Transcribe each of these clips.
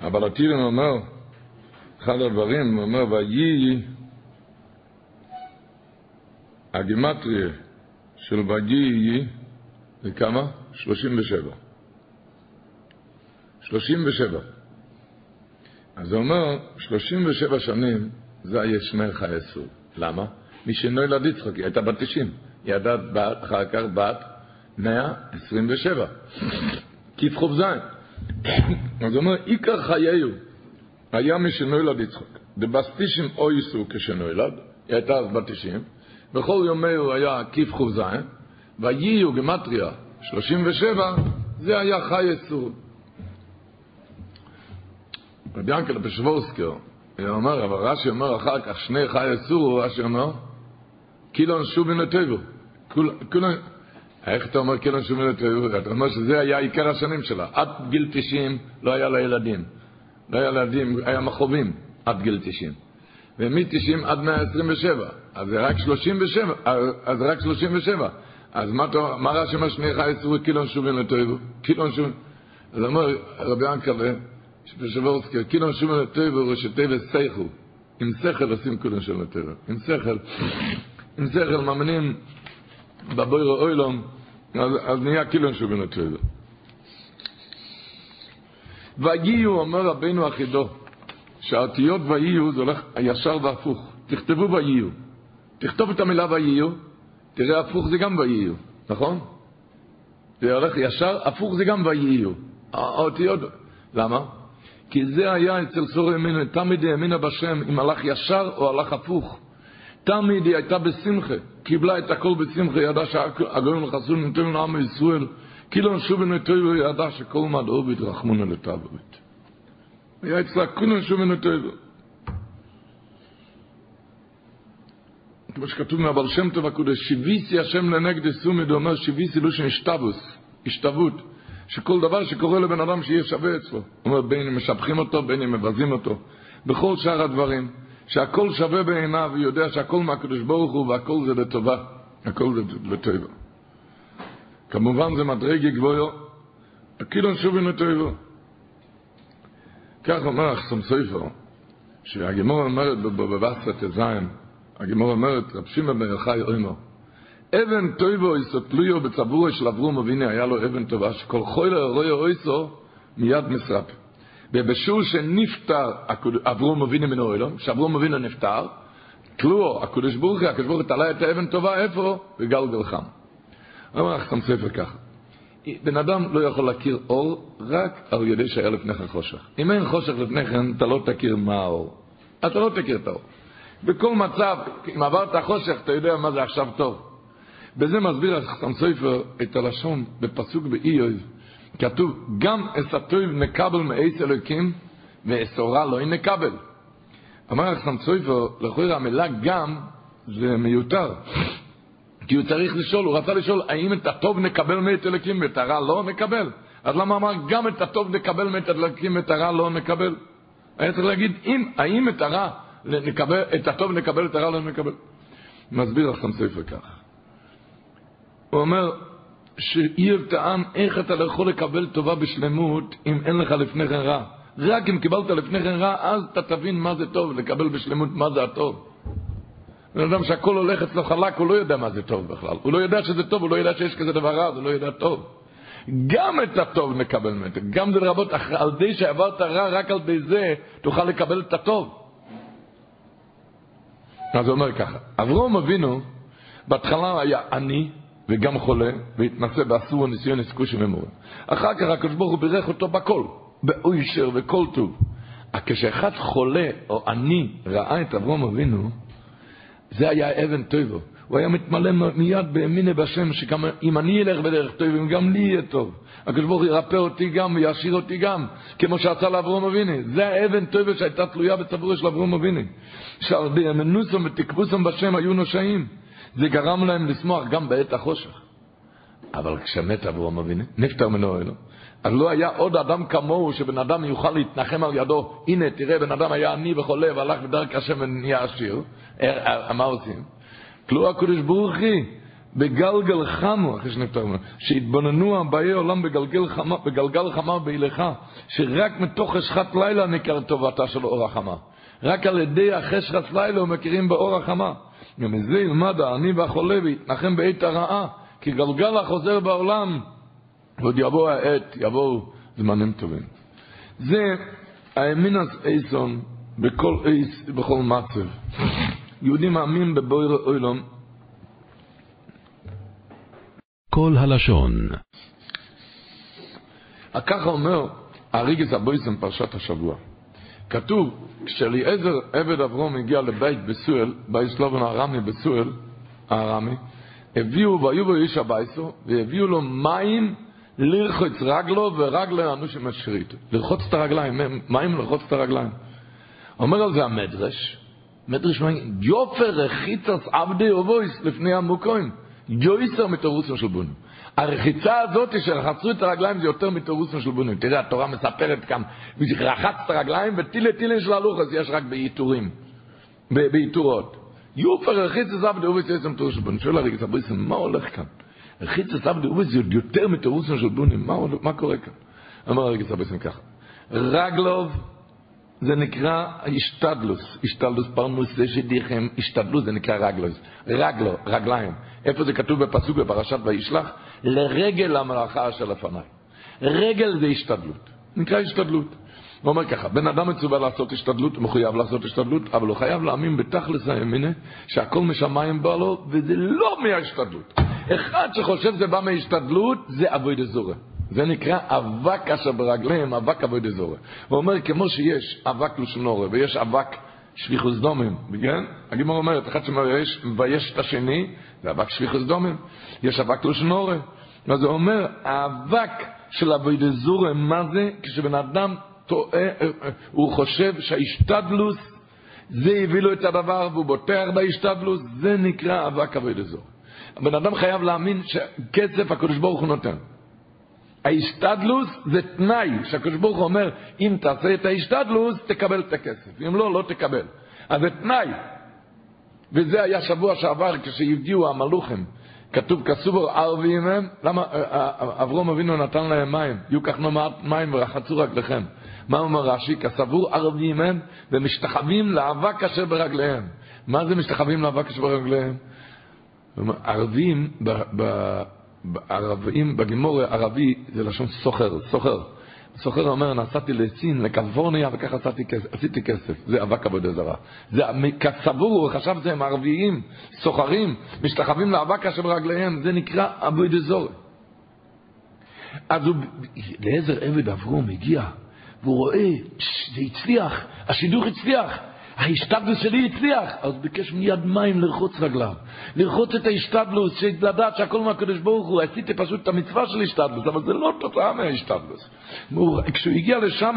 אבל הטירן אומר, אחד הדברים, הוא אומר, ויהי הגימטריה של ויהי זה כמה? 37. 37. אז הוא אומר, 37 שנים זה היה שמר חי אסור. למה? מי שנולד יצחק, היא הייתה בת 90. היא בת, אחר כך בת 127. כי"ח ז'. אז הוא אומר, עיקר חייהו היה מי שנולד יצחק. דבסטישים אויסו כשנולד, היא הייתה אז בת 90. בכל יומהו היה כי"ח ז', ויהיו גמטריה 37, זה היה חי אסור. רבי ינקל פשוורסקר, הוא אומר, אבל רש"י אומר אחר כך, שני חי אסור, רש"י אומר, קילון שובין לטבו. כולם, איך אתה אומר קילון שובין לטבו? אתה אומר שזה היה עיקר השנים שלה. עד גיל 90 לא היה לה ילדים. לא היה ילדים, היה מכאובים עד גיל 90. ומ-90 עד 127. אז זה רק 37. אז רק 37. אז מה, מה רש"י חי אסור קילון שובין לטבו? קילון שובין. אז אומר רבי ינקלה, שפשוורסקי, קילון שובין לטבו, ראשי תיבס סייכו. עם שכל עושים קילון שובין לטבו. עם שכל. עם שכל מאמינים בבוירו אוילום, אז, אז נהיה קילון שובין לטבע. ויהיו, אומר רבינו אחידו, שהאותיות ויהיו זה הולך ישר והפוך. תכתבו ויהיו. תכתוב את המילה ויהיו, תראה הפוך זה גם ויהיו, נכון? זה הולך ישר, הפוך זה גם ויהיו. האותיות, למה? כי זה היה אצל סורי ימינו, תמיד האמינה בשם אם הלך ישר או הלך הפוך. תמיד היא הייתה בשמחה, קיבלה את הכל בשמחה, ידעה שהגויים לחסון נותנים לעם ישראל, כאילו נשוב ונטויבו, ידעה שכל מדעו והתרחמונו לטבורית. היה אצלה כולן שוב ונטויבו. כמו שכתוב מהבעל שם טוב הקודש, שיביסי השם לנגד הוא אומר שיביסי לא שנשתבוס, השתוות, שכל דבר שקורה לבן אדם שיהיה שווה אצלו. הוא אומר בין אם משבחים אותו, בין אם מבזים אותו, בכל שאר הדברים. שהכל שווה בעיניו, הוא יודע שהכל מהקדוש ברוך הוא והכל זה לטובה, הכל זה לטובה. כמובן זה מדרגי גבוהו, הקילון שובין לטובה. כך אומר אחסם סופר, שהגימור אומרת בבבסת ט"ז, הגימור אומרת, רב שמעון בן יוחאי אומר, אבן טויבו יסתלויו בצבורו של אברום אביני, היה לו אבן טובה, שכל חוילר רואה אויסו מיד מסרפ. ובשור שנפטר אברום אבינו מן האוילום, שאברום אבינו נפטר, תלו, הקדוש ברוך הוא, הקדוש ברוך הוא תלה את האבן טובה, איפה? בגלגל חם. אומר סתם ספר ככה, בן אדם לא יכול להכיר אור רק על ידי שהיה לפני כן חושך. אם אין חושך לפני כן, אתה לא תכיר מה האור. אתה לא תכיר את האור. בכל מצב, אם עברת חושך, אתה יודע מה זה עכשיו טוב. בזה מסביר החסם סופר את הלשון בפסוק באיוב, כתוב, גם אסתויב נקבל מאיס אלוקים, ואסורה לא נקבל. אמר החסם סופר, לכאורה המילה גם זה מיותר. כי הוא צריך לשאול, הוא רצה לשאול, האם את הטוב נקבל מאת אלוקים ואת הרע לא נקבל? אז למה אמר, גם את הטוב נקבל מאת אלוקים ואת הרע לא נקבל? היה צריך להגיד, אם, האם את הרע נקבל, את הטוב נקבל, את הרע לא נקבל? מסביר לכם ספר כך. הוא אומר, שאיוב טען איך אתה לא יכול לקבל טובה בשלמות אם אין לך לפני כן רע. רק אם קיבלת לפני כן רע, אז אתה תבין מה זה טוב, לקבל בשלמות מה זה הטוב. בן אדם שהכל הולך אצלו חלק, הוא לא יודע מה זה טוב בכלל. הוא לא יודע שזה טוב, הוא לא יודע שיש כזה דבר רע, הוא לא יודע טוב. גם את הטוב נקבל ממנו. גם זה לרבות, על די שעברת רע, רק על די זה תוכל לקבל את הטוב. אז הוא אומר ככה, אברום אבינו, בהתחלה היה עני וגם חולה, והתנסה באסור הניסיון עסקו שממורים. אחר כך הקדוש ברוך הוא בירך אותו בכל, באוישר וכל טוב. כשאחד חולה או עני ראה את אברום אבינו, זה היה אבן טויבו. הוא היה מתמלא מיד באמיני בשם, אם אני אלך בדרך טוב, אם גם לי יהיה טוב. הקדוש ברוך הוא ירפא אותי גם וישאיר אותי גם, כמו שעשה לאברום אביני. זה האבן טובה שהייתה תלויה בצבורו של אברום אביני. שעל מנוסם ותקבוסם בשם היו נושעים. זה גרם להם לשמוח גם בעת החושך. אבל כשמת אברום אביני, נפטר מנו אלו. אז לא היה עוד אדם כמוהו שבן אדם יוכל להתנחם על ידו. הנה, תראה, בן אדם היה עני וחולה והלך בדרך השם ונהיה עשיר. אה, אה, מה עושים? כלו הקדוש ברוך היא, בגלגל חמו, אחרי שנפטר ממנו, שהתבוננו הבאי עולם בגלגל חמה, בגלגל חמה בהילכה, שרק מתוך חשכת לילה ניכר טובתה של אור החמה. רק על ידי החשכת לילה מכירים באור החמה. ומזה ילמד העני והחולה ויתנחם בעת הרעה, כי גלגל החוזר בעולם, ועוד יבוא העת, יבואו זמנים טובים. זה האמינס אייסון בכל אייס, בכל מצב. יהודי מאמין בבויר אוילום. כל הלשון. ככה אומר אריגס הבויסם פרשת השבוע. כתוב, כשאליעזר עבד אברום הגיע לבית בסואל, בית סלובן הארמי בסואל, הארמי, הביאו, והיו בו איש הבייסו, והביאו לו מים לרחוץ רגלו ורגלו אנוש עם השרית. לרחוץ את הרגליים, מים לרחוץ את הרגליים. אומר על זה המדרש, מדרש מים, יופר רחיצס עבדי אובויס לפני המוקוים. יויסר מתורוסם של בונים. הרחיצה הזאת שרחצו את הרגליים זה יותר מתורוסם של בונים. תראה, התורה מספרת כאן, רחץ את הרגליים וטילי טילי של הלוחס יש רק בעיטורים, בעיטורות. יופר רחיצס עבדי אובויס יויסר מתורוסם של בונים. שואל הרגע, מה הולך כאן? רחיצס עבדי אובויס זה יותר מתורוסם של בונים. מה, מה קורה כאן? אמר הרגע סבסם ככה, רגלוב זה נקרא השתדלוס, השתדלוס פרנוס זה שדיכם, השתדלוס זה נקרא רגלוס, רגלו, רגליים. איפה זה כתוב בפסוק בפרשת וישלח? לרגל המלאכה אשר לפניי. רגל זה השתדלות, נקרא השתדלות. הוא אומר ככה, בן אדם מצווה לעשות השתדלות, הוא מחויב לעשות השתדלות, אבל הוא חייב להאמין בתכלס האמינה שהכל משמיים בא לו, וזה לא מההשתדלות. אחד שחושב זה בא מההשתדלות, זה אבוי דזורה. זה נקרא אבק אשר ברגליהם, אבק אבוי דזורה. הוא אומר, כמו שיש אבק לשונורה ויש אבק שפיכוס דומים, כן? הגימור אומרת, אחד שמבייש את השני, זה אבק שפיכוס דומים. יש אבק לשונורה. אז הוא אומר, האבק של אבוי דזורה, מה זה? כשבן אדם טועה, הוא חושב שההשתדלוס, זה הביא לו את הדבר, והוא בוטח בהשתדלוס, זה נקרא אבק אבוי דזורה. הבן אדם חייב להאמין שכסף הקדוש ברוך הוא נותן. ההשתדלוס זה תנאי, שהקדוש ברוך הוא אומר, אם תעשה את ההשתדלוס, תקבל את הכסף. אם לא, לא תקבל. אז זה תנאי. וזה היה שבוע שעבר כשהגיעו המלוכים. כתוב, כסובו ערבים הם, למה אברום אבינו נתן להם מים? יהיו כך נאמר מים ורחצו רגליכם. מה אומר רש"י? כסבור ערבים הם ומשתחווים לאבק אשר ברגליהם. מה זה משתחווים לאבק אשר ברגליהם? ערבים, ערבים, בגימור ערבי זה לשון סוחר, סוחר. סוחר אומר, נסעתי לסין, לקליפורניה, וככה עשיתי עשיתי כסף. זה אבק עבודה זרה. זה כסבור, הוא חשב שהם ערביים, סוחרים, משתחווים לאבק אשר ברגליהם, זה נקרא עבודה זורה. אז הוא, לעזר עבד אברום הגיע, והוא רואה, זה הצליח, השידוך הצליח. ההשתדלוס שלי הצליח, אז הוא ביקש מיד מים לרחוץ רגליו. לרחוץ את ההשתדלוס, לדעת שהכל מהקדוש ברוך הוא, עשיתי פשוט את המצווה של השתדלוס, אבל זה לא תוצאה מההשתדלוס. כשהוא הגיע לשם,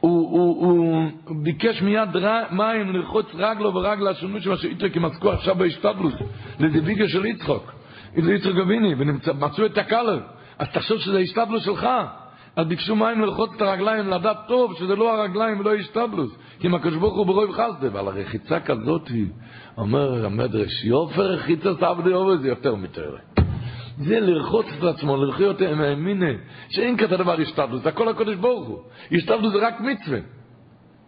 הוא, הוא, הוא ביקש מיד ר, מים לרחוץ רגלו ורגלה שונו שמה שיצחק הם עסקו עכשיו בהשתדלוס, לדיוויגה של יצחוק, יצחק אביני, ומצאו את הכלב. אז תחשוב שזה השתדלוס שלך. אז ביקשו מים ללחוץ את הרגליים, לדעת טוב שזה לא הרגליים ולא השתבלוס. כי אם הקדוש ברוך הוא ברוב חסדה, ועל הרחיצה כזאת, אומר המדרש, יופר רחיצה סבדי עובד זה יותר מתאר. זה לרחוץ את עצמו, לרחיות האמינה, שאין כזה דבר השתבלוס, זה הכל הקדוש ברוך הוא. השתבלוס זה רק מצווה.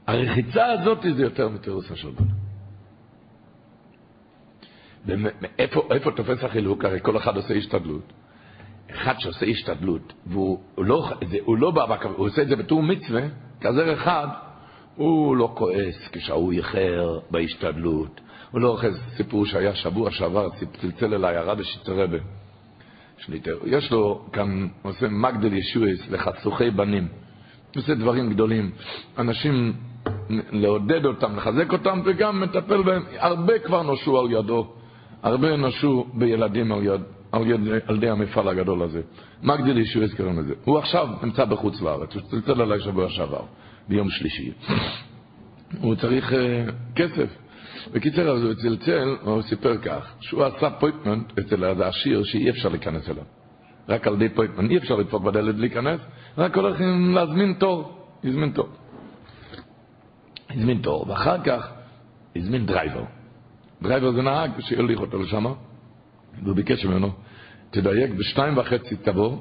הרחיצה הזאת זה יותר מתירוס השלטון. איפה תופס החילוק? הרי כל אחד עושה השתדלות. אחד שעושה השתדלות, והוא לא, זה, הוא לא בא, הוא עושה את זה בתור מצווה, כזה אחד, הוא לא כועס כשהוא איחר בהשתדלות. הוא לא אוחז סיפור שהיה שבוע שעבר, צלצל אליי הרב השיטרבה. יש לו כאן, הוא עושה מגדל ישועס לחצוכי בנים. הוא עושה דברים גדולים. אנשים, לעודד אותם, לחזק אותם, וגם מטפל בהם. הרבה כבר נושעו על ידו. הרבה נשו בילדים על, יד, על, יד, על ידי המפעל הגדול הזה. מגדיל ישועס קוראים לזה. הוא עכשיו נמצא בחוץ לארץ, הוא צלצל עליי שבוע שעבר, ביום שלישי. הוא צריך uh, כסף. בקיצר, אז הוא צלצל, הוא סיפר כך, שהוא עשה appointment אצל איזה עשיר שאי אפשר להיכנס אליו. רק על ידי appointment, אי אפשר לדפוק בדלת להיכנס, רק הולכים להזמין תור, הזמין תור. הזמין תור, ואחר כך הזמין driver. driver זה נהג שהוליך אותו לשם, והוא ביקש ממנו, תדייק, בשתיים וחצי תבוא,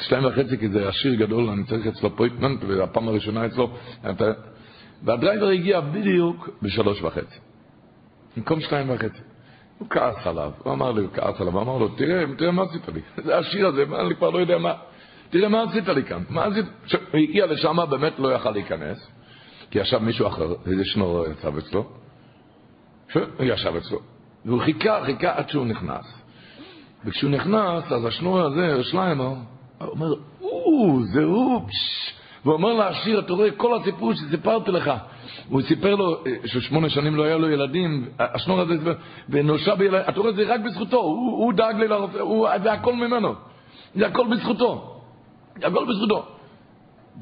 שתיים וחצי כי זה עשיר גדול, אני צריך אצלו appointment, והפעם הראשונה אצלו, אתה... והדרייבר הגיע בדיוק בשלוש וחצי. במקום שתיים וחצי. הוא כעס עליו, הוא אמר לי, הוא כעס עליו, הוא אמר לו, תראה, תראה מה עשית לי, זה השיר הזה, אני כבר לא יודע מה, תראה מה עשית לי כאן, מה עשית, הוא הגיע לשם, באמת לא יכל להיכנס, כי ישב מישהו אחר, איזה שנור יצב אצלו, הוא ישב אצלו, והוא חיכה, חיכה עד שהוא נכנס. וכשהוא נכנס, אז השנור הזה, שליימר, הוא אומר, או, זה הוא, פשש. והוא אומר לעשיר, אתה רואה, כל הסיפור שסיפרתי לך. הוא סיפר לו אה, ששמונה שנים לא היה לו ילדים, השנור הזה, ונושע בילדים, אתה רואה, זה רק בזכותו, הוא, הוא דאג לי לרופא, זה הכל ממנו, זה הכל בזכותו, זה הכל בזכותו.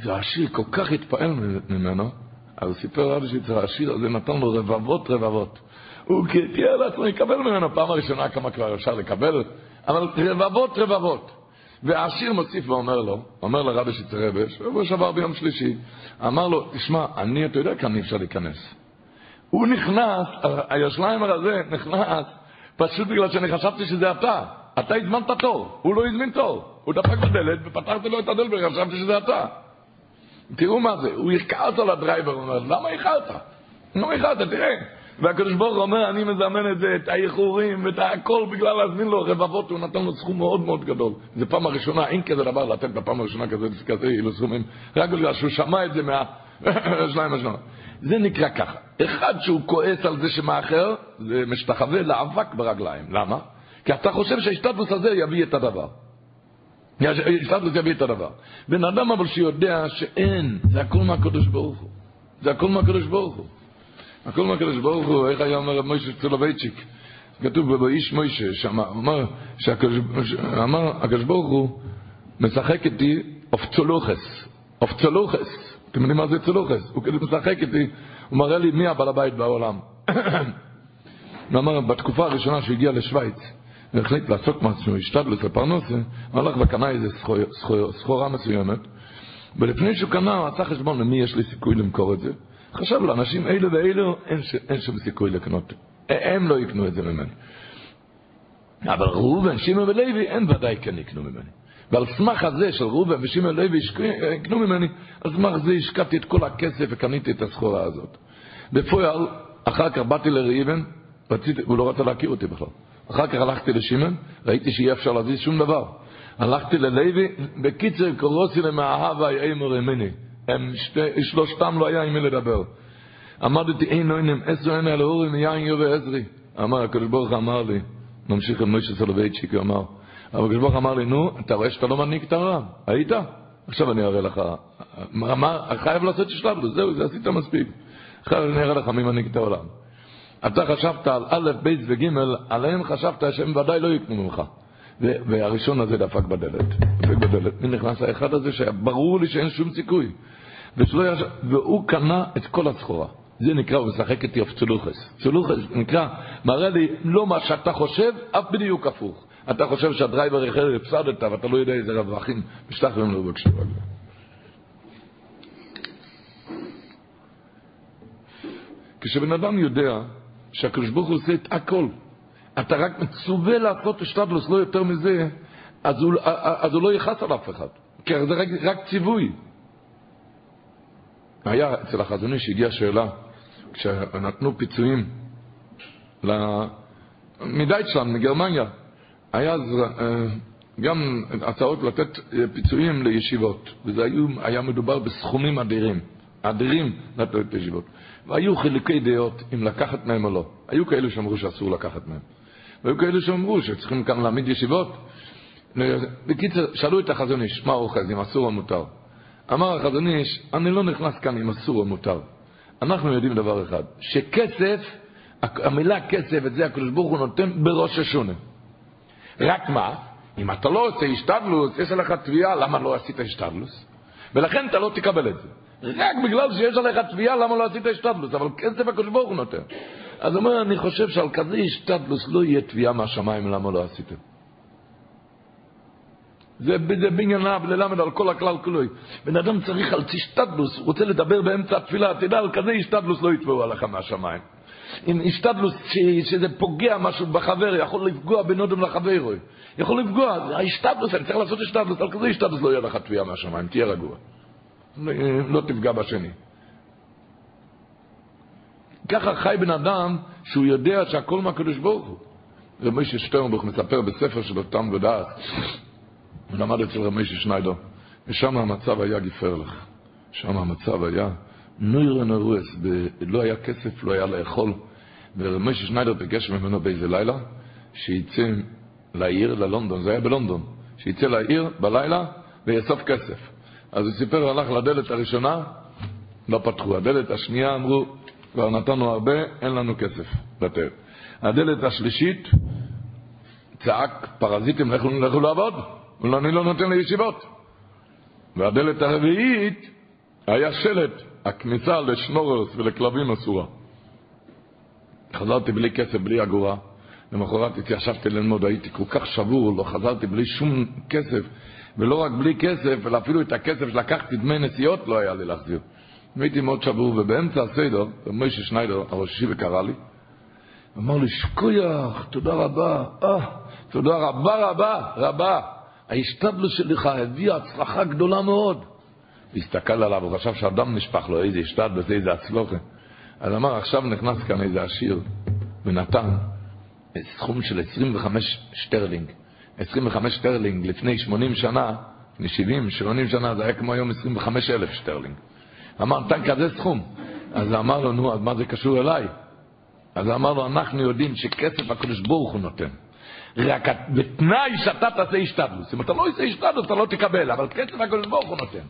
והעשיר כל כך התפעל ממנו, אז סיפר עד שהעשיר הזה נתן לו רבבות רבבות. הוא תיאר לעצמו, יקבל ממנו פעם הראשונה כמה כבר אפשר לקבל, אבל רבבות רבבות. והעשיר מוסיף ואומר לו, אומר לרבי שצרבה, שבוע שעבר ביום שלישי, אמר לו, תשמע, אני, אתה יודע כאן אי אפשר להיכנס. הוא נכנס, היושליימר הזה נכנס, פשוט בגלל שאני חשבתי שזה אתה. אתה הזמנת תור, הוא לא הזמין תור. הוא דפק בדלת ופתחתי לו את הדלת וחשבתי שזה אתה. תראו מה זה, הוא יכעס על הדרייבר, הוא אומר, למה איחרת? למה איחרת? תראה. והקדוש ברוך הוא אומר, אני מזמן את זה, את האיחורים ואת הכל בגלל להזמין לו רבבות, הוא נתן לו סכום מאוד מאוד גדול. זו פעם הראשונה, אין כזה דבר לתת בפעם הראשונה כזה, כזה אילו סכומים, רק בגלל שהוא שמע את זה מה... שניים השנה. זה נקרא ככה, אחד שהוא כועס על זה שמאחר, זה משתחווה לאבק ברגליים. למה? כי אתה חושב שההשתתפוס הזה יביא את הדבר. השתתפוס יביא את הדבר. בן אדם אבל שיודע שאין, זה הכל מהקדוש ברוך הוא. זה הכל מהקדוש ברוך הוא. הכל מהקדוש ברוך הוא, איך היה אומר מוישה צולובייצ'יק? כתוב באיש מוישה, שאמר, אמר, אמר, הקדוש ברוך הוא משחק איתי אופצולוכס, אופצולוכס, אתם יודעים מה זה צולוכס? הוא כאילו משחק איתי, הוא מראה לי מי הבעל הבית בעולם. הוא אמר, בתקופה הראשונה שהוא הגיע לשוויץ, והחליט לעסוק משהו, השתדלת לפרנסה, הוא הלך וקנה איזה סחורה מסוימת, ולפני שהוא קנה, הוא עשה חשבון למי יש לי סיכוי למכור את זה. חשב לאנשים אלו ואלו, אין, אין שום סיכוי לקנות. הם לא יקנו את זה ממני. אבל ראובן, שמעון ולוי, הם ודאי כן יקנו ממני. ועל סמך הזה של ראובן ושמעון ולוי יקנו ממני, על סמך זה השקעתי את כל הכסף וקניתי את הסחורה הזאת. בפועל, אחר כך באתי לראובן, הוא לא רצה להכיר אותי בכלל. אחר כך הלכתי לשמעון, ראיתי שאי אפשר להזיז שום דבר. הלכתי ללוי, בקיצר קורוסי למאהבה יאמר ימיני. הם שתי, שלושתם לא היה עם מי לדבר. עמדתי אין נוינם עשר עיני על ההורים מיין יובי עזרי. אמר הקדוש ברוך אמר לי, ממשיך עם מוישה סולובייצ'יק, הוא אמר, אבל הקדוש ברוך אמר לי, נו, אתה רואה שאתה לא מנהיג את העולם, היית? עכשיו אני אראה לך, מה, חייב לעשות שלב, זהו, זה עשית מספיק. עכשיו אני אראה לך מי מנהיג את העולם. אתה חשבת על א', ב' וג', עליהם חשבת שהם ודאי לא יקנו ממך. והראשון הזה דפק בדלת, דפק בדלת. מי נכנס האחד הזה שהיה ברור לי שאין שום סיכוי. ישב, והוא קנה את כל הסחורה. זה נקרא, הוא משחק איתי אויף צו להכעיס. צו להכעיס נקרא, מראה לי לא מה שאתה חושב, אך בדיוק הפוך. אתה חושב שהדרייבר אחר הפסדת, ואתה לא יודע איזה רווחים משתחררים לו בבקשה. כשבן אדם יודע שהקדוש ברוך הוא עושה את הכל, אתה רק מצווה לעשות השתדלוס, לא יותר מזה, אז הוא, אז הוא לא יכעס על אף אחד. כי זה רק, רק ציווי. היה אצל החזוני שהגיעה שאלה, כשנתנו פיצויים מדייטשלנד, מגרמניה, היה אה, גם הצעות לתת פיצויים לישיבות, וזה היו, היה מדובר בסכומים אדירים, אדירים לתת לישיבות. והיו חילוקי דעות אם לקחת מהם או לא. היו כאלו שאמרו שאסור לקחת מהם. והיו כאלו שאמרו שצריכים כאן להעמיד ישיבות. בקיצר, שאלו את החזון איש, מה אוחז, אם אסור או מותר? אמר החזון איש, אני לא נכנס כאן אם אסור או מותר. אנחנו יודעים דבר אחד, שכסף, המילה כסף, את זה הקדוש ברוך הוא נותן בראש השונה. רק מה? אם אתה לא עושה השתדלוס, יש עליך תביעה, למה לא עשית השתדלוס? ולכן אתה לא תקבל את זה. רק בגלל שיש עליך תביעה, למה לא עשית השתדלוס? אבל כסף הקדוש ברוך הוא נותן. אז הוא אומר, אני חושב שעל כזה השתדלוס לא יהיה תביעה מהשמיים, למה לא עשיתם. זה, זה בענייניו ללמד על כל הכלל כולו. בן אדם צריך על השתדלוס, הוא רוצה לדבר באמצע התפילה, תדע, על כזה השתדלוס לא יתבעו עליך מהשמיים. אם השתדלוס שזה פוגע משהו בחבר, יכול לפגוע בין אדם לחבר, יכול לפגוע, ההשתדלוס, אני צריך לעשות השתדלוס, על כזה השתדלוס לא יהיה לך תביעה מהשמיים, תהיה רגוע. לא תפגע בשני. ככה חי בן אדם שהוא יודע שהכל מהקדוש ברוך הוא. רב משה שטרנבוך מספר בספר של אותם ודעת, הוא למד אצל רב משה שניידר, ושם המצב היה גפרלך. שם המצב היה נוירן הרועס, לא היה כסף, לא היה לאכול. ורב משה שניידר ביקש ממנו באיזה לילה, שיצא לעיר, ללונדון, זה היה בלונדון, שיצא לעיר בלילה ויאסוף כסף. אז הוא סיפר, הלך לדלת הראשונה, לא פתחו. הדלת השנייה אמרו, כבר נתנו הרבה, אין לנו כסף לתת. הדלת השלישית, צעק, פרזיטים, לכו, לכו לעבוד, אני לא נותן לישיבות. והדלת הרביעית, היה שלט, הכניסה לשנוררס ולכלבים אסורה. חזרתי בלי כסף, בלי אגורה. למחרת התיישבתי ללמוד, הייתי כל כך שבור, לא חזרתי בלי שום כסף, ולא רק בלי כסף, אלא אפילו את הכסף שלקחתי דמי נסיעות לא היה לי להחזיר. הייתי מאוד שבור, ובאמצע הסדר, מוישה שניידר, הראש ישיבה קרא לי, אמר לי, שקוייח, תודה רבה, אה, תודה רבה רבה, רבה. ההשתדלות שלך הביאה הצלחה גדולה מאוד. והסתכל עליו, הוא חשב שהדם נשפך לו, איזה השתדלות, איזה הצלחה. אז אמר, עכשיו נכנס כאן איזה עשיר, ונתן סכום של 25 שטרלינג. 25 שטרלינג לפני 80 שנה, לפני 70, 80 שנה, זה היה כמו היום 25 אלף שטרלינג. אמר, נתן כזה סכום. אז אמר לו, נו, אז מה זה קשור אליי? אז אמר לו, אנחנו יודעים שכסף הקדוש ברוך הוא נותן. רק בתנאי שאתה תעשה השתדלוס. אם אתה לא עושה השתדלוס, אתה לא תקבל, אבל כסף הקדוש ברוך הוא נותן.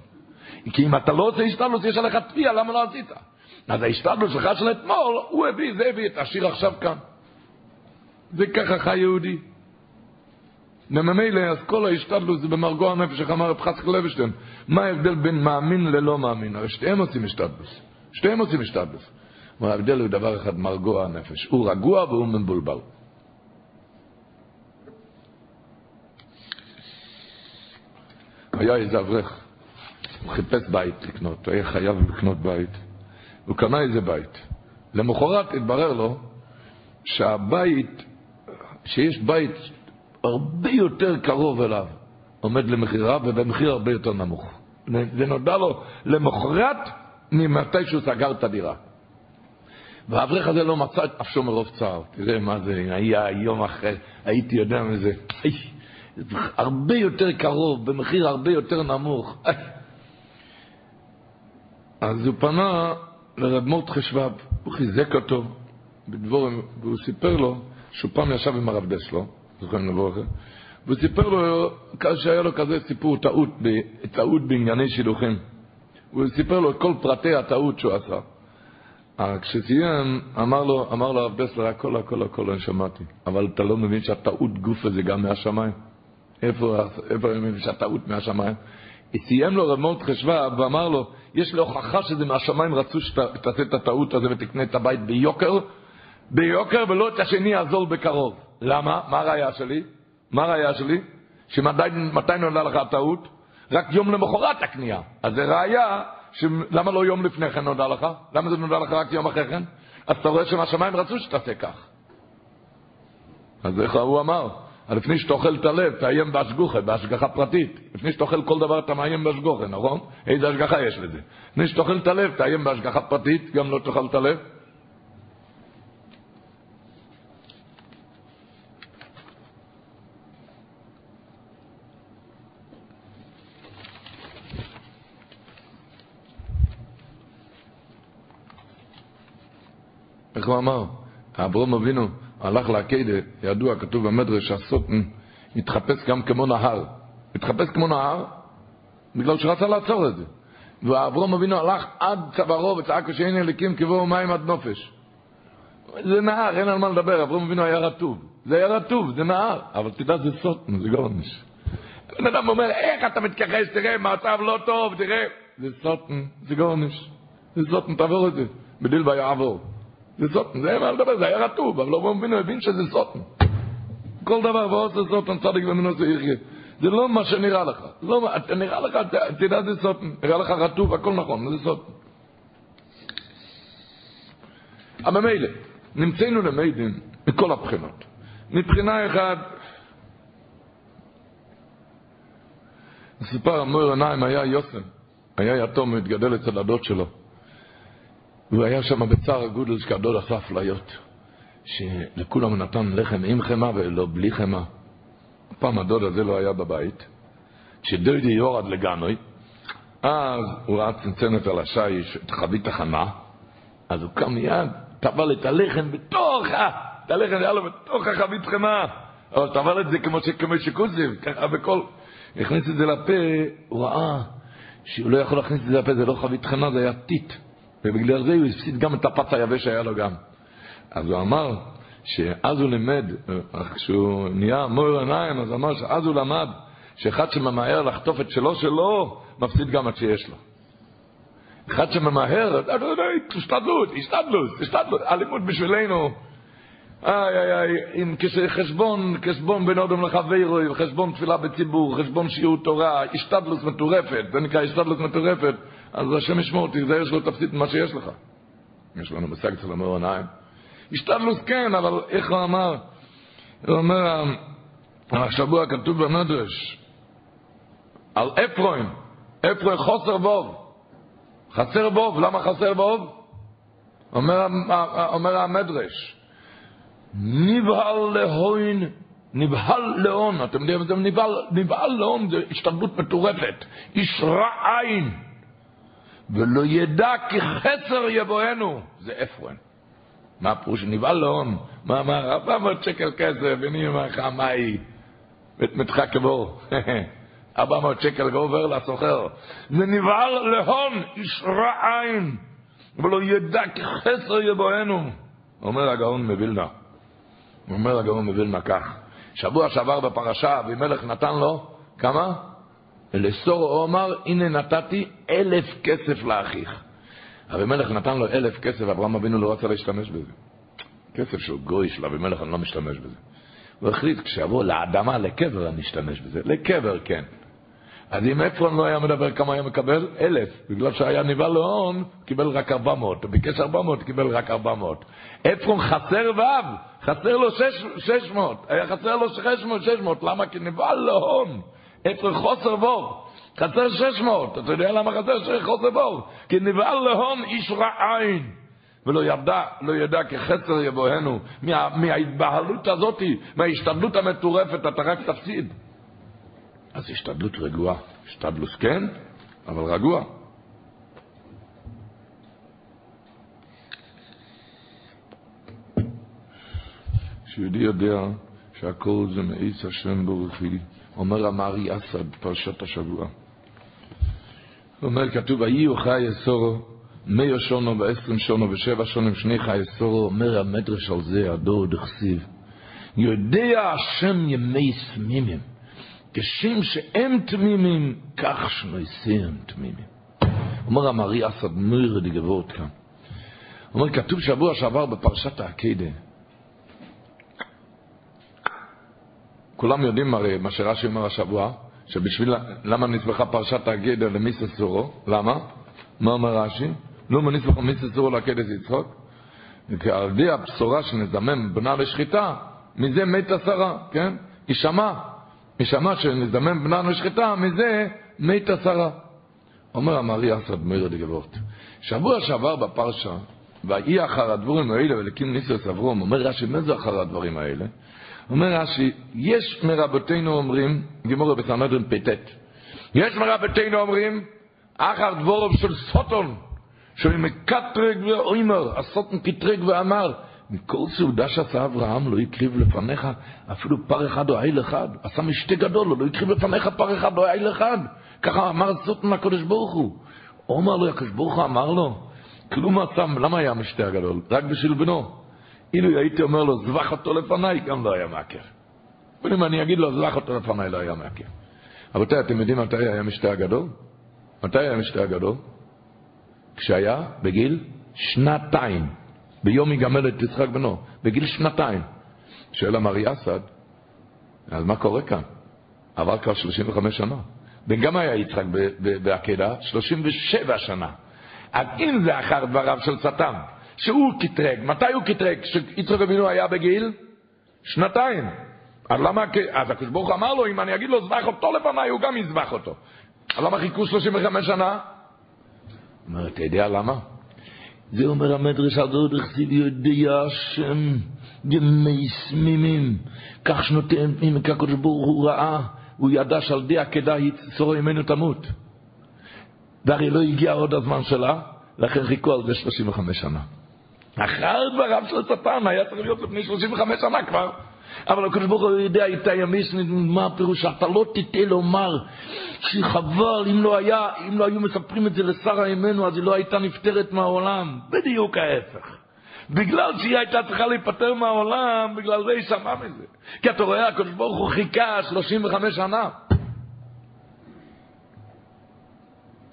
כי אם אתה לא עושה השתדלוס, יש עליך תביעה, למה לא עשית? אז ההשתדלוס שלך של אתמול, הוא הביא, זה הביא את השיר עכשיו כאן. זה ככה חי יהודי. וממילא, אז כל ההשתדלות זה במרגוע הנפש, איך אמר רב חסק לוושטיין. מה ההבדל בין מאמין ללא מאמין? הרי שתיהם עושים השתדלות. שתיהם עושים השתדלות. אבל ההבדל הוא דבר אחד, מרגוע הנפש. הוא רגוע והוא מבולבל. היה איזה אברך, הוא חיפש בית לקנות, הוא היה חייב לקנות בית. הוא קנה איזה בית. למחרת התברר לו שהבית, שיש בית הרבה יותר קרוב אליו, עומד למכירה ובמחיר הרבה יותר נמוך. זה נודע לו למחרת ממתי שהוא סגר את הדירה. והאברך הזה לא מצא את נפשו מרוב צער. תראה מה זה, היה יום אחרי, הייתי יודע מזה. הרבה יותר קרוב, במחיר הרבה יותר נמוך. אז הוא פנה לרב מורדכי שבב, הוא חיזק אותו בדבורים, והוא סיפר לו שהוא פעם ישב עם הרב דסלו, זוכרים לבוא והוא סיפר לו שהיה לו כזה סיפור טעות, טעות בענייני שילוחים. הוא סיפר לו את כל פרטי הטעות שהוא עשה. כשסיים, אמר לו, אמר לו הרב דסלר, הכל, הכל, הכל אני שמעתי. אבל אתה לא מבין שהטעות גוף הזה גם מהשמיים? איפה, איפה אני מבין שהטעות מהשמיים? סיים לו רב מורדכי שבב ואמר לו, יש לי הוכחה שזה מהשמיים רצו שתעשה את הטעות הזה ותקנה את הבית ביוקר, ביוקר ולא את השני הזול בקרוב. למה? מה הראייה שלי? מה הראייה שלי? שמתי נולדה לך הטעות? רק יום למחרת הקנייה. אז זה ראייה, למה לא יום לפני כן נודע לך? למה זה נודע לך רק יום אחרי כן? אז אתה רואה שמהשמיים רצו שתעשה כך. אז איך הוא אמר? לפני שאתה אוכל את הלב, תאיים בהשגוחה, בהשגחה פרטית. לפני שאתה אוכל כל דבר, אתה מאיים בהשגוחה, נכון? איזה השגחה יש לזה? לפני שאתה אוכל את הלב, תאיים בהשגחה פרטית, גם לא תאכל את הלב. איך הוא אמר? אברום אבינו הלך לעקדה, ידוע, כתוב במדרש, שהסוטן מתחפש גם כמו נהר. מתחפש כמו נהר, בגלל שרצה לעצור את זה. ואברום אבינו הלך עד צווארו וצעק שאין אליקים כבוא מים עד נופש. זה נהר, אין על מה לדבר, אברהם אבינו היה רטוב. זה היה רטוב, זה נהר, אבל תדע, זה סוטן, זה גורניש. בן אדם אומר, איך אתה מתכחש, תראה, מצב לא טוב, תראה. זה סוטן, זה גורניש. זה סוטן, תעבור את זה. בדיל ויעבור. זה סוטן, זה אין מה לדבר, זה היה רטוב, אבל אברהם אבינו הבין שזה סוטן. כל דבר ועושה סוטן, צדיק ומנוסה יחיה. זה לא מה שנראה לך. לא, נראה לך, תדע, זה סוטן. נראה לך רטוב, הכל נכון, זה סוטן. אבל ממילא, נמצאנו למדים מכל הבחינות. מבחינה אחת, סיפר המור עיניים היה יוסם, היה יתום והתגדל אצל הדוד שלו. והוא היה שם בצער הגודל שהדוד עשה אפליות, שלכולם נתן לחם עם חמאה ולא בלי חמאה. פעם הדוד הזה לא היה בבית, כשדודי יורד לגנוי, אז הוא ראה צנצנת על השיש, את חבית החמה, אז הוא קם מיד, טבל את הלחם בתוך, את הלחם היה לו בתוך החבית חמה, אבל טבל את זה כמו, ש, כמו שקוזים, ככה בכל, הכניס את זה לפה, הוא ראה שהוא לא יכול להכניס את זה לפה, זה לא חבית חמה, זה היה טיט, ובגלל זה הוא הפסיד גם את הפץ היבש שהיה לו גם. אז הוא אמר שאז הוא לימד, כשהוא נהיה מויר עיניים, אז אמר שאז הוא למד שאחד שממהר לחטוף את שלו שלו, מפסיד גם את שיש לו. אחד שממהר, השתדלות, השתדלות, השתדלות, אלימות בשבילנו. איי איי איי, אם כשחשבון, חשבון בין אודם לחברו, חשבון תפילה בציבור, חשבון שיעור תורה, השתדלות מטורפת, זה נקרא השתדלות מטורפת, אז השם ישמור אותי, זה יש לו תפסיד מה שיש לך. יש לנו מושג אצל המאור עיניים. השתדלות כן, אבל איך הוא אמר? הוא אומר, השבוע כתוב במדרש, על אפרוין, אפרוין חוסר בוב. חסר בוב, למה חסר בוב? אומר, אומר המדרש, נבהל להוין, נבהל להון, אתם יודעים, נבהל, נבהל להון זה השתלבות מטורפת, איש רע עין, ולא ידע כי חסר יבואנו, זה אפרן. מה הפירוש נבהל להון? מה אמר? 400 שקל כסף, ואני אומר לך, מה היא? מתחק כבור. 400 שקל ועובר לסוחר. זה נבהל להון, איש רע עין, ולא ידע כי חסר יבואנו. אומר הגאון מווילנה, אומר הגאון מווילנה כך, שבוע שעבר בפרשה, אבימלך נתן לו, כמה? לסור הוא אמר, הנה נתתי אלף כסף לאחיך. אבימלך נתן לו אלף כסף, אברהם אבינו לא רצה להשתמש בזה. כסף של גוי של אבימלך, אני לא משתמש בזה. הוא החליט, כשיבוא לאדמה, לקבר, אני אשתמש בזה. לקבר, כן. אז אם עפרון לא היה מדבר כמה היה מקבל? אלף. בגלל שהיה נבהל להון, קיבל רק ארבע מאות. הוא ביקש ארבע מאות, קיבל רק ארבע מאות. עפרון חסר ו', חסר לו שש מאות. היה חסר לו שש מאות, שש מאות. למה? כי נבהל להון. עפרון חוסר בור. חסר שש מאות. אתה יודע למה חסר שש חוסר בור? כי נבהל להון איש רע עין. ולא ידע, לא ידע כי חסר יבואנו. מה, מההתבהלות הזאת, מההשתדלות המטורפת, אתה רק תפסיד. אז השתדלות רגועה. השתדלות כן, אבל רגוע. שיהודי יודע שהכל זה מעץ השם ברוכי, אומר המרי אסד, פרשת השבוע. הוא אומר, כתוב, ויהי חי אסורו, מאה שונו ועשרים שונו ושבע שונו שני חי אסורו, אומר המדרש על זה, הדור דכסיב. יודע השם ימי סמימים. כשם שהם תמימים, כך שנויסיהם תמימים. אומר המרי אסד מיר דגבות כאן. אומר, כתוב שבוע שעבר בפרשת העקדה. כולם יודעים הרי מה שרש"י אומר השבוע, שבשביל, למה נסבכה פרשת העקדה למיססורו? למה? מה אומר רש"י? לא מנסבכה מיססורו לעקדת יצחוק? כי על ידי הבשורה שנזמם בנה לשחיטה, מזה מת עשרה, כן? יישמע. משמע שנזדמן בנה לשחיטה, מזה מת עשרה. אומר המרי אסד מאיר דגבות. שבוע שעבר בפרשה, ויהי אחר הדבורים האלה ולקים ניסוס אברום, אומר רש"י, מה זה אחר הדברים האלה? אומר רש"י, יש מרבותינו אומרים, גמור בסנהדרין פט, יש מרבותינו אומרים, אחר דבורוב של סוטון, של מקטרג ואוימר, הסוטון קטרג ואמר, מכל סעודה שעשה אברהם לא הקריב לפניך אפילו פר אחד או איל אחד. עשה משתה גדול, לא הקריב לפניך פר אחד או איל אחד. ככה אמר סוטן הקדוש ברוך הוא. אומר לו, הקדוש ברוך הוא אמר לו, כלום עצם, למה היה המשתה הגדול? רק בשביל בנו. אילו הייתי אומר לו, זבח אותו לפניי, גם לא היה מעכב. אם אני אגיד לו, זבח אותו לפניי, לא היה מעכב. רבותיי, אתם יודעים מתי היה משתה הגדול? מתי היה משתה הגדול? כשהיה בגיל שנתיים, ביום יגמל את יצחק בנו, בגיל שנתיים. שואל המרי אסד, אז מה קורה כאן? עבר כבר 35 שנה. בן גם היה יצחק בעקדה? 37 שנה. אז אם זה אחר דבריו של שטן, שהוא קטרג, מתי הוא קטרג? כשיצחק אבינו היה בגיל? שנתיים. אז למה, אז הקדוש ברוך אמר לו, אם אני אגיד לו זבח אותו לפניי, הוא גם יזבח אותו. אז למה חיכו 35 שנה? אומר, אתה יודע למה? זה אומר המדרש הדוד החסיד יודע השם ימי סמימים, כך שנותן פנימי, כי הקדוש ברוך הוא ראה, הוא ידע שעל די עקדה יצורו ממנו תמות. והרי לא הגיע עוד הזמן שלה, לכן חיכו על זה 35 שנה. אחר דבריו של השטן היה צריך להיות לפני 35 שנה כבר. אבל הקדוש ברוך הוא יודע איתה ימיס, מה הפירוש? אתה לא תטעה לומר שחבל, אם לא היה, אם לא היו מספרים את זה לשרה אימנו, אז היא לא הייתה נפטרת מהעולם. בדיוק ההפך. בגלל שהיא הייתה צריכה להיפטר מהעולם, בגלל זה היא שמעה מזה. כי אתה רואה, הקדוש ברוך הוא חיכה 35 שנה.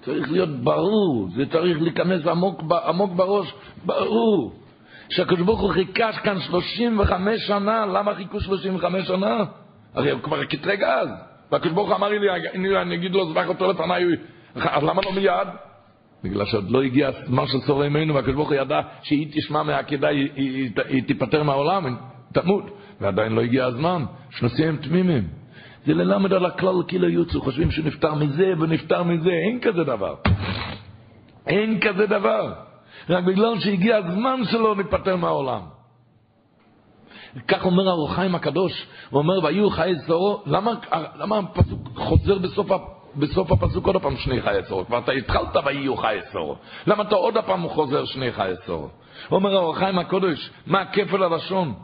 צריך להיות ברור, זה צריך להיכנס עמוק, עמוק בראש, ברור. שהקדוש ברוך הוא חיכה כאן 35 שנה, למה חיכו 35 שנה? הרי הוא כבר קטרג אז. והקדוש ברוך אמר לי, אני אגיד לו, זבח אותו לפניי, אז למה לא מיד? בגלל שעוד לא הגיע הזמן של צור ימינו, והקדוש ברוך הוא ידע שהיא תשמע מהעקידה, היא, היא, היא, היא תיפטר מהעולם, תמות. ועדיין לא הגיע הזמן, שנשיאים תמימים. זה ללמד על הכלל כאילו יוצאו, חושבים שנפטר מזה ונפטר מזה, אין כזה דבר. אין כזה דבר. רק בגלל שהגיע הזמן שלו ניפטר מהעולם. כך אומר הרוחיים הקדוש, הוא אומר, ויהיו חיי זורו, למה, למה הפסוק חוזר בסוף, בסוף הפסוק עוד פעם שני חיי זורו? כבר אתה התחלת ויהיו חיי זורו. למה אתה עוד פעם חוזר שני חיי? הוא אומר הרוחיים הקדוש, מה כפל הלשון?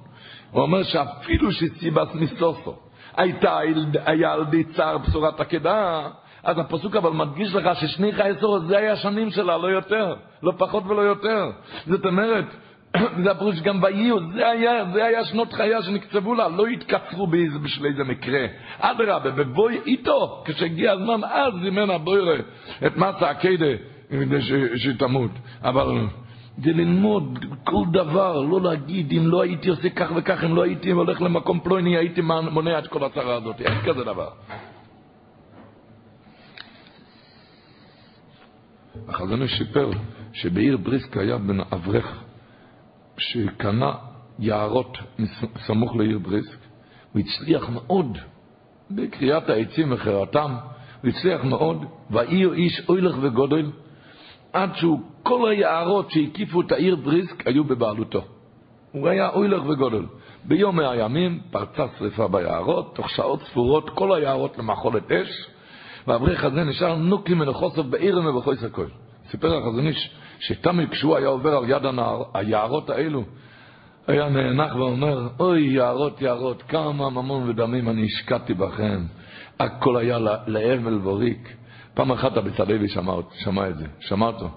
הוא אומר שאפילו שסיבס מסוסו, הייתה, היה על די צער בשורת עקדה, אז הפסוק אבל מדגיש לך ששני חיי סורת זה היה השנים שלה, לא יותר, לא פחות ולא יותר. זאת אומרת, זה הפירוש גם ויהיו, זה היה, זה היה שנות חייה שנקצבו לה, לא התקצרו בשביל איזה מקרה. אדרבה, בבואי איתו, כשהגיע הזמן, אז זימן הבוירה את מסע הקדה, כדי שתמות. אבל זה ללמוד כל דבר, לא להגיד, אם לא הייתי עושה כך וכך, אם לא הייתי הולך למקום פלויני, הייתי מונע את כל הצרה הזאת. אין כזה דבר. החזון איש סיפר שבעיר בריסק היה בן אברך שקנה יערות סמוך לעיר בריסק, הוא הצליח מאוד בקריאת העצים וחרתם, הוא הצליח מאוד, והעיר איש אוילך וגודל, עד שהוא, כל היערות שהקיפו את העיר בריסק היו בבעלותו. הוא היה אוילך וגודל. ביום מהימים פרצה שרפה ביערות, תוך שעות ספורות כל היערות למחולת אש, והאברך הזה נשאר נוקי מנחוסף בעיר ובחויס הכל. סיפר החזון איש שתמיד כשהוא היה עובר על יד הנער, היערות האלו, היה נאנח ואומר, אוי יערות יערות, כמה ממון ודמים אני השקעתי בכם. הכל היה לאבל וריק. פעם אחת הבצלאלי שמע, שמע את זה, שמע אותו.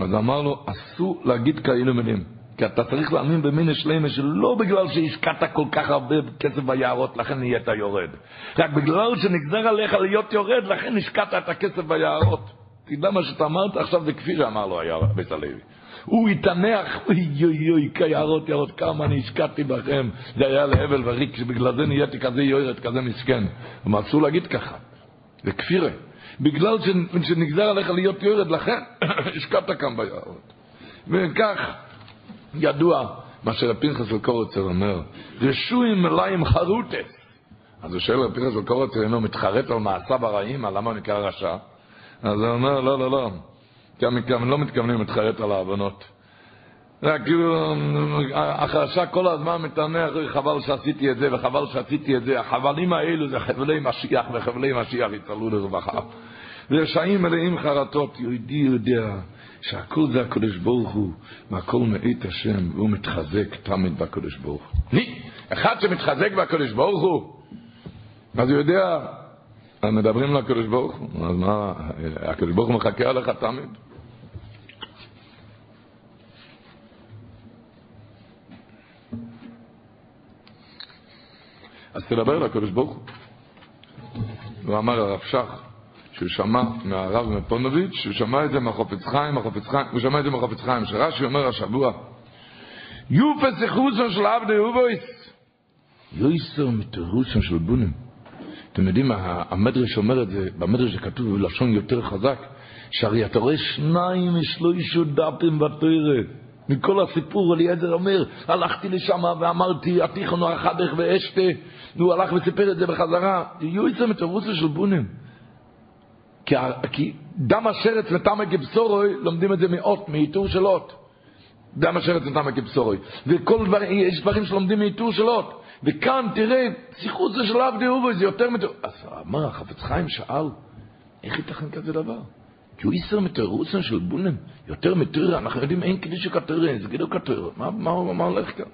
אז אמר לו, אסור להגיד כאלו מילים. כי אתה צריך להאמין במין שלמה שלא בגלל שהשקעת כל כך הרבה כסף ביערות, לכן נהיית יורד. רק בגלל שנגזר עליך להיות יורד, לכן השקעת את הכסף ביערות. תדע מה שאתה אמרת, עכשיו זה כפי שאמר לו בית הלוי. הוא התענח, אוי אוי אוי, כיערות יערות, כמה אני השקעתי בכם. זה היה להבל וריק, שבגלל זה נהייתי כזה יורד, כזה מסכן. אבל אסור להגיד ככה. זה כפירה. בגלל שנגזר עליך להיות יורד, לכן השקעת כאן ביערות. וכך ידוע מה שרפנחס אלקורצר אומר, רשויים מלאים חרוטס. אז הוא שואל רפנחס אלקורצר, אם הוא מתחרט על מעשיו הרעים, למה הוא נקרא רשע? אז הוא אומר, לא, לא, לא. כי הם לא מתכוונים להתחרט על העוונות. רק כאילו, החרשה כל הזמן מתענח, חבל שעשיתי את זה וחבל שעשיתי את זה. החבלים האלו זה חבלי משיח וחבלי משיח יצלו לרווחה. ורשעים מלאים חרטות, יהודי יודע שהכל זה הקדוש ברוך הוא, והכל מאת השם, והוא מתחזק תמיד בקדוש ברוך הוא. אחד שמתחזק בקדוש ברוך הוא, אז הוא יודע מדברים לקדוש ברוך הוא, אז מה, הקדוש ברוך הוא מחכה עליך תמיד. אז תדבר לקדוש ברוך הוא. הוא אמר הרב שך, שהוא שמע מהרב מפונוביץ', שהוא שמע את זה מהחופץ חיים, החופץ חיים, הוא שמע את זה מהחופץ חיים, שרש"י אומר השבוע, יופס איכוסון של עבדי אובויס, יויסר מתירוסון של בונים. אתם יודעים, המדרש אומר את זה, במדרש זה כתוב בלשון יותר חזק, שהרי אתה רואה שניים משלושה דפים בתוירת. מכל הסיפור אליעזר אומר, הלכתי לשם ואמרתי, התיכונו אחדך ואשתה, והוא הלך וסיפר את זה בחזרה. יהיו יצא מתרוסה של בונים. כי, כי דם השרץ ותמה כבשורוי, לומדים את זה מאות, מעיטור של אות. דם השרץ ותמה כבשורוי. וכל דבר, יש דברים שלומדים מעיטור של אות. וכאן, תראה, שיחות זה של עבדי אובוי, זה יותר מתור... אז אמר, החפץ חיים שאל, איך ייתכן כזה דבר? כי הוא איסר מתירוסן של בונם, יותר מתירה, אנחנו יודעים אין קדיש כתירה, זה כאילו כתירה, מה, מה, מה הולך כאן?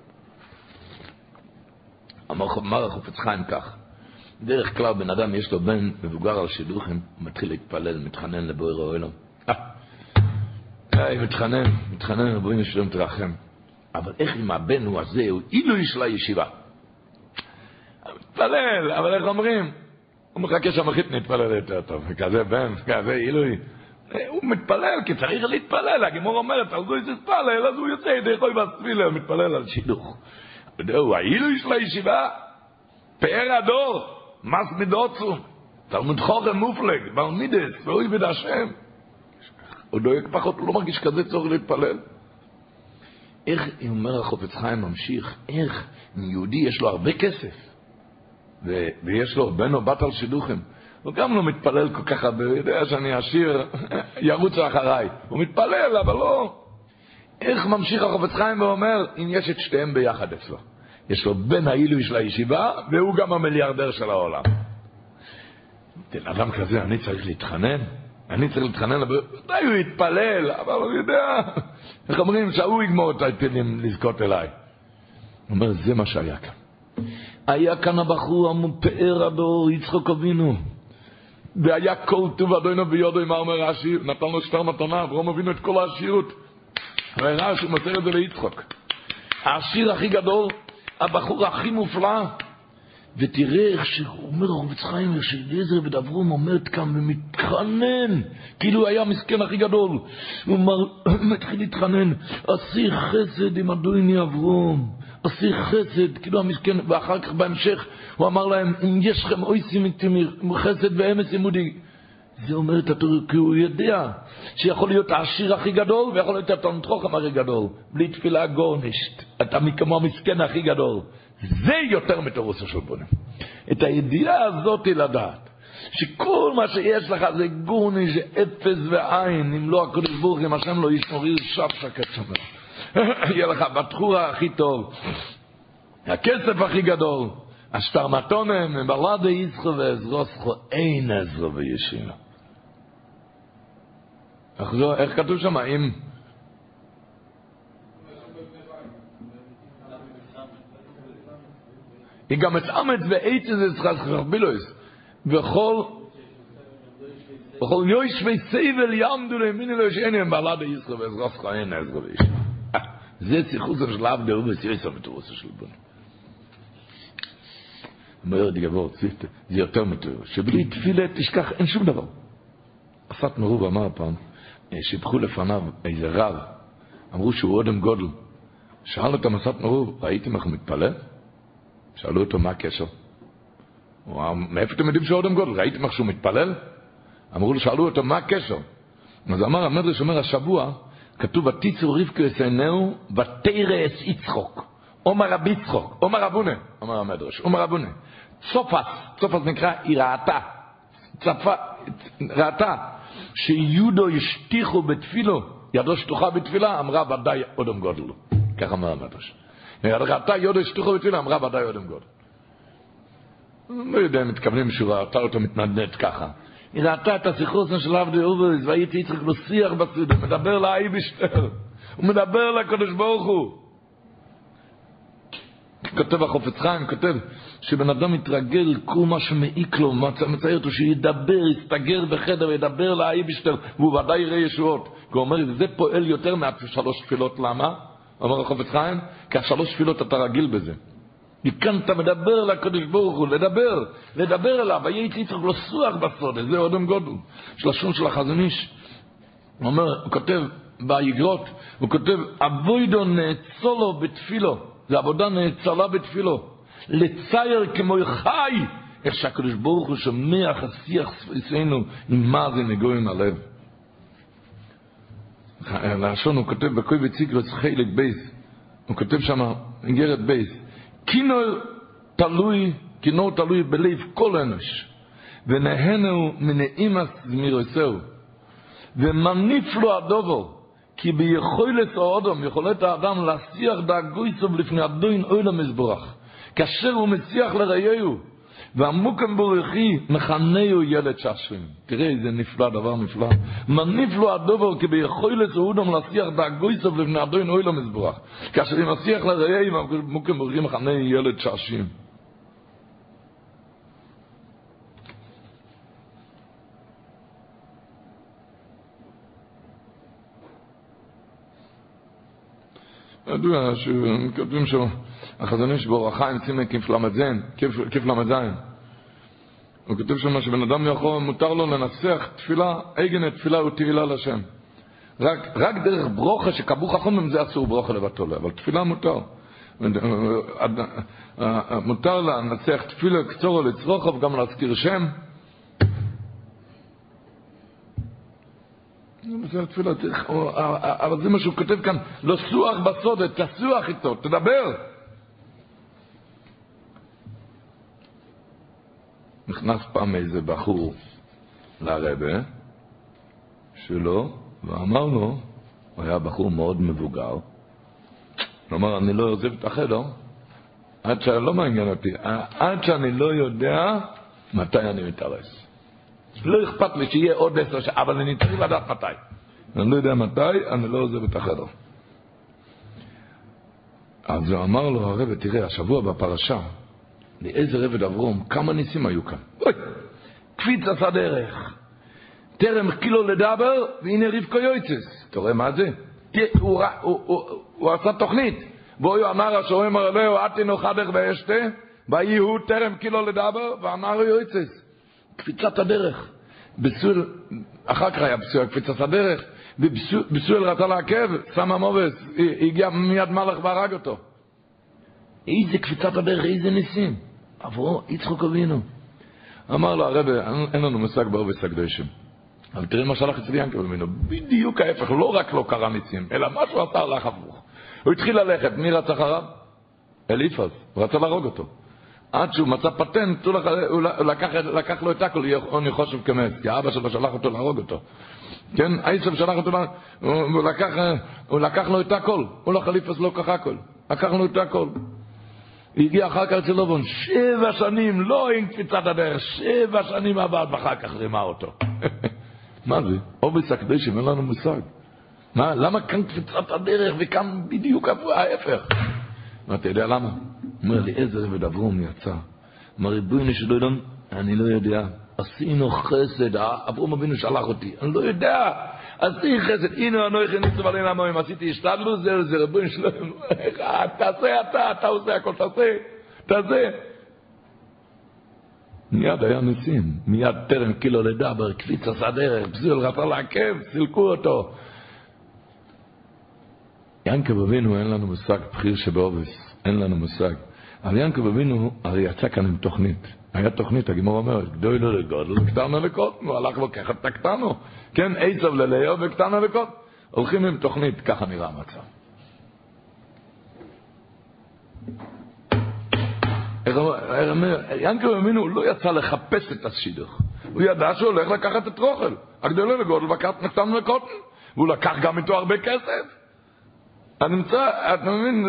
אמר, אמר החופץ חיים כך, דרך כלל בן אדם יש לו בן מבוגר על שידוכים, הוא מתחיל להתפלל, מתחנן לבוער העולם. אה, מתחנן, מתחנן לבורים שלום תרחם. אבל איך אם הבן הוא הזה, הוא אילו איש לישיבה? מתפלל, אבל איך אומרים? הוא מחכה שהמחית נתפלל יותר טוב, כזה בן, כזה עילוי. הוא מתפלל, כי צריך להתפלל, הגמור אומרת, על גוי תתפלל, אז הוא יוצא ידי חוי בספילה, מתפלל על שידוך. וזהו, העילוי של הישיבה, פאר הדור, מס מדוצו, תלמוד חוכם מופלג, בר ואוי בד השם. הוא דואג פחות, הוא לא מרגיש כזה צורך להתפלל. איך, אומר החופץ חיים ממשיך, איך יהודי יש לו הרבה כסף, ויש לו בן או בת על שידוכים, הוא גם לא מתפלל כל כך הרבה, הוא יודע שאני עשיר, ירוצו אחריי. הוא מתפלל, אבל לא. איך ממשיך החופץ חיים ואומר, אם יש את שתיהם ביחד אצלו. יש לו בן העילוי של הישיבה, והוא גם המיליארדר של העולם. אדם כזה, אני צריך להתחנן? אני צריך להתחנן? ודאי הוא יתפלל, אבל הוא יודע, איך אומרים, שהוא יגמור את העיתונים לזכות אליי. הוא אומר, זה מה שהיה כאן. היה כאן הבחור המופאר הדור, יצחוק אבינו. והיה כל טוב אדונו ביודו, מה אומר רש"י? נתן לו שטר מתנה, אברום אבינו את כל העשירות. ורש"י מוסר את זה ליצחוק. העשיר הכי גדול, הבחור הכי מופלא. ותראה איך שהוא אומר, רובץ חיים, איך שאליעזר ודברום עומד כאן ומתחנן, כאילו היה המסכן הכי גדול. הוא מתחיל להתחנן, עשי חסד עם אדוני אברום. עשי חסד, כאילו המסכן, ואחר כך בהמשך הוא אמר להם, אם יש לכם אויסים חסד ואמס עמודי. זה אומר את התורה, כי הוא יודע שיכול להיות העשיר הכי גדול ויכול להיות התלמוד חוכם הכי גדול. בלי תפילה גורנישט, אתה כמו המסכן הכי גדול. זה יותר מתורוסו של בונים. את הידיעה הזאת לדעת, שכל מה שיש לך זה גורניש, זה אפס ועין, אם לא הקדוש ברוך אם השם לא ישמור, שפשק עצמו. יהיה לך בתחורה הכי טוב, הכסף הכי גדול, השטרמטונם, בלדה יצחו ועזרוסכו, אין עזרו וישימה. איך כתוב שם? אם... היא גם מצאמץ ואיצה זה צריך לחבילויס. וכל... וכל יויש וסבל יעמדו לימיני לו שאין הם בלדה יצחו ועזרוסכו, אין עזרו וישימה. זה ציחוס של אב דאובס יויסר בתורס של בון. אומר די גבור, זה יותר מתור. שבלי תפילה תשכח, אין שום דבר. אסת מרוב אמר פעם, שיבחו לפניו איזה רב, אמרו שהוא אודם גודל. שאל אותם אסת מרוב, ראיתם איך הוא מתפלל? שאלו אותו מה הקשר. הוא אמר, מאיפה אתם יודעים שהוא אודם גודל? ראיתם איך שהוא מתפלל? אמרו לו, שאלו אותו מה הקשר. אז אמר המדרש, אומר השבוע, כתוב, ותיצו רבקו יסענהו, ותרא אס יצחוק. עומר רבי יצחוק, עומר רבונה, אומר המדרש, עומר רבונה. צופס, צופס נקרא, היא ראתה. צפה, ראתה, שיודו השטיחו בתפילו, ידו שטוחה בתפילה, אמרה ודאי אודם גודל. כך אמר המדרש. ראתה יודו השטיחו בתפילה, אמרה ודאי אודם גודל. לא יודע אם מתכוונים שהוא ראתה אותו מתנדנד ככה. היא ראתה את שיחתן של עבדי אבות, ויצא יצחק לשוח בשדה, מדבר לאייבערשטער, הוא מדבר לקדוש ברוך הוא. כותב החפץ חיים, כותב שבן אדם מתרגל כל מה שמעיק לו, מצייר אותו שידבר, יסתגר בחדר, ידבר לאייבערשטער, והוא ודאי יראה ישועות. הוא אומר, זה פועל יותר מהשלוש תפילות, למה? אומר החפץ חיים, כי השלוש תפילות אתה רגיל בזה. מכאן אתה מדבר לקדוש ברוך הוא, לדבר, לדבר אליו, הייתי צריך לסוח בסודה, זה אודם גודל. יש לשון של החזון איש. הוא אומר, הוא כותב באיגרות, הוא כותב, אבוידו נאצולו בתפילו, זה עבודה נאצלה בתפילו. לצייר כמו חי, איך שהקדוש ברוך הוא שומע השיח אצלנו עם מה זה נגוע עם הלב. לשון הוא כותב בקוי וציקרוס חלק בייס, הוא כותב שם, איגרת בייס, כינור תלוי, כינור תלוי בלב כל אנוש, ונהנו מנעימס זמירוסהו, ומניף לו הדובו, כי ביכולת האדם, יכולת האדם להסיח דאגויסוב לפני אדוין אוילם מזבורך, כאשר הוא מסיח לרעיהו, והמוקם בורכי מכנהו ילד ששרים. תראה איזה נפלא, דבר נפלא. מניף לו הדובר כי ביכולת אודם להסיח דאגויסוב לפני אדוין אוילם מזבורך, כאשר הוא מסיח לרעיהו, והמוקם בורכי מכנהו ילד ששרים. ידוע שכותבים שם, החזון איש החיים סימן כפל"ז, הוא כותב שם שבן אדם יכול, מותר לו לנסח תפילה, עגן תפילה ותהילה לשם. רק, רק דרך ברוכה שקבעו חכמים זה אסור ברוכה לבטולה, אבל תפילה מותר. מותר לנסח תפילה קצורו לצרוכוב, גם להזכיר שם. התפילה, אבל זה מה שהוא כותב כאן, לא סוח בסוד, תסוח איתו, תדבר. נכנס פעם איזה בחור לרבה שלו, ואמר לו, הוא היה בחור מאוד מבוגר, הוא אמר, אני לא עוזב את החדר עד שלא מעניין אותי, עד שאני לא יודע מתי אני מתארס. לא אכפת לי שיהיה עוד עשר שעה, אבל אני צריך לדעת מתי. אני לא יודע מתי, אני לא עוזב את החדר. אז הוא אמר לו הרב, תראה, השבוע בפרשה, לאיזה רבד אברום, כמה ניסים היו כאן. אוי, קפיץ עשה דרך. טרם קילו לדבר, והנה רבקו יויצס. אתה רואה מה זה? הוא, עשה תוכנית. בואו אמר השומר אמר אלוהו, עתינו חדך ואשתה, ויהי הוא טרם קילו לדבר, ואמר יויצס. קפיצת הדרך. בסול, אחר כך היה בסול קפיצת הדרך, ובסול רצה לעכב, שם המובס, הגיע מיד מלאך והרג אותו. איזה קפיצת הדרך, איזה ניסים. עברו יצחוק אבינו. אמר לו הרב, אין לנו מושג בעובס הקדושים. אבל תראה מה שלח אצלי ינקל אבינו, בדיוק ההפך, לא רק לא קרה ניסים, אלא מה שהוא עשה הלך הפוך. הוא התחיל ללכת, מי רץ אחריו? אליפז, הוא רצה להרוג אותו. עד שהוא מצא פטנט, הוא, לקח, לקח לו את הכל, אני חושב כמת, כי האבא שלו שלח אותו להרוג אותו. כן, עשב שלח אותו, הוא לקח, הוא לקח לו את הכל, הוא לא חליפס לא לקח הכל, לקח לו את הכל. הגיע אחר כך אצל לובון, שבע שנים, לא עם קפיצת הדרך, שבע שנים עבד, ואחר כך רימה אותו. מה זה? עובס הקדשים, אין לנו מושג. מה, למה כאן קפיצת הדרך וכאן בדיוק ההפך? אתה יודע למה? אומר לי, איזה רבד אברום יצא. אמר, ריבונו של עולם, אני לא יודע. עשינו חסד, אברום אבינו שלח אותי, אני לא יודע. עשיתי חסד, הנה אנוכי ניצוב עלינו המוים, עשיתי השתדלות, זה זה ריבונו של עולם. תעשה אתה, אתה עושה הכל, תעשה, תעשה. מיד היה ניסים, מיד טרם קילו לדבר, קפיץ עשה דרך, פזול רצה לעכב, סילקו אותו. ינקב אבינו אין לנו מושג בכיר שבעובס, אין לנו מושג. אבל ינקב אבינו הרי יצא כאן עם תוכנית. היה תוכנית, הגמור אומרת, גדולו לגודל וקטנו לקוטן, הוא הלך את הקטנו. כן, עצב ללאו וקטנו לקוטן. הולכים עם תוכנית, ככה נראה המצב. ינקב אבינו לא יצא לחפש את השידוך. הוא ידע שהוא הולך לקחת את רוכל. הגדולו לגודל וקטנו לקוטן. והוא לקח גם איתו הרבה כסף. אני נמצא, אתה מבין,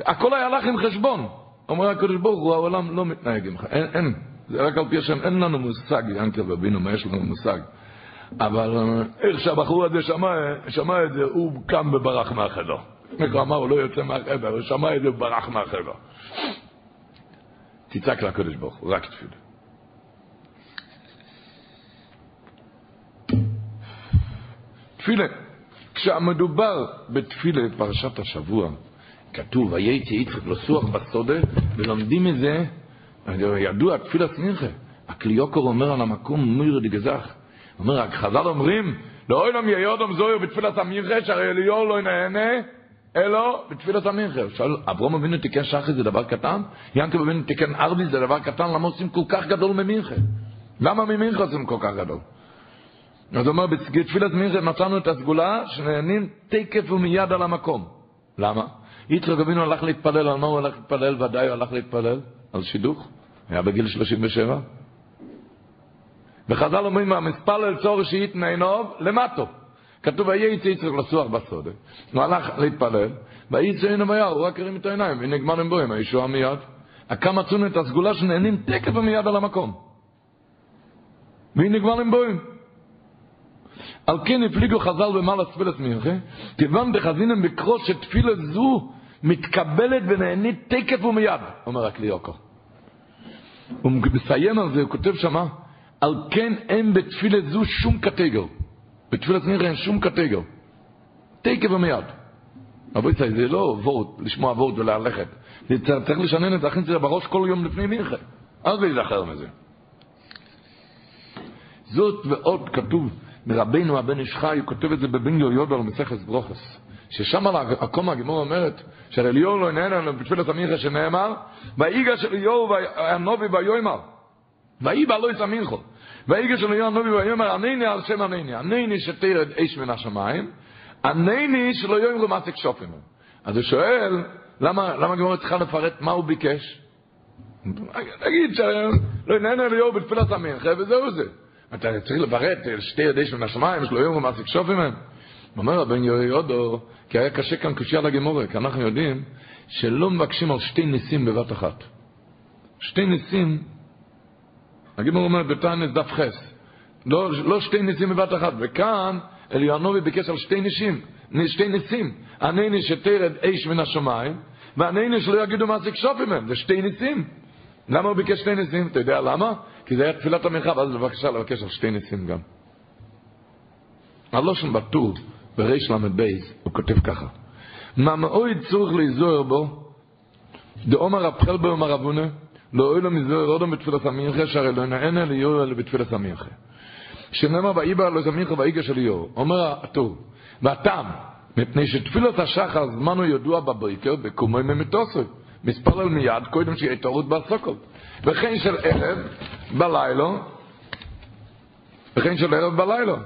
הכל היה לך עם חשבון. אומר הקדוש ברוך הוא, העולם לא מתנהג עמך, אין, אין, זה רק על פי השם, אין לנו מושג, ינקל ובינו, מה יש לנו מושג. אבל איך שהבחור הזה שמע, שמע את זה, הוא קם וברח מהחדר. איך הוא אמר, הוא לא יוצא מהחדר, הוא שמע את זה וברח מהחדר. תצעק לקדוש ברוך הוא, רק תפילה. תפילה. כשהמדובר בתפילה בפרשת השבוע, כתוב, וייצא יצחק לסוח בסודה, ולומדים מזה, ידוע, תפילת מנחה. הקליוקור אומר על המקום, מיר דגזך. אומר, חז"ל אומרים, לאוילום יהודום זויר בתפילת המנחה, שהרי אליור לא נהנה, אלא בתפילת המנחה. שואל, אברום אבינו תיקן שחי זה דבר קטן? ינקב אבינו תיקן ארבי זה דבר קטן? למה עושים כל כך גדול ממנחה? למה ממנחה עושים כל כך גדול? אז הוא אומר, בתפילת מנחה מצאנו את הסגולה שנהנים תקף ומיד על המקום. למה? יצחק אבינו הלך להתפלל, על מה הוא הלך להתפלל? ודאי הוא הלך להתפלל על שידוך. היה בגיל 37. וחז"ל אומרים, המספלל צור שיתנענוב למטו. כתוב, ויהיה יצא יצחק לסוח בסודה. הוא הלך להתפלל, ויצא הנה וירא, הוא רק הרים את העיניים, ונגמר עם בוים, הישועה מיד. הקם מצאנו את הסגולה שנהנים תקף ומיד על המקום. והנה עם בוים. על כן הפליגו חז"ל במעלה תפילת מנחה, כיוון דחזינם בקרו שתפילה זו מתקבלת ונהנית תקף ומיד, אומר הקליוקו. הוא מסיים על זה, הוא כותב שמה, על כן אין בתפילת זו שום קטגור. בתפילת מנחה אין שום קטגור. תקף ומיד. רבו ישראל, זה לא וורד, לשמוע וורד וללכת. צריך לשנן את זה, את זה בראש כל יום לפני מנחה. אל תיזכר מזה. זאת ועוד כתוב מרבנו הבן איש חי, הוא כותב את זה בבן יהויודו על מסכת ברוכס. ששם על הקום הגימור אומרת, שהרי ליאור לא לנו בתפילת המינכה שנאמר, ויגש אליהו והנובי ויאמר, ויבא לא יסמינכו, ויגש אליהו הנובי ויאמר, ענני על שם ענני, ענני שתרד אש מן השמיים, ענני שלא יאמרו מעסק שופים. אז הוא שואל, למה, למה הגימור צריכה לפרט מה הוא ביקש? נגיד שלא עניין אליהו בתפילת המינכה וזהו זה. אתה צריך לברט שתי ידי של השמיים, שלא יאמרו מעסיק שופים הם. אומר הבן יהודו, כי היה קשה כאן קושייה לגמורה, כי אנחנו יודעים שלא מבקשים על שתי ניסים בבת אחת. שתי ניסים, הגמור אומר בתנס דף חס, לא, לא שתי ניסים בבת אחת, וכאן אליענובי ביקש על שתי ניסים, שתי ניסים, ענני שתרד אש מן השמיים, וענני שלא יגידו מעסיק שופים הם, זה שתי ניסים. למה הוא ביקש שתי ניסים? אתה יודע למה? כי זה היה תפילת המנחה, ואז בבקשה לבקש על שתי ניסים גם. הלושן בטור, בריש ל"ב, הוא כותב ככה: מה מאוד צורך להיזוהר בו, דאמר רב חלבר אומר אבונה, לא אוי לו מזוהר אודם בתפילת המנחה, שהרי לא נענה ליאור אלא בתפילת המנחה. שנאמר ויבא לא זמינך ויגש אל ליאור. אומר הטור, והטעם, מפני שתפילת השחר זמנו ידוע בבוקר בקומי ממטוסוי. מספלל מיד קודם שיהיה טעות בסוקות. וכן של ערב בלילה, וכן של ערב בלילה.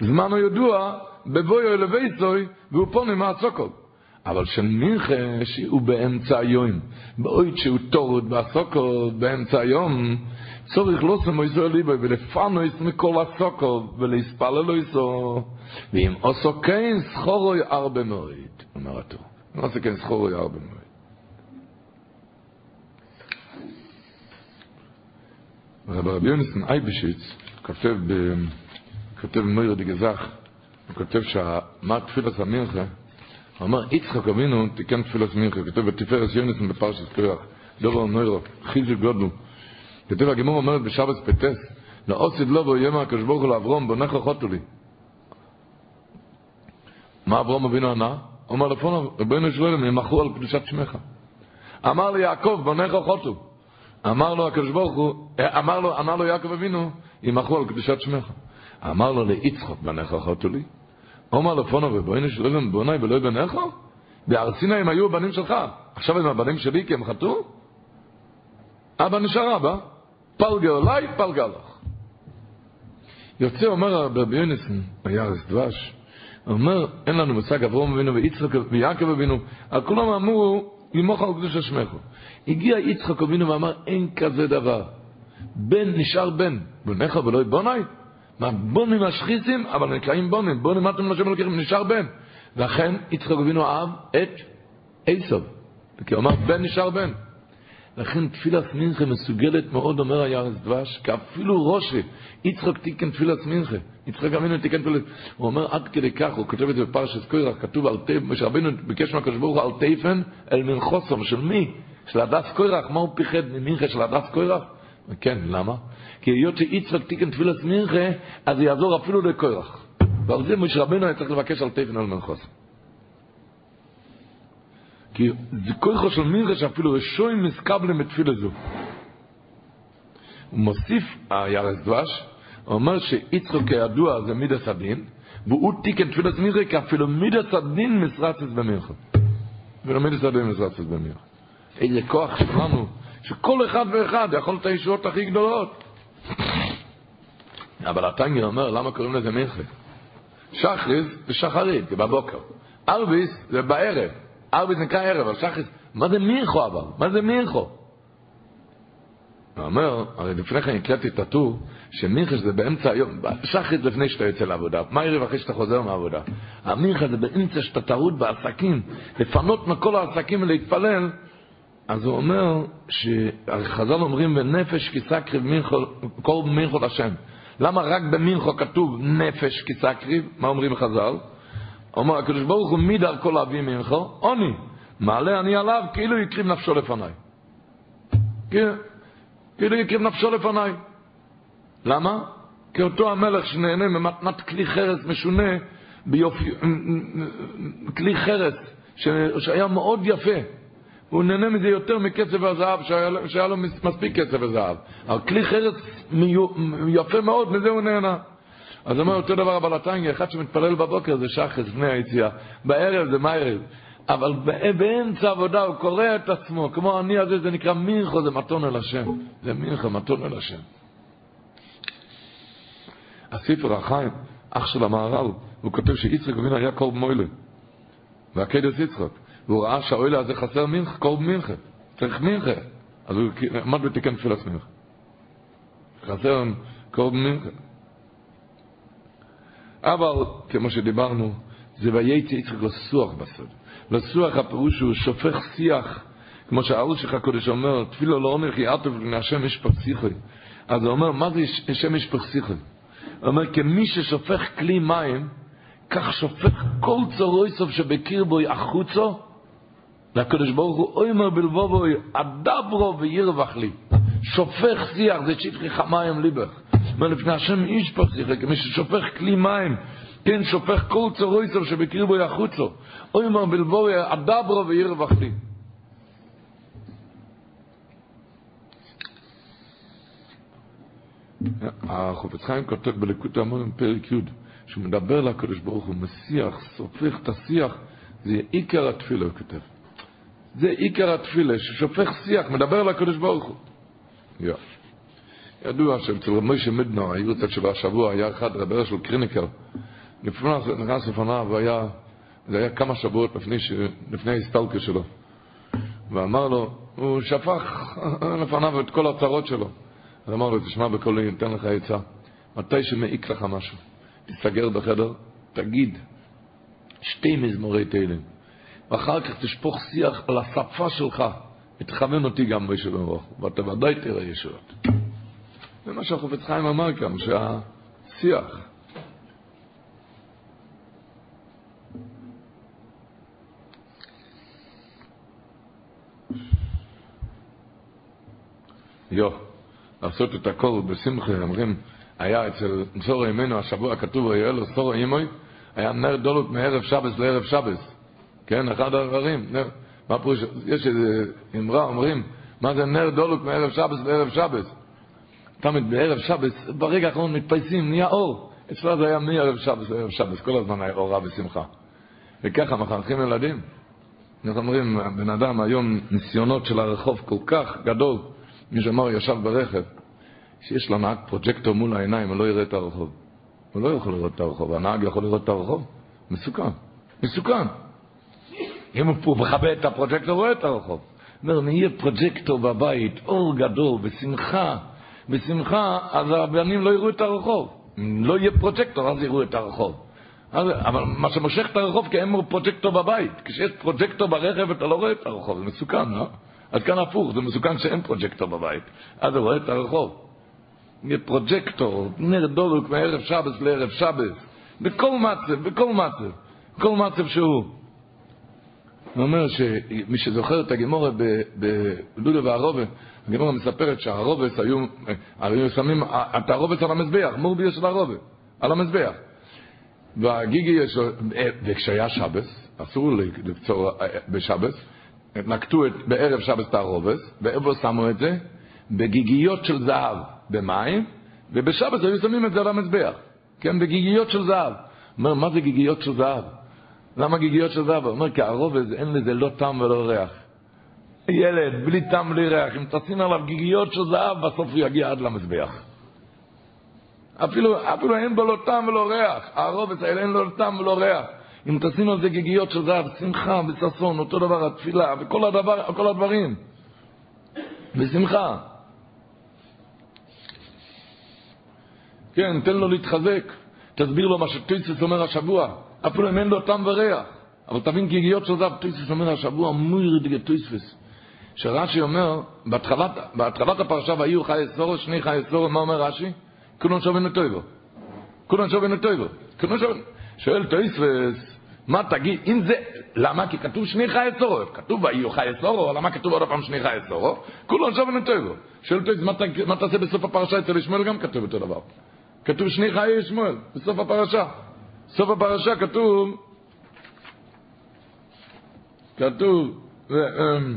זמן הוא ידוע בבויו לביצוי והוא פונה מהסוקות. אבל של מנחה שהוא באמצע היום, בעוד שהוא טורד בסוקות באמצע היום, צורך לא שמו ישראל ליבוי ולפנו יש מכל הסוקות ולהספלל איסו, ואם עושו כן סחורוי ארבע מועד, אומר התור. אם עושו כן סחורוי ארבע מועד. רבי יונסון אייבשיץ כותב, ב, כותב במויר דגזך, הוא כותב שמה תפילת המינכה, הוא אומר, יצחק אבינו תיקן תפילת מינכה, כותב בתפארת יונסון בפרשת קריח, דובר נוירו, חיזוק גודלו. כותב הגימור אומרת בשבת פטס, לאוסיד לו ויאמר הקדוש ברוך הוא לאברום, בונך חוטו לי. מה אברום אבינו ענה? הוא אומר רבינו שלום, ימחו על קדושת שמך. אמר ליעקב, בונך חוטו. אמר לו הקדוש ברוך הוא, אמר לו, אמר לו יעקב אבינו, ימחו על קדושת שמך. אמר לו ליצחוק בניך חוטו לי. אומר לו פונו ובואינו שלא יבן בוני ולא איכו? בהר סיני הם היו הבנים שלך, עכשיו הם הבנים שלי כי הם חטאו? אבא נשאר אבא, פלגה אולי, פלגה לך. יוצא אומר רבי יונסון, בירס דבש, אומר, אין לנו מושג אברום אבינו ויצחק ויעקב אבינו, על כולם אמרו, למוך על קדוש השמך. הגיע יצחק אבינו ואמר, אין כזה דבר. בן נשאר בן, בונך ולא בוני? מה בונים השחיסים, אבל נקראים בונים, בונים מה אתם לשם אלוקים, נשאר בן. ואכן יצחק אבינו אהב את עשב, כי הוא אמר, בן נשאר בן. לכן תפילת מנחה מסוגלת מאוד, אומר הירס דבש, כי אפילו ראשי, יצחק תיקן תפילת מנחה, יצחק אבינו תיקן תפילת, הוא אומר עד כדי כך, הוא כותב את זה בפרשת קוירח, כתוב על תיפן, שרבינו ביקש מהקדוש ברוך הוא על תיפן, אל מנחוסם, של מי? של הדס קוירח, מה הוא פיחד ממנחה של הדס קוירח? כן, למה? כי היות שיצחק תיקן תפילת מנחה, אז יעזור אפילו לקוירח. ועל זה משה רבינו היה צריך לבקש על תיפן אל מנחוסם. כי זה כוחו של מינכה שאפילו רשועים מסקבלים בתפילה זו. הוא מוסיף, הירס דבש, הוא אומר שיצחוק כידוע זה מידס הדין, והוא תיקן תפילת מינכה כי אפילו מידס הדין מסרצת במינכה. אפילו מידס הדין מסרצת במינכה. איזה כוח שלנו, שכל אחד ואחד יכול את הישועות הכי גדולות. אבל הטנגר אומר, למה קוראים לזה מינכה? שחריז זה שחרית, זה בבוקר. ארביס זה בערב. ארביס נקרא ערב, אבל שחריז, מה זה מיכו אבל? מה זה מיכו? הוא אומר, הרי לפני כן הקלטתי את הטור, שמיכה זה באמצע היום, שחריז לפני שאתה יוצא לעבודה, מה ערב אחרי שאתה חוזר מהעבודה? המיכה זה באמצע שאתה טרוד בעסקים, לפנות מכל העסקים ולהתפלל, אז הוא אומר, שחז"ל אומרים, ונפש כיסה קריב כל מיכו לשם. למה רק במינכו כתוב נפש כיסה קריב? מה אומרים חז"ל? אומר הקדוש ברוך הוא מי דרכו להביא מינכו? עוני. מעלה אני עליו כאילו יקריב נפשו לפניי. כן, כאילו יקריב נפשו לפניי. למה? כי אותו המלך שנהנה ממתנת כלי חרס משונה ביופי, כלי חרס שהיה מאוד יפה. הוא נהנה מזה יותר מכסף הזהב, שהיה, שהיה לו מספיק כסף וזהב. אבל כלי חרס יפה מאוד, מזה הוא נהנה. אז אומר אותו דבר אבל התניא, אחד שמתפלל בבוקר זה שחס לפני היציאה, בערב זה מערב. אבל באמצע העבודה הוא קורא את עצמו, כמו אני הזה, זה נקרא מינכו, זה מתון אל השם. זה מינכו, מתון אל השם. הספר החיים, אח של המהר"ל, הוא כותב שיצחק אבינו היה קורב מוילה. והקדוש יצחק. והוא ראה שהאוילה הזה חסר מינכה, קורב מינכה, צריך מינכה. אז הוא עמד ותיקן תפילת מינכה. חסר קורב מינכה. אבל, כמו שדיברנו, זה וייצא יצחק לסוח בסוד. לסוח הפירוש הוא שופך שיח, כמו שהאלשיך הקודש אומר, תפילו לא אומר כי עטוב לפני השם ישפך שיחי. אז הוא אומר, מה זה השם ישפך שיחי? הוא אומר, כמי ששופך כלי מים, כך שופך כל צורוי סוף שבקרבו החוצו, לקדוש ברוך הוא אוימר בלבובו אדברו וירווח לי שופך שיח זה שפכי חמיים ליבך אומר לפני השם איש שיחה כמי ששופך כלי מים כן שופך כל צורוי צור שבקריבו יחוצו אוימר בלבובו אדברו וירווח לי החופץ חיים כותב בלקוט המון פרק י' שהוא מדבר לקדוש ברוך הוא מסיח, סופך את השיח זה עיקר התפילה הוא כותב זה עיקר התפילה, ששופך שיח, מדבר לקדוש ברוך הוא. Yeah. ידוע שאצל מוישה מדנור, היו קצת שבוע שבוע, היה אחד רבר של קריניקר, נכנס לפניו, היה, זה היה כמה שבועות לפני, לפני ההסתלקה שלו. ואמר לו, הוא שפך לפניו את כל הצרות שלו. אז אמר לו, תשמע בקולי, ניתן לך עצה. מתי שמעיק לך משהו, תסתגר בחדר, תגיד שתי מזמורי תהילים. ואחר כך תשפוך שיח על השפה שלך, ותכוון אותי גם בישוב ברוך ואתה ודאי תראה ישועות. זה מה שהחופץ חיים אמר כאן, שהשיח. יו, לעשות את הכל בשמחה, אומרים, היה אצל צורו ימינו, השבוע כתוב, היה לו צורו ימוי, היה נר דולות מערב שבס לערב שבס. כן, אחד הדברים. מה פירוש? יש איזה אמרה, אומרים, מה זה נר דולוק מערב שבס לערב שבס? תמיד בערב שבס, ברגע האחרון מתפייסים, נהיה אור. אצלו זה היה מערב שבס לערב שבס, כל הזמן היה אורה ושמחה. וככה מחנכים ילדים. אנחנו אומרים, בן אדם היום, ניסיונות של הרחוב כל כך גדול, מי שאמר, ישב ברכב, שיש לנהג פרוג'קטור מול העיניים, הוא לא יראה את הרחוב. הוא לא יכול לראות את הרחוב, הנהג יכול לראות את הרחוב? מסוכן. מסוכן. אם הוא מכבה את הפרוג'קטור, רואה את הרחוב. אומר, נהיה פרוג'קטור בבית, אור גדול, בשמחה, בשמחה, אז הבנים לא יראו את הרחוב. אם לא יהיה פרוג'קטור, אז יראו את הרחוב. אז, אבל מה שמושך את הרחוב, כי אין פרוג'קטור בבית. כשיש פרוג'קטור ברכב, אתה לא רואה את הרחוב, זה מסוכן, לא? אז כאן הפוך, זה מסוכן שאין פרוג'קטור בבית. אז הוא רואה את הרחוב. פרוג'קטור, נר דולק מערב שבת לערב שבת. בכל מצב, בכל מצב. בכל מצב שהוא. הוא אומר שמי שזוכר את הגימורה בלולו והרובה, הגימורה מספרת שהרובס היו, היו שמים את הרובס על המזבח, מורביוס של הרובה, על המזבח. והגיגי יש, וכשהיה שבס, אסור לקצור בשבס, נקטו את, בערב שבת תערובס, ואיפה שמו את זה? בגיגיות של זהב במים, ובשבת היו שמים את זה על המזבח, כן, בגיגיות של זהב. אומר, מה זה גיגיות של זהב? למה גיגיות של זהב? הוא אומר, כי הרובז אין לזה לא טעם ולא ריח. ילד, בלי טעם, בלי ריח, אם תשים עליו גיגיות של זהב, בסוף הוא יגיע עד למזבח. אפילו, אפילו אין בו לא טעם ולא ריח. הרובץ האלה אין לו לא טעם ולא ריח. אם תשים על זה גיגיות של זהב, שמחה וששון, אותו דבר התפילה, וכל הדבר, כל הדברים. בשמחה. כן, תן לו להתחזק. תסביר לו מה שתוספות אומר השבוע. אפילו אם אין לו טעם וריח. אבל תבין גיגיות של זהב, תוספות אומר השבוע, מוראדיגע תוספות. שרש"י אומר, בהתחלת, בהתחלת הפרשה, ויהיו חיי שרה, שני חיי שרה, מה אומר רש"י? כולן שווין לטובה. כולן. כולן שווה... שואל תוספות, מה תגיד, אם זה, למה? כי כתוב שני חיי סורו, כתוב ויהיו חיי סורו, למה כתוב עוד פעם שני חיי סורו? כולן שווה נטויבו. שואל טויספס, מה, מה תעשה בסוף הפרשה אצל ישמעאל גם כתוב אותו דבר. כתוב שני חיי ישמעאל, בסוף הפרשה. סוף הפרשה כתוב, כתוב, אמ,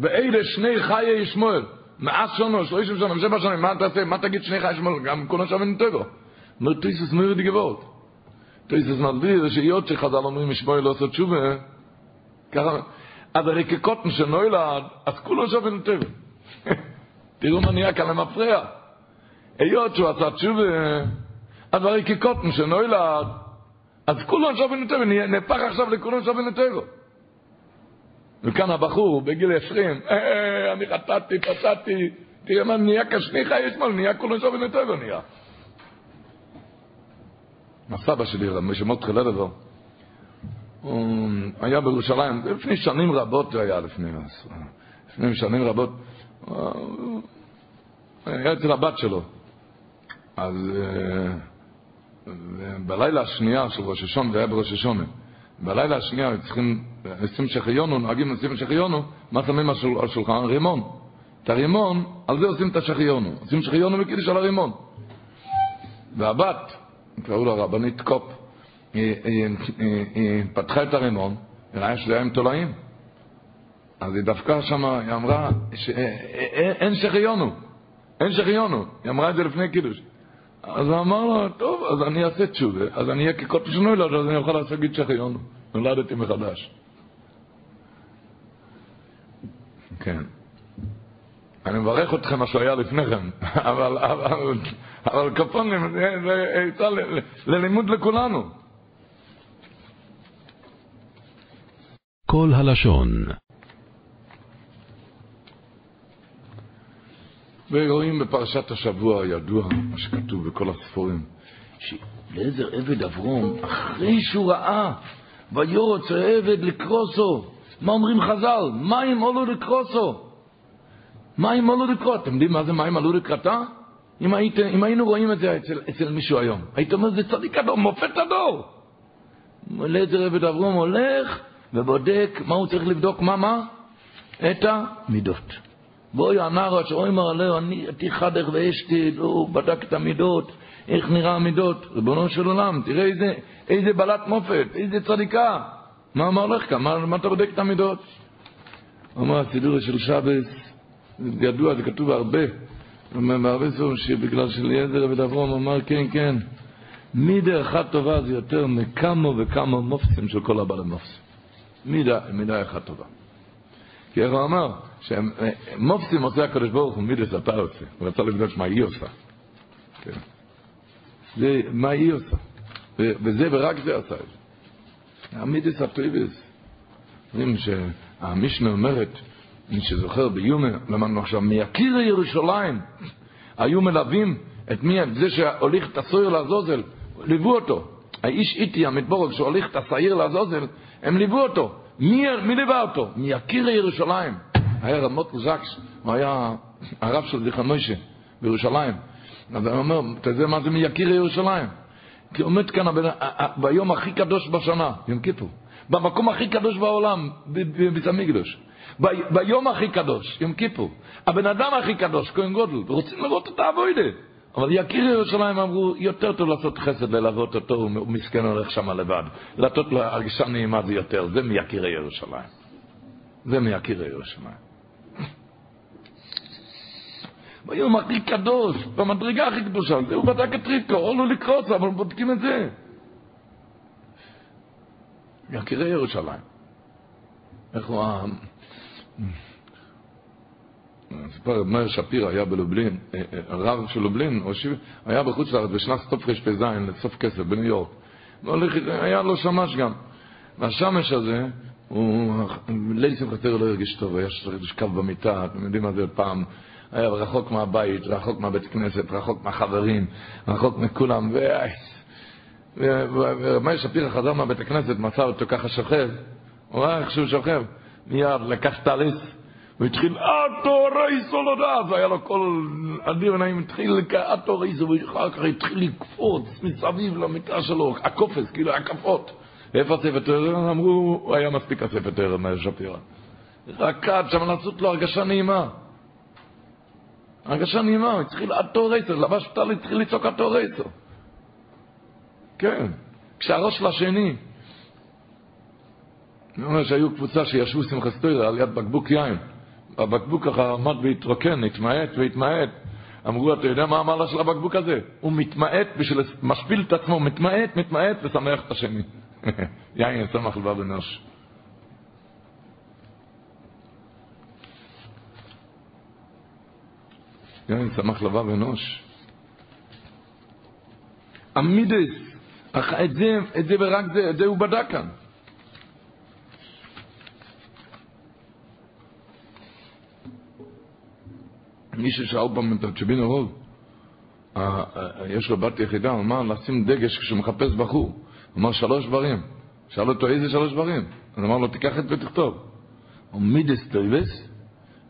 ואלה שני חיי ישמעאל. מאז שונו, שלושים שנה, שבע שנים, מה תעשה, מה תגיד שני חי שמאל, גם כל השם טבע. אומר תויסס מויר די גבורת. תויסס מסביר שהיות שחז"ל אומרים משמואל לא עושה תשובה, ככה, אז הרי כקוטן שנוילד, אז כולו שווה נטבע. תראו מה נהיה כאן למפריע. היות שהוא עשה תשובה, אז הרי כקוטן שנוילד, אז כולו שווה נטבע, נהפך עכשיו לכולו שווה נטבע. וכאן הבחור בגיל 20, אה, אני חטאתי, פצעתי, תראה מה נהיה כשניחה יש מה, נהיה כולו שווה נטבע נהיה. הסבא שלי, רבי משה לדבר, הוא היה בירושלים, לפני שנים רבות הוא היה, לפני, לפני שנים רבות, היה אצל הבת שלו. אז אה, בלילה השנייה של ראש השונה, זה היה בראש השונה, בלילה השנייה צריכים נשים שחיונו, נוהגים לשים שחיונו, מה שמים על שולחן? רימון. את הרימון, על זה עושים את השחיונו. עושים שחיונו בקידוש על הרימון. והבת, קראו לה רבנית קופ, היא, פתחה את הרימון, וראה שזה היה עם תולעים. אז היא דפקה שם, היא אמרה, אין שחיונו, אין שחיונו. היא אמרה את זה לפני קידוש. אז הוא אמר לו, טוב, אז אני אעשה תשובה, אז אני אהיה פשנוי לו, אז אני אוכל לעשות גיד שחיונו. נולדתי מחדש. כן. אני מברך אתכם מה שהיה לפני כן, אבל, אבל, אבל כפונים זה עצה ללימוד לכולנו. כל הלשון ורואים בפרשת השבוע הידוע, מה שכתוב בכל הספורים, שאליעזר עבד אברום, אחרי שהוא ראה, ויורץ העבד לקרוסו, מה אומרים חז"ל? מים עולו לקרוסו. מים עולו לקרוסו. אתם יודעים מה זה מים עלו לקראתה? אם, היית, אם היינו רואים את זה אצל, אצל מישהו היום, היית אומר, זה צדיק הדור, מופת הדור. אליעזר עבד אברום הולך ובודק, מה הוא צריך לבדוק? מה, מה? את המידות. בואי הנער אשר אומר עליו, אני תיחדך ואשתי, הוא בדק את המידות, איך נראה המידות. ריבונו של עולם, תראה איזה, איזה בעלת מופת, איזה צדיקה. מה אמר לך כאן? מה, מה אתה בודק את המידות? אמר, הסידור של שבס, ידוע, זה כתוב הרבה. אומר, בהרבה ספרים שבגלל שאליעזר עבד אברהם אמר, כן, כן, מידה אחת טובה זה יותר מכמה וכמה מופסים של כל הבעלי מופסים. מידה, מידה אחת טובה. כי איך הוא אמר? שמופסים עושה הקדוש ברוך הוא מידס אתה עושה. הוא רצה לבדוק מה היא עושה. כן. זה מה היא עושה. וזה ורק זה עשה את זה. המידס הטויבס. אומרים שהמשנה אומרת, מי שזוכר ביומה, למדנו עכשיו, מיקיר ירושלים, היו מלווים את מי, את זה שהוליך את הסויר לעזוזל, ליוו אותו. האיש איטי, המדבורג, שהוליך את השעיר לעזוזל, הם ליוו אותו. מי, מי ליווה אותו? מיקיר ירושלים. היה רב מוטל זקס, הוא היה הרב של מוישה בירושלים. אז הוא אומר, אתה יודע מה זה מיקיר ירושלים? כי עומד כאן ביום הכי קדוש בשנה, יום כיפור, במקום הכי קדוש בעולם, בבית המקדוש, ביום הכי קדוש, יום כיפור, הבן אדם הכי קדוש, כהן גודל, ורוצים לראות את האבוידה. אבל יקיר ירושלים אמרו, יותר טוב לעשות חסד ללוות אותו, הוא מסכן הולך שם לבד. לתת לו הרגשה נעימה זה יותר, זה מיקירי ירושלים. זה מיקירי ירושלים. ביום הכי קדוש, במדרגה הכי קדושה, הוא בדק את ריקו, עולו לקרוץ, אבל בודקים את זה. יקירי ירושלים. איך הוא ה... סיפר מאיר שפירא היה בלובלין, אה, אה, הרב של לובלין, היה בחוץ לארץ בשנת סוף רפ"ז, לסוף כסף, בניו יורק. היה לו שמש גם. והשמש הזה, הוא, ליל שמחת לא הרגיש טוב, היה שקב במיטה, אתם יודעים מה זה פעם, רחוק מהבית, רחוק מהבית כנסת, רחוק מהחברים, רחוק מכולם, ומאיר שפירא חזר מהבית הכנסת, מצא אותו ככה שוכב, הוא ראה איך שהוא שוכב, מיד לקח את הריס, הוא התחיל, אטו רייסו דעת, והיה לו כל אדיר נעים, התחיל כאטו רייסו, ואחר כך התחיל לקפוץ מסביב למיטה שלו, הקופס, כאילו הקפות. ואיפה הספר תרא? אמרו, היה מספיק הספר תרא מאיר שפירא. רקד שם לעשות לו הרגשה נעימה. הרגשה נעימה, הוא התחיל אטו רייסו, לבש פתל, התחיל לצעוק אטו רייסו. כן, כשהראש של השני, אני אומר שהיו קבוצה שישבו תרא על יד בקבוק יין. הבקבוק ככה עמד והתרוקן, התמעט והתמעט. אמרו, אתה יודע מה המעלה של הבקבוק הזה? הוא מתמעט בשביל, משפיל את עצמו, מתמעט, מתמעט ושמח את השני. יין סמך לבב אנוש. יין שמח לבב אנוש. עמידס, את זה, את זה ורק זה, את זה הוא בדק כאן. מי ששאל פעם את הצ'בין הרוב, יש לו בת יחידה, הוא אמר לשים דגש כשהוא מחפש בחור. הוא אמר שלוש דברים. שאל אותו איזה שלוש דברים? הוא אמר לו תיקח את ותכתוב. מידות טובות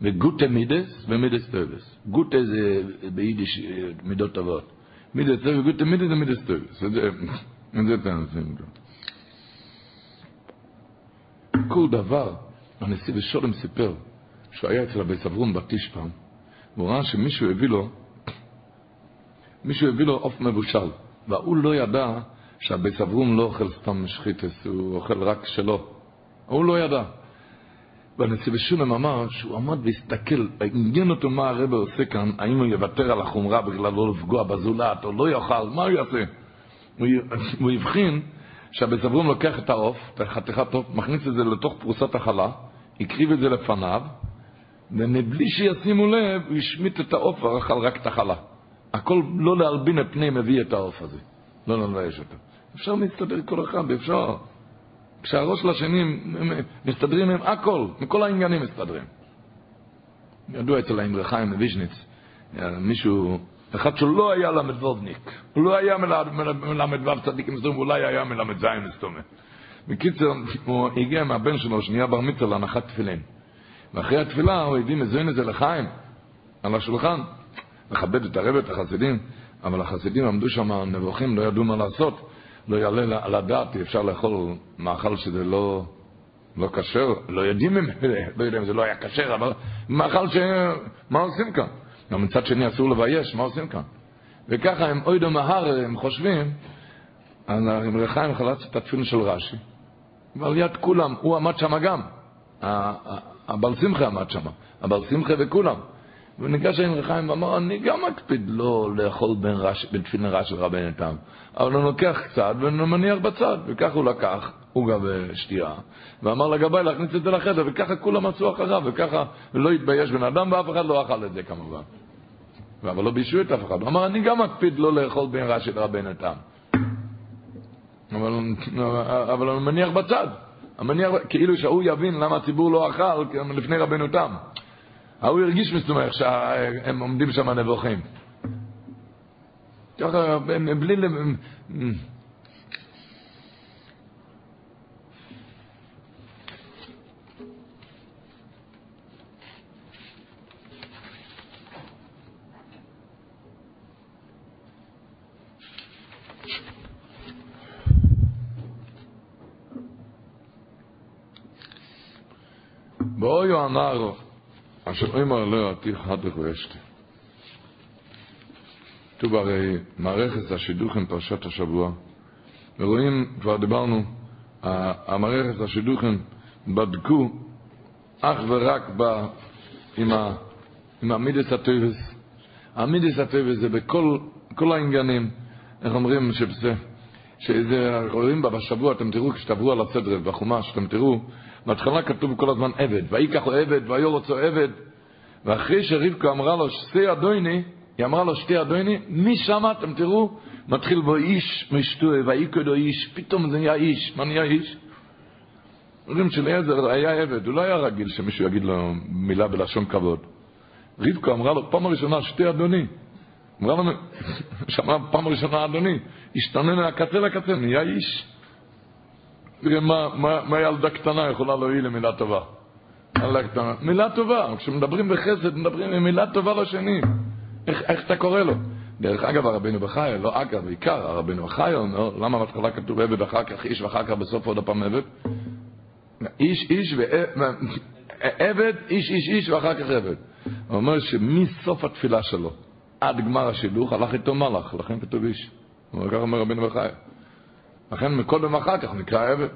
וגוטע מידות ומידות טובות. גוטע זה ביידיש מידות טובות. מידות טובות וגוטע מידות זה מידות טובות. זה אתה נשים כל דבר, הנשיא בשולם סיפר שהוא היה אצל הבית אברהם בטיש פעם. והוא ראה שמישהו הביא לו, מישהו הביא לו עוף מבושל, והוא לא ידע שהבית סברום לא אוכל סתם שחיתס, הוא אוכל רק שלו. הוא לא ידע. והנשיא בשולם אמר שהוא עמד והסתכל, עניין אותו מה הרבה עושה כאן, האם הוא יוותר על החומרה בגלל לא לפגוע בזולת, או לא יאכל, מה הוא יעשה? הוא הבחין שהבית סברום לוקח את העוף, את החתיכת עוף, מכניס את זה לתוך פרוסת החלה, הקריב את זה לפניו, ומבלי שישימו לב, הוא השמיט את העוף ואכל רק את החלה. הכל לא להלבין את פני מביא את העוף הזה. לא לבייש אותו. אפשר להסתדר כל אחד, אפשר. כשהראש של השני מסתדרים עם הכל, מכל העניינים מסתדרים. ידוע אצל האמרי חיים מוויז'ניץ, מישהו, אחד שלא היה למדבובניק, הוא לא היה מלמדבב צדיק עם סדום, אולי היה מלמד זין מסתומה. בקיצר, הוא הגיע מהבן שלו, שנהיה בר מצווה להנחת תפילין. ואחרי התפילה הוא הביא מזוין הזה לחיים, על השולחן, מכבד את הרב, את החסידים, אבל החסידים עמדו שם נבוכים, לא ידעו מה לעשות, לא יעלה על הדעת, אי אפשר לאכול מאכל שזה לא, לא כשר, לא יודעים אם, לא יודעים אם זה לא היה כשר, אבל מאכל ש... מה עושים כאן? גם מצד שני אסור לבייש, מה עושים כאן? וככה הם אוידו מהר, הם חושבים, אז רבי חיים חלץ את התפילין של רש"י, ועל יד כולם, הוא עמד שם גם. הבעל שמחה עמד שם, הבעל שמחה וכולם. וניגש עם רחיים ואמר, אני גם מקפיד לא לאכול רש, רש של רבי נתם, אבל הוא לוקח קצת ומניח בצד, וכך הוא לקח עוגה ושתייה, ואמר לגבאי להכניס את זה לחדר, וככה כולם עשו אחריו, וככה לא התבייש בן אדם, ואף אחד לא אכל את זה כמובן. אבל לא בישו את אף אחד. הוא אמר, אני גם מקפיד לא לאכול בין רש של רבי נתם. אבל, אבל הוא מניח בצד. המניח, כאילו שההוא יבין למה הציבור לא אכל לפני רבנו תם. ההוא הרגיש מסתומך שהם עומדים שם נבוכים. ככה, בלי... באויו הנער, אשר אומר לו עתיך הדך ואשתי. כתוב הרי מערכת השידוכים פרשת השבוע, ורואים, כבר דיברנו, המערכת השידוכים בדקו אך ורק ב, עם, עם המידס הטויבס. המידס הטויבס זה בכל כל העניינים, איך אומרים, שבזה, שזה, רואים בה בשבוע, אתם תראו, כשתעברו על הסדר בחומש, אתם תראו, בהתחלה כתוב כל הזמן עבד, ויקח לו עבד, ויורץ לו עבד, ואחרי שרבקה אמרה לו שתי אדוני, היא אמרה לו שתי אדוני, משם אתם תראו, מתחיל בו איש משטוי, ויקדו איש, פתאום זה נהיה איש, מה נהיה איש? אומרים שלעזר היה עבד, הוא לא היה רגיל שמישהו יגיד לו מילה בלשון כבוד. רבקה אמרה לו, פעם ראשונה שתי אדוני. אמרה לו, שמעה פעם ראשונה אדוני, השתנה מהקצה לקצה, נהיה איש. מה, מה, מה ילדה קטנה יכולה להועיל למילה טובה? מילה טובה, כשמדברים בחסד, מדברים במילה טובה לשני. איך, איך אתה קורא לו? דרך אגב, הרבינו בחיי, לא אגב, בעיקר, הרבינו בחיי אומר, למה בהתחלה כתוב עבד אחר כך איש ואחר כך בסוף עוד הפעם עבד? איש איש ועבד, איש איש איש ואחר כך עבד. הוא אומר שמסוף התפילה שלו עד גמר השילוך הלך איתו מלאך, לכן כתוב איש. ככה אומר רבינו בחיי. לכן מקודם אחר כך נקרא עבד.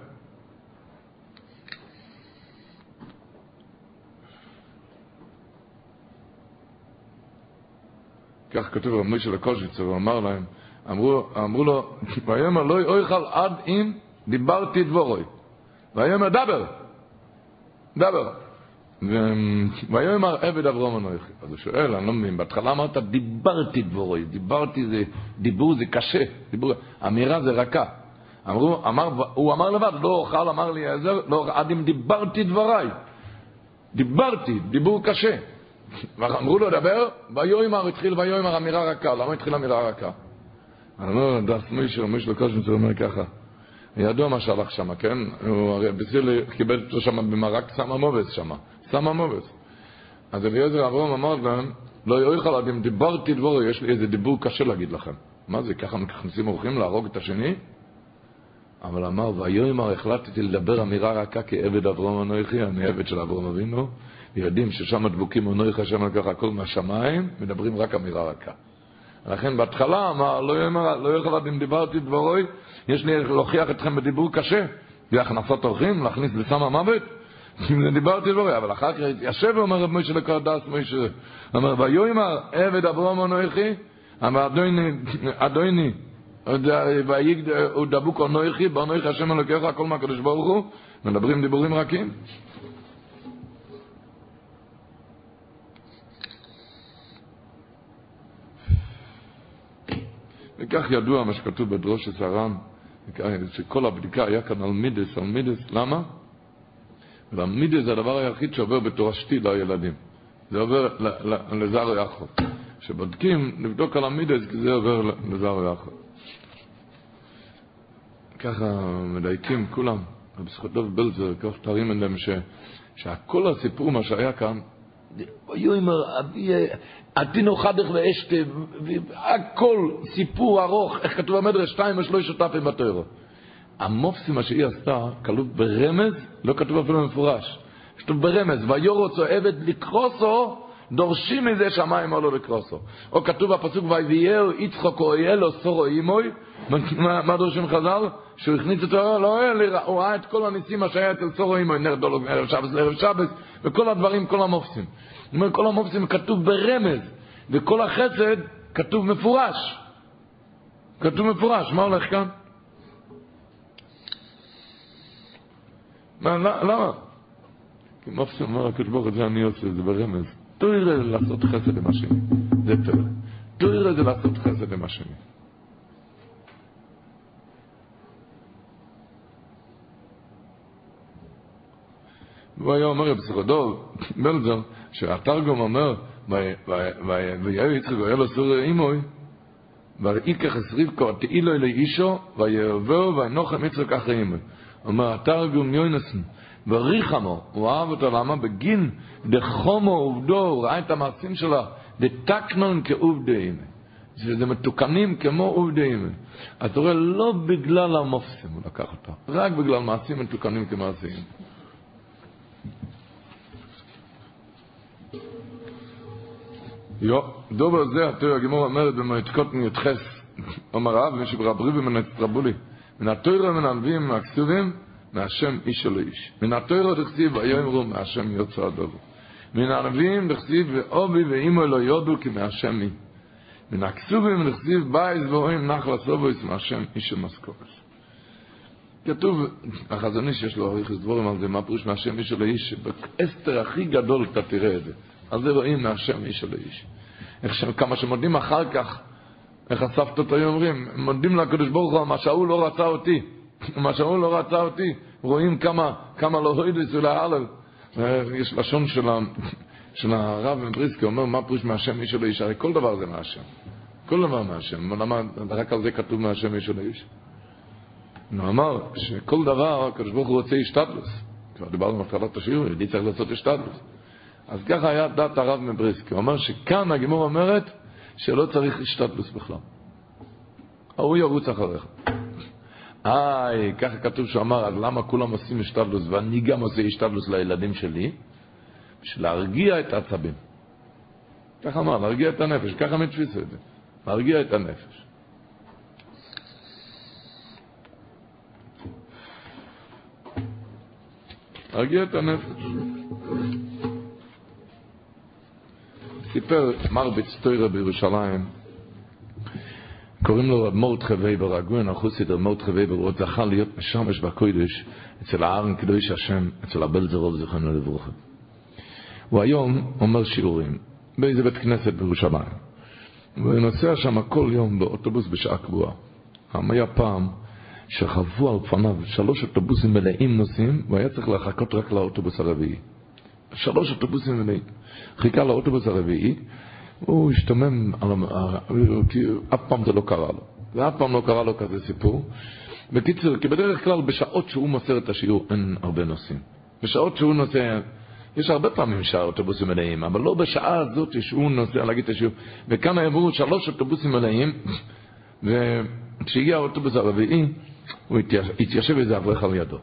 כך כתוב רב מוישה לקוז'יצר, הוא אמר להם, אמרו, אמרו לו, ויאמר לא יאכל עד אם דיברתי דבורוי. ויאמר דבר, דבר. ויאמר עבד אברום אנוכי. אז הוא שואל, אני לא מבין, בהתחלה אמרת דיברתי דבורוי, דיברתי זה, דיבור זה קשה, דיבור, אמירה זה רכה. אמרו, אמר, הוא אמר לבד, לא אוכל, אמר לי, לא, עד אם דיברתי דבריי. דיברתי, דיבור קשה. ואמרו לו דבר, ויאמר התחיל ויאמר אמירה רכה. למה התחיל אמירה רכה? אני אומר, דף מישהו, מישהו לקושנצר אומר ככה. ידוע מה שהלך שם, כן? הוא הרי בסיל קיבל אותו שם במרק סמה מובס שם, סמה מובס. אז אליעזר אברהם אמר להם, לא יאכל עד אם דיברתי דבורי, יש לי איזה דיבור קשה להגיד לכם. מה זה, ככה מכניסים אורחים להרוג את השני? אבל אמר, ויאמר החלטתי לדבר אמירה רכה כעבד אברהם אנוכי, אני עבד של אברהם אבינו, יודעים ששם דבוקים אונויך השם לקח הכל מהשמיים, מדברים רק אמירה רכה. לכן בהתחלה אמר, לא יאמר, לא אם דיברתי דברוי, יש לי להוכיח אתכם בדיבור קשה, להכנסת אורחים, להכניס לסם המוות, אם דיברתי דברוי, אבל אחר כך התיישב ואומר רב מוישה לקרא דס מוישה, אומר, ויאמר עבד אברהם אנוכי, אמר אדוני, אדוני, הוא דבוק אנוכי, באנוכי השם אלוקיך, הכל מהקדוש ברוך הוא, מדברים דיבורים רכים. וכך ידוע מה שכתוב בדרושת הר"ן, שכל הבדיקה היה כאן על מידס, על מידס, למה? והמידס זה הדבר היחיד שעובר בתורשתי לילדים. זה עובר לזר ויחוד. כשבודקים, נבדוק על המידס, כי זה עובר לזר ויחוד. ככה מדייקים כולם, רבי זכותוב בלזר, כך תרים אליהם, שהכל הסיפור, מה שהיה כאן, ויאמר אבי עתינו חדך ואשתה, הכל סיפור ארוך, איך כתוב במדרש, שתיים ושלוש שותפים בתוירו. המופסים מה שהיא עשתה, כתוב ברמז, לא כתוב אפילו במפורש. כתוב ברמז, ויורוצו עבד לקרוסו, דורשים מזה שהמים עלו לקרוסו. או כתוב בפסוק, ויביאהו יצחוק או יהיה לו סורו אימוי, מה דורשים חז"ל? שהוא הכניס אותו לאוהל, הוא ראה את כל הניסים מה שהיה אצל סורו אימוי, נר דולוג, ערב שבס לערב שבס, וכל הדברים, כל המופסים. זאת אומרת, כל המופסים כתוב ברמז, וכל החסד כתוב מפורש. כתוב מפורש, מה הולך כאן? מה, למה? כי מופסים אומר הקדוש ברוך הוא, זה אני עושה, זה ברמז. זה לעשות חסד עם השני. זה. תוירה זה לעשות חסד עם השני. והוא היה אומר בפסיכודוב, בלזר, שהתרגום אומר, ויהיה יצחק והיה לו סור אימוי, ויקח את רבקו תהילו אלי אישו, ויאהבו וינוחם יצחק אחרי אימוי. אומר התרגום יוינסן, וריחמו, הוא אהב אותו, למה? בגין דחומו עובדו, הוא ראה את המעשים שלו, דתקנון כעובדי אימי. שזה מתוקנים כמו עובדי אימי. אז אתה רואה, לא בגלל המופסים הוא לקח אותו, רק בגלל מעשים מתוקנים כמעשים. יו, דובר זה, התיאור הגמרא אומרת במועד קטן י"ח, אומר רב, משום רבי ראובן בן אצטרובילי, מן התורה ומן הנביאים מהכתובים, מהשם אישה לאיש. מן התורה דכתיב, ויאמרו מהשם יצא הדבר. מן הנביאים דכתיב, ואביו ואמו לא ידעו כי מהשם היא. מן הכתובים דכתיב, בית והון נחלת אבות ומהשם אישה משכלת. כתוב, החזון איש יש לו אריכות דברים על זה, מה פירוש מהשם אישה לאיש, שבהסתר הכי גדול אתה תראה את זה. זה רואים מהשם איש אלו איש. איך שכמה שמודים אחר כך, איך הסבתות היו אומרים, מודים לקדוש ברוך הוא, מה שאול לא רצה אותי, מה שאול לא רצה אותי, רואים כמה, כמה לא הוידס ולהלל. יש לשון של, של הרב מבריסקי, אומר מה פירוש מהשם איש אלו איש, הרי כל דבר זה מהשם. כל דבר מהשם, למה רק על זה כתוב מהשם איש אלו איש? הוא אמר שכל דבר הקדוש ברוך הוא רוצה השתדלוס. כבר דיברנו על התחלת השיעור, יהודי צריך לעשות השתדלוס. אז ככה היה דת הרב מבריסקי. הוא אמר שכאן הגימור אומרת שלא צריך השתדלוס בכלל. ההוא ירוץ אחריך. איי, ככה כתוב שהוא אמר, אז למה כולם עושים השתדלוס ואני גם עושה השתדלוס לילדים שלי? בשביל להרגיע את העצבים. ככה אמר, להרגיע את הנפש, ככה הם התפיסו את זה. להרגיע את הנפש. להרגיע את הנפש. סיפר מרביץ תורה בירושלים, קוראים לו רב מורדכי וייבר, הגאון החסיד רב מורדכי וייבר, הוא עוד זכה להיות משמש בקודש אצל הארן קדוש השם, אצל הבעלזער רב זיכרונו לברכה. הוא היום אומר שיעורים באיזה בית כנסת בירושלים. והוא נוסע שם כל יום באוטובוס בשעה קבועה. היה פעם שחוו על פניו שלוש אוטובוסים מלאים נוסעים, והוא היה צריך לחכות רק לאוטובוס הרביעי. שלוש אוטובוסים מלאים. חיכה לאוטובוס הרביעי, הוא השתומם, כי אף פעם זה לא קרה לו. ואף פעם לא קרה לו כזה סיפור. בקיצור, כי בדרך כלל בשעות שהוא מוסר את השיעור אין הרבה נוסעים. בשעות שהוא נוסע, יש הרבה פעמים שהאוטובוסים מלאים, אבל לא בשעה הזאת שהוא נוסע להגיד את השיעור. וכאן עברו שלוש אוטובוסים מלאים, וכשהגיע האוטובוס הרביעי, הוא התיישב איזה אברך על ידו.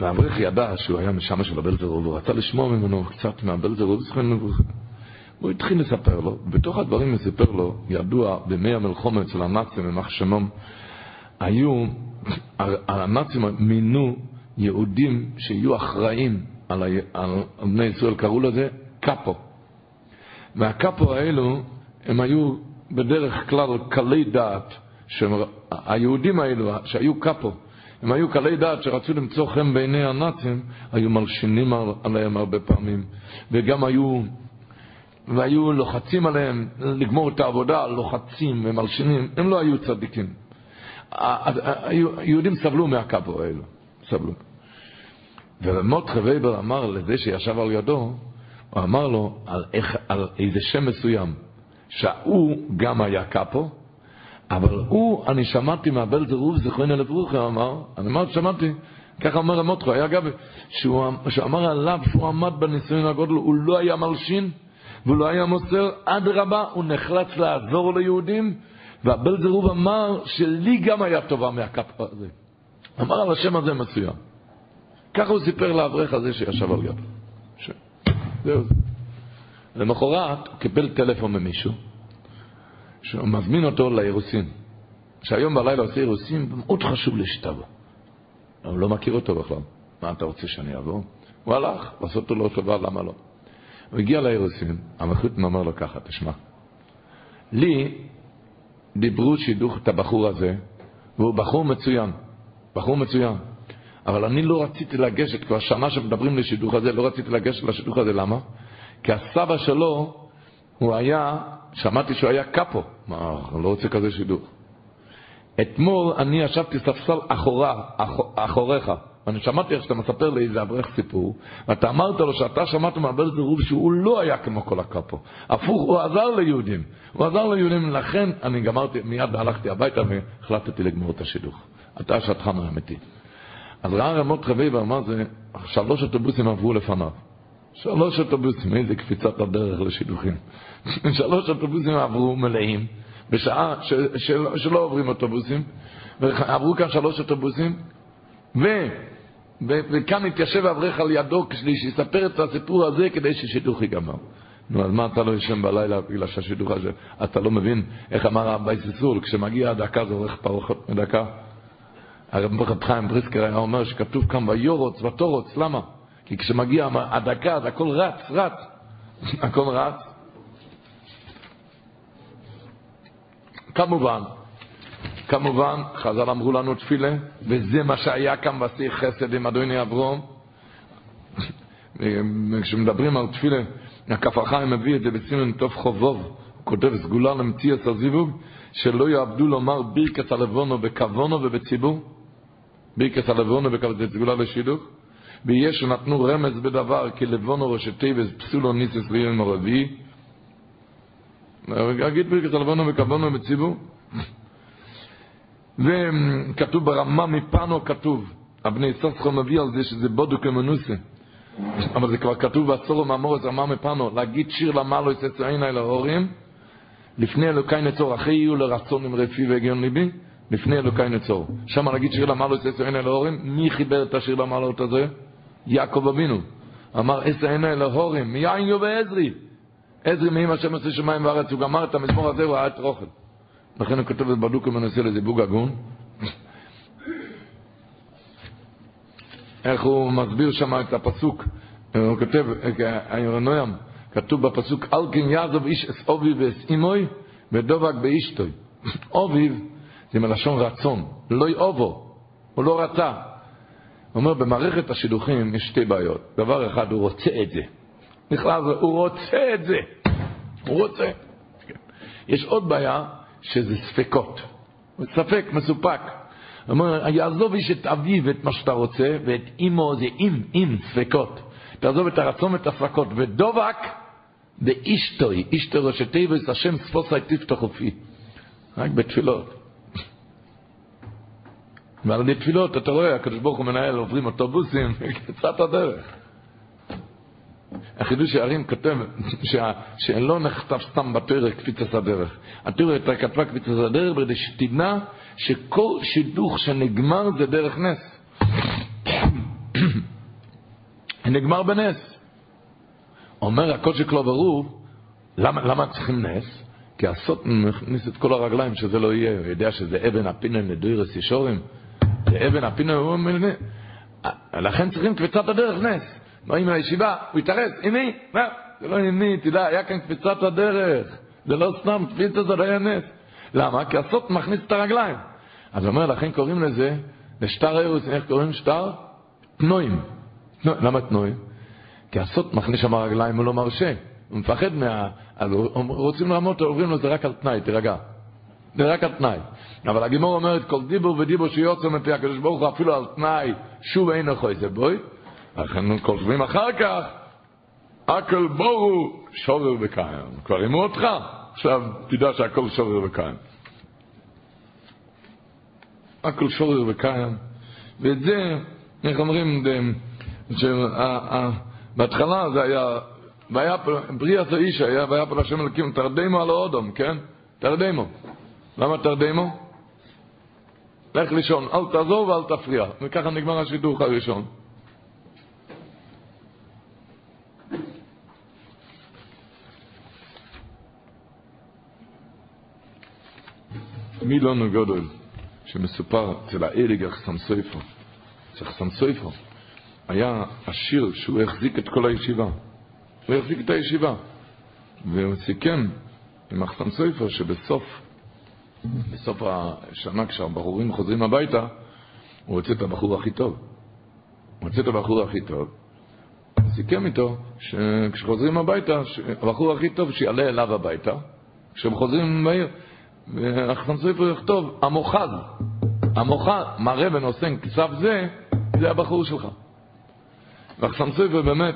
והאברך ידע שהוא היה משמש של הבלזרוב, הוא רצה לשמוע ממנו קצת מהבלזרוב, הוא התחיל לספר לו, בתוך הדברים הוא סיפר לו, ידוע, בימי המלחומה אצל הנאצים, במח שמום, היו, הנאצים מינו יהודים שיהיו אחראים על, ה, על בני ישראל, קראו לזה קאפו. והקאפו האלו, הם היו בדרך כלל קלי דעת, שהיהודים האלו, שהיו קאפו, הם היו קלי דעת שרצו למצוא חן בעיני הנאצים, היו מלשינים עליהם הרבה פעמים, וגם היו, והיו לוחצים עליהם לגמור את העבודה, לוחצים ומלשינים, הם לא היו צדיקים. היהודים סבלו מהקאפו האלו, סבלו. ומוטחה וייבר אמר לזה שישב על ידו, הוא אמר לו על, איך, על איזה שם מסוים, שההוא גם היה קאפו, אבל הוא, אני שמעתי מהבל זרוב זכרנו לברוכי, אמר, אני אמרתי, שמעתי, ככה אומר המוטחו, היה גבי, שהוא, שהוא אמר עליו שהוא עמד בניסיון הגודל, הוא לא היה מלשין, והוא לא היה מוסר, אדרבה, הוא נחלץ לעזור ליהודים, והבל זרוב אמר שלי גם היה טובה מהקאפו הזה. אמר על השם הזה מסוים. ככה הוא סיפר לאברך הזה שישב על. ש... זהו זה. למחרת הוא קיבל טלפון ממישהו, שהוא מזמין אותו לאירוסין. שהיום בלילה עושה אירוסין, מאוד חשוב לי שתבוא. הוא לא מכיר אותו בכלל. מה אתה רוצה שאני אבוא? הוא הלך, לעשות לו טובה, למה לא? הוא הגיע לאירוסין, המחותן אומר לו ככה, תשמע, לי דיברו שידוך את הבחור הזה, והוא בחור מצוין, בחור מצוין. אבל אני לא רציתי לגשת, כבר שנה שמדברים לשידוך הזה, לא רציתי לגשת לשידוך הזה, למה? כי הסבא שלו, הוא היה, שמעתי שהוא היה קאפו, מה, אני לא רוצה כזה שידוך. אתמול אני ישבתי ספסל אחורה, אחור, אחוריך, ואני שמעתי איך שאתה מספר לי איזה אברך סיפור, ואתה אמרת לו שאתה שמעת מהבל זרוב שהוא לא היה כמו כל הקאפו. הפוך, הוא עזר ליהודים. הוא עזר ליהודים, לכן אני גמרתי, מיד הלכתי הביתה והחלטתי לגמור את השידוך. אתה השטחן האמיתי. אז ראה רמות חבי ואמר זה, שלוש אוטובוסים עברו לפניו. שלוש אוטובוסים, איזה קפיצת הדרך לשידוכים. שלוש אוטובוסים עברו מלאים, בשעה ש, של, שלא עוברים אוטובוסים, ועברו כאן שלוש אוטובוסים, ו, ו, וכאן התיישב אברך על ידו כדי שיספר את הסיפור הזה כדי ששידוך ייגמר. נו, אז מה אתה לא ישן בלילה בגלל שהשידוך הזה? אתה לא מבין איך אמר הבית ישראל, כשמגיע הדקה זה הולך פחות מדקה. הרב חיים בריסקר היה אומר שכתוב כאן וירץ ותרץ, למה? כי כשמגיע הדקה, אז הכל רץ, רץ. הכל רץ. כמובן, כמובן, חז"ל אמרו לנו תפילה, וזה מה שהיה כאן ועשה חסד עם אדוני אברהם. כשמדברים על תפילה, הכף החיים מביא את זה בסימן תכ"ו, הוא כותב סגולה למציאת הזיווג, שלא יאבדו לומר ברכת הלבנה בכוונה ובציבור, ברכת הלבנה בכוונה, זה סגולה לשידוך, ויש שנתנו רמז בדבר, כי לבנה ראשי תיבות בתולה נישאת ליום הרביעי, אגיד ברכת הלבנה בכוונה ובציבור. וכתוב ברמ"ע מפאנו כתוב, אבני סוסחו מביא על זה שזה בודו כמנוסה. אבל זה כבר כתוב בעצור מאמורס רמה מפנו, להגיד שיר למעלו יסצו עיני להורים, לפני אלוקי נצור, אחרי יהיו לרצון עם רפי והגיון ליבי, לפני אלוקי נצור. שם להגיד שיר למעלו יסצו עיני להורים, מי חיבר את השיר למעלות הזה? יעקב אבינו. אמר עשר עיני להורים, מיין יו ועזרי. עזרי מאים השם עושה שמיים וארץ, הוא גמר את המזמור הזה, הוא היה את רוכל. לכן הוא כותב את בדוק ומנסה לזיווג הגון. איך הוא מסביר שם את הפסוק, הוא כותב, נוים, כתוב בפסוק, אל כן יעזוב איש אס אוביב ואס אימוי, ודובק באשתוי. אוביב זה מלשון רצון, לא יאובו, הוא לא רצה. הוא אומר, במערכת השידוכים יש שתי בעיות. דבר אחד, הוא רוצה את זה. בכלל, הוא רוצה את זה. הוא רוצה. יש עוד בעיה, שזה ספקות. ספק, מסופק. אומר, יעזוב איש את אביו ואת מה שאתה רוצה, ואת אימו זה אם, אם, ספקות. תעזוב את הרצון ואת הספקות. ודובק באישתוי, אישתוי ראשי תיבס, השם ספוסי תפתח פי. רק בתפילות. ועל ידי תפילות, אתה רואה, הקדוש ברוך הוא מנהל, עוברים אוטובוסים, קצת הדרך. החידוש הערים כותב שלא נכתב סתם בתרא קפיצת הדרך. התרא כתבה קפיצת הדרך כדי שתדע שכל שידוך שנגמר זה דרך נס. נגמר בנס. אומר הקודש לא ברור, למה, למה צריכים נס? כי הסוט מכניס את כל הרגליים שזה לא יהיה, הוא יודע שזה אבן הפינן לדוירס ישורים, זה אבן הפינן, הוא אומר, לכן צריכים קפיצת הדרך נס. באים מהישיבה, הוא התארז, הנה, מה? זה לא הנה, תדע, היה כאן קפיצת הדרך. זה לא סתם, קפיצת זה היה נס. למה? כי הסוט מכניס את הרגליים. אז הוא אומר, לכן קוראים לזה, לשטר ארוס, איך קוראים שטר? תנועים. למה תנועים? כי הסוט מכניס שם הרגליים, הוא לא מרשה. הוא מפחד מה... אז רוצים לעמוד, אומרים לו, זה רק על תנאי, תירגע. זה רק על תנאי. אבל הגימור אומרת, כל דיבור ודיבור שיוצא מפי הקדוש ברוך הוא אפילו על תנאי, שוב אין אחוי זה בואי. לכן כותבים אחר כך, הכל בורו שובר וקיים. כבר רימו אותך, עכשיו תדע שהכל שובר וקיים. הכל שובר וקיים. ואת זה, איך אומרים, בהתחלה זה היה, והיה בריאת האיש היה, והיה פה לשם אלוקים, תרדמו על האודום, כן? תרדמו. למה תרדמו? לך לישון, אל תעזור ואל תפריע. וככה נגמר השידוך הראשון. מילון גודל שמסופר אצל האליג החסם סויפו. אצל חסם סויפו היה עשיר שהוא החזיק את כל הישיבה. הוא החזיק את הישיבה. והוא סיכם עם החסם סויפו שבסוף בסוף השנה כשהבחורים חוזרים הביתה הוא רוצה את הבחור הכי טוב. הוא רוצה את הבחור הכי טוב. הוא סיכם איתו שכשחוזרים הביתה, הבחור הכי טוב שיעלה אליו הביתה. כשהם חוזרים בעיר, והחסם סופר יכתוב, המוחד, המוחד, מראה ונושא כסף זה, זה הבחור שלך. והחסם סופר באמת,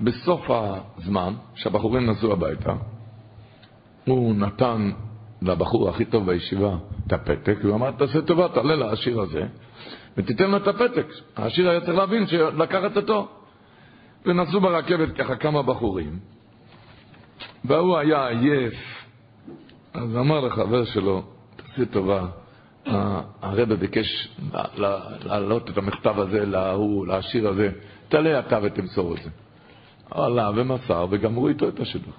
בסוף הזמן, שהבחורים נסעו הביתה, הוא נתן לבחור הכי טוב בישיבה את הפתק, והוא אמר, תעשה טובה, תעלה לעשיר הזה, ותיתן לו את הפתק. העשיר היה צריך להבין שלקחת אותו. ונסעו ברכבת ככה כמה בחורים, והוא היה עייף, אז אמר לחבר שלו, תעשי טובה, הרבה ביקש להעלות את המכתב הזה להוא, לעשיר הזה, תעלה אתה ותמסור את זה. עלה ומסר וגמרו איתו את השידוך.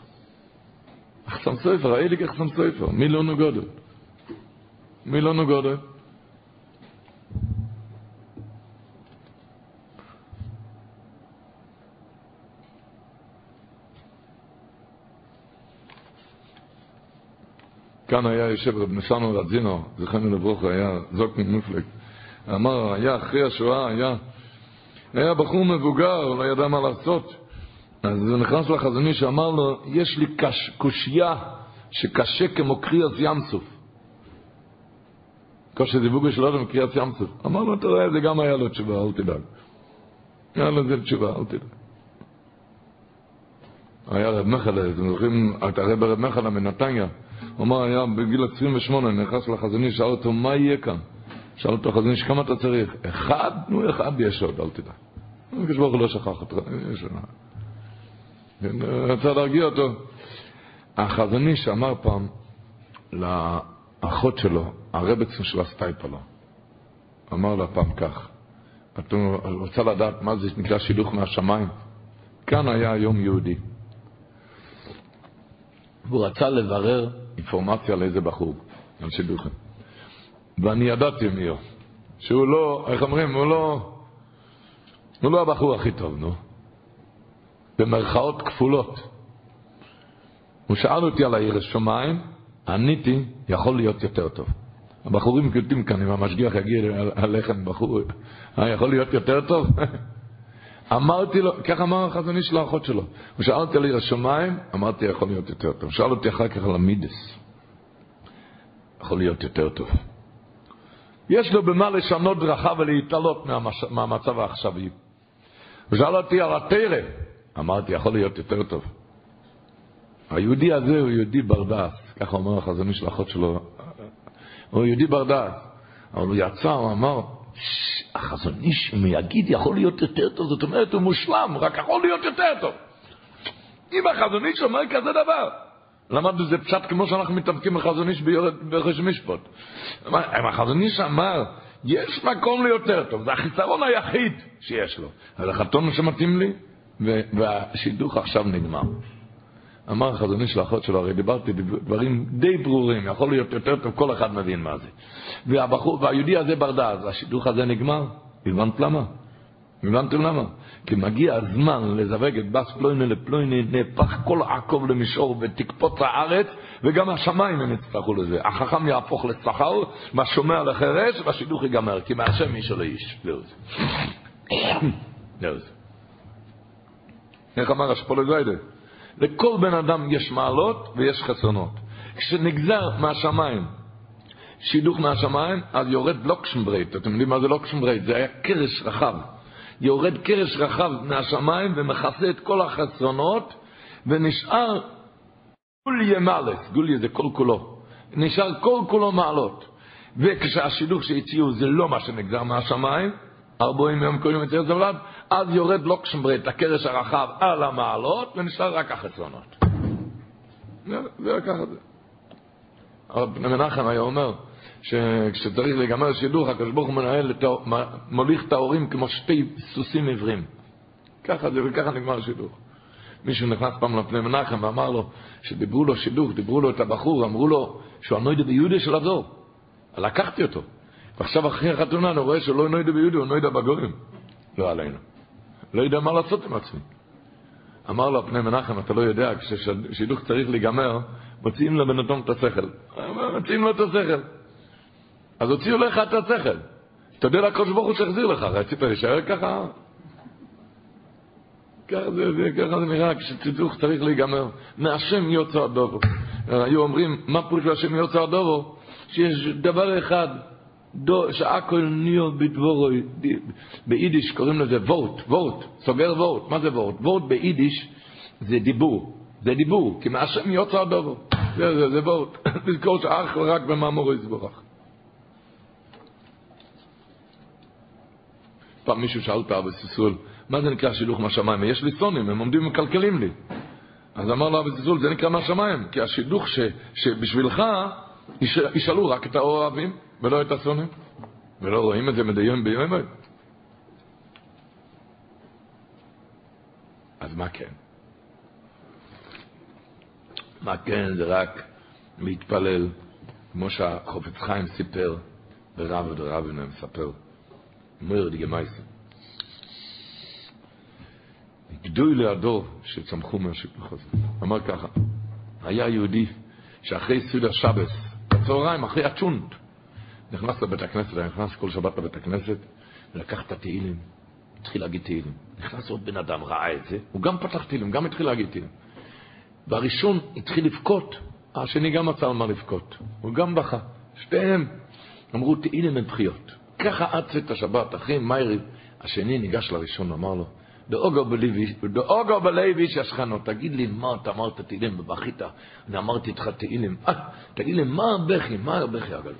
אחסם סופר, האליג אחסם סופר, מי לא נוגדת? מי כאן היה יושב רב נסנו רזינו, זכרנו לברוכה, היה זוק ממופלג. אמר, היה אחרי השואה, היה, היה בחור מבוגר, לא ידע מה לעשות. אז נכנס לחזון איש שאמר לו, יש לי קש, קושייה שקשה כמו קריאת ים סוף. כושר דיבוגו של אדם קריאת ים סוף. אמר לו, אתה רואה, זה גם היה לו תשובה, אל תדאג. היה לו זה תשובה, אל תדאג. היה רב מחלה, אתם זוכרים, אתה רב מחלה מנתניה. הוא אמר, היה בגיל 28, נכנס לחזון איש, שאל אותו, מה יהיה כאן? שאל אותו החזון איש, כמה אתה צריך? אחד? נו, אחד יש עוד, אל תדאג. הקדוש ברוך הוא לא שכח אותך. רצה להרגיע אותו. החזון איש אמר פעם לאחות שלו, הרבצן של הסטייפלו, אמר לה פעם כך, את רוצה לדעת מה זה נקרא שילוך מהשמיים? כאן היה היום יהודי. והוא רצה לברר אינפורמציה על איזה בחור, על שידוכים. ואני ידעתי מי הוא. שהוא לא, איך אומרים, הוא לא, הוא לא הבחור הכי טוב, נו. במרכאות כפולות. הוא שאל אותי על העיר השמיים, עניתי, יכול להיות יותר טוב. הבחורים קולטים כאן, אם המשגיח יגיד עליכם בחור, אה, יכול להיות יותר טוב? אמרתי לו, כך אמר החזון איש לאחות שלו. הוא שאל אותי על עיר השמיים, אמרתי, יכול להיות יותר טוב. שאל אותי אחר כך על המידס. יכול להיות יותר טוב. יש לו במה לשנות דרכה ולהתעלות. מהמצב העכשווי. הוא שאל אותי על התרא, אמרתי, יכול להיות יותר טוב. היהודי הזה הוא יהודי בר דעת, ככה אומר החזון איש לאחות שלו. הוא יהודי בר דעת. אבל הוא יצא, הוא אמר, החזון איש, אם יגיד יכול להיות יותר טוב, זאת אומרת הוא מושלם, רק יכול להיות יותר טוב. אם החזון איש אומר כזה דבר, למדנו זה פשט כמו שאנחנו מתאבקים בחזון איש בראש משפט. אם החזון איש אמר, יש מקום ליותר טוב, זה החיסרון היחיד שיש לו. אבל החתון שמתאים לי, והשידוך עכשיו נגמר. אמר החזון איש לאחות שלו, הרי דיברתי דברים די ברורים, יכול להיות יותר טוב, כל אחד מבין מה זה. והבחור, והיהודי הזה ברדה, אז השידוך הזה נגמר. הבנת למה? הבנתם למה? כי מגיע הזמן לזווג את בס פלוינה לפלוינה, נהפך כל עקוב למישור ותקפוץ הארץ, וגם השמיים הם יצטרכו לזה. החכם יהפוך לשכר, והשומע לחירש, והשידוך ייגמר, כי מהשם איש או לאיש. זהו זה. זהו זה. איך אמר השפולער זיידע? לכל בן אדם יש מעלות ויש חסרונות. כשנגזר מהשמיים, שידוך מהשמיים, אז יורד לאקשנברעט. אתם יודעים מה זה לאקשנברעט? זה היה קרש רחב. יורד קרש רחב מהשמיים ומכסה את כל החסרונות, ונשאר כוליה מעלות, כוליה זה כל כולו. נשאר כל כולו מעלות. וכשהשידוך שהציעו זה לא מה שנגזר מהשמיים, ארבעים יום קוראים את זה זולד, אז יורד לוקשנברט, הקרש הרחב, על המעלות, ונשאר רק החסרונות. זה את זה. הרב מנחם היה אומר, שכשצריך להיגמר שידוך, הקדוש ברוך הוא מוליך את ההורים כמו שתי סוסים עיוורים. ככה זה, וככה נגמר השידוך. מישהו נכנס פעם לפני מנחם ואמר לו, שדיברו לו שידוך, דיברו לו את הבחור, אמרו לו שהוא הנוידה ביהודה של הדור. לקחתי אותו. ועכשיו אחרי החתונה אני רואה לא נוידה ביהודה, הוא נוידה בגויים. לא עלינו. לא יודע מה לעשות עם עצמי. אמר לו פני מנחם, אתה לא יודע, כששידוך צריך להיגמר, מוציאים לבן אדם את השכל. מוציאים לו את השכל. אז הוציאו לך את השכל. יודע לקדוש ברוך הוא שהחזיר לך, רצית להישאר ככה? ככה זה, זה, ככה זה נראה כששידוך צריך להיגמר. מהשם יוצא הדובו. היו אומרים, מה פירוש להשם יוצא הדובו? שיש דבר אחד, שהכל נהיה בדבורוי, ביידיש קוראים לזה וורט, וורט, סוגר וורט, מה זה וורט? וורט ביידיש זה דיבור, זה דיבור, כי מהשם יוצא הדובו, זה, זה, זה וורט, לזכור שאך ורק במאמורו יסבורך. פעם מישהו שאל את אבא סיסול, מה זה נקרא שילוך מהשמיים? יש לי סונים, הם עומדים ומקלקלים לי. אז אמר לו אבא סיסול, זה נקרא מהשמיים, כי השילוך ש, שבשבילך ישאלו רק את האוהבים. ולא את השונאים. ולא רואים את זה מדי יום ביום. אז מה כן? מה כן, זה רק להתפלל, כמו שהחופץ חיים סיפר, ורב ורבינו מספר, מויר דגמייסר. גדוי לידו שצמחו מהשיפוך הזה. אמר ככה, היה יהודי שאחרי סעודה שבס, בצהריים, אחרי הצ'ונט, נכנס לבית הכנסת, היה נכנס כל שבת לבית הכנסת, ולקח את התהילים, התחיל להגיד תהילים. נכנס עוד בן אדם, ראה את זה, הוא גם פתח תהילים, גם התחיל להגיד תהילים. והראשון התחיל לבכות, השני גם מצא על מה לבכות, הוא גם בכה. שתיהם אמרו תהילים הם בחיות. ככה עד צאת השבת, אחרי מייריב, השני ניגש לראשון ואמר לו, דאוגו בלוי ששכנו, תגיד לי מה אתה אמרת תהילים ובכית, אני אמרתי איתך תהילים, אה, תגיד לי מה הבכי, מה הבכי הגדול?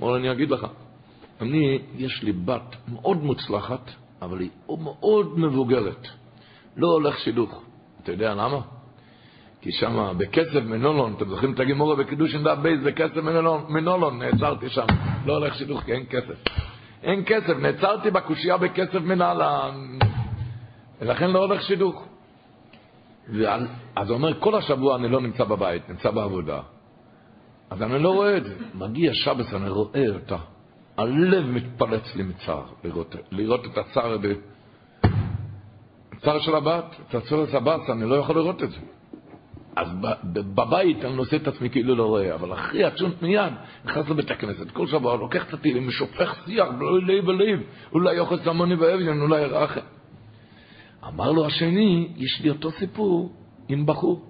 אמר לו, אני אגיד לך, אני, יש לי בת מאוד מוצלחת, אבל היא מאוד מבוגרת, לא הולך שידוך. אתה יודע למה? כי שם בכסף מנולון, אתם זוכרים את הגימורה בקידושין דף בייס, בכסף מנולון, מנולון, נעצרתי שם, לא הולך שידוך כי אין כסף. אין כסף, נעצרתי בקושייה בכסף מנהלן, ולכן לא הולך שידוך. ועל, אז הוא אומר, כל השבוע אני לא נמצא בבית, נמצא בעבודה. אז אני לא רואה את זה. מגיע שבס, אני רואה אותה. הלב מתפלץ לי מצער לראות, לראות את הצער, הצער של הבת, את של הבת, אני לא יכול לראות את זה. אז בבית אני נושא את עצמי כאילו לא רואה, אבל אחרי הצ'ולנט מיד נכנס לבית הכנסת, כל שבוע לוקח את התהילים, ושופך שיח, לא לב בלב, אולי יחוס דל עני ואביון, אולי ירחם. אמר לו השני, יש לי אותו סיפור עם בחור.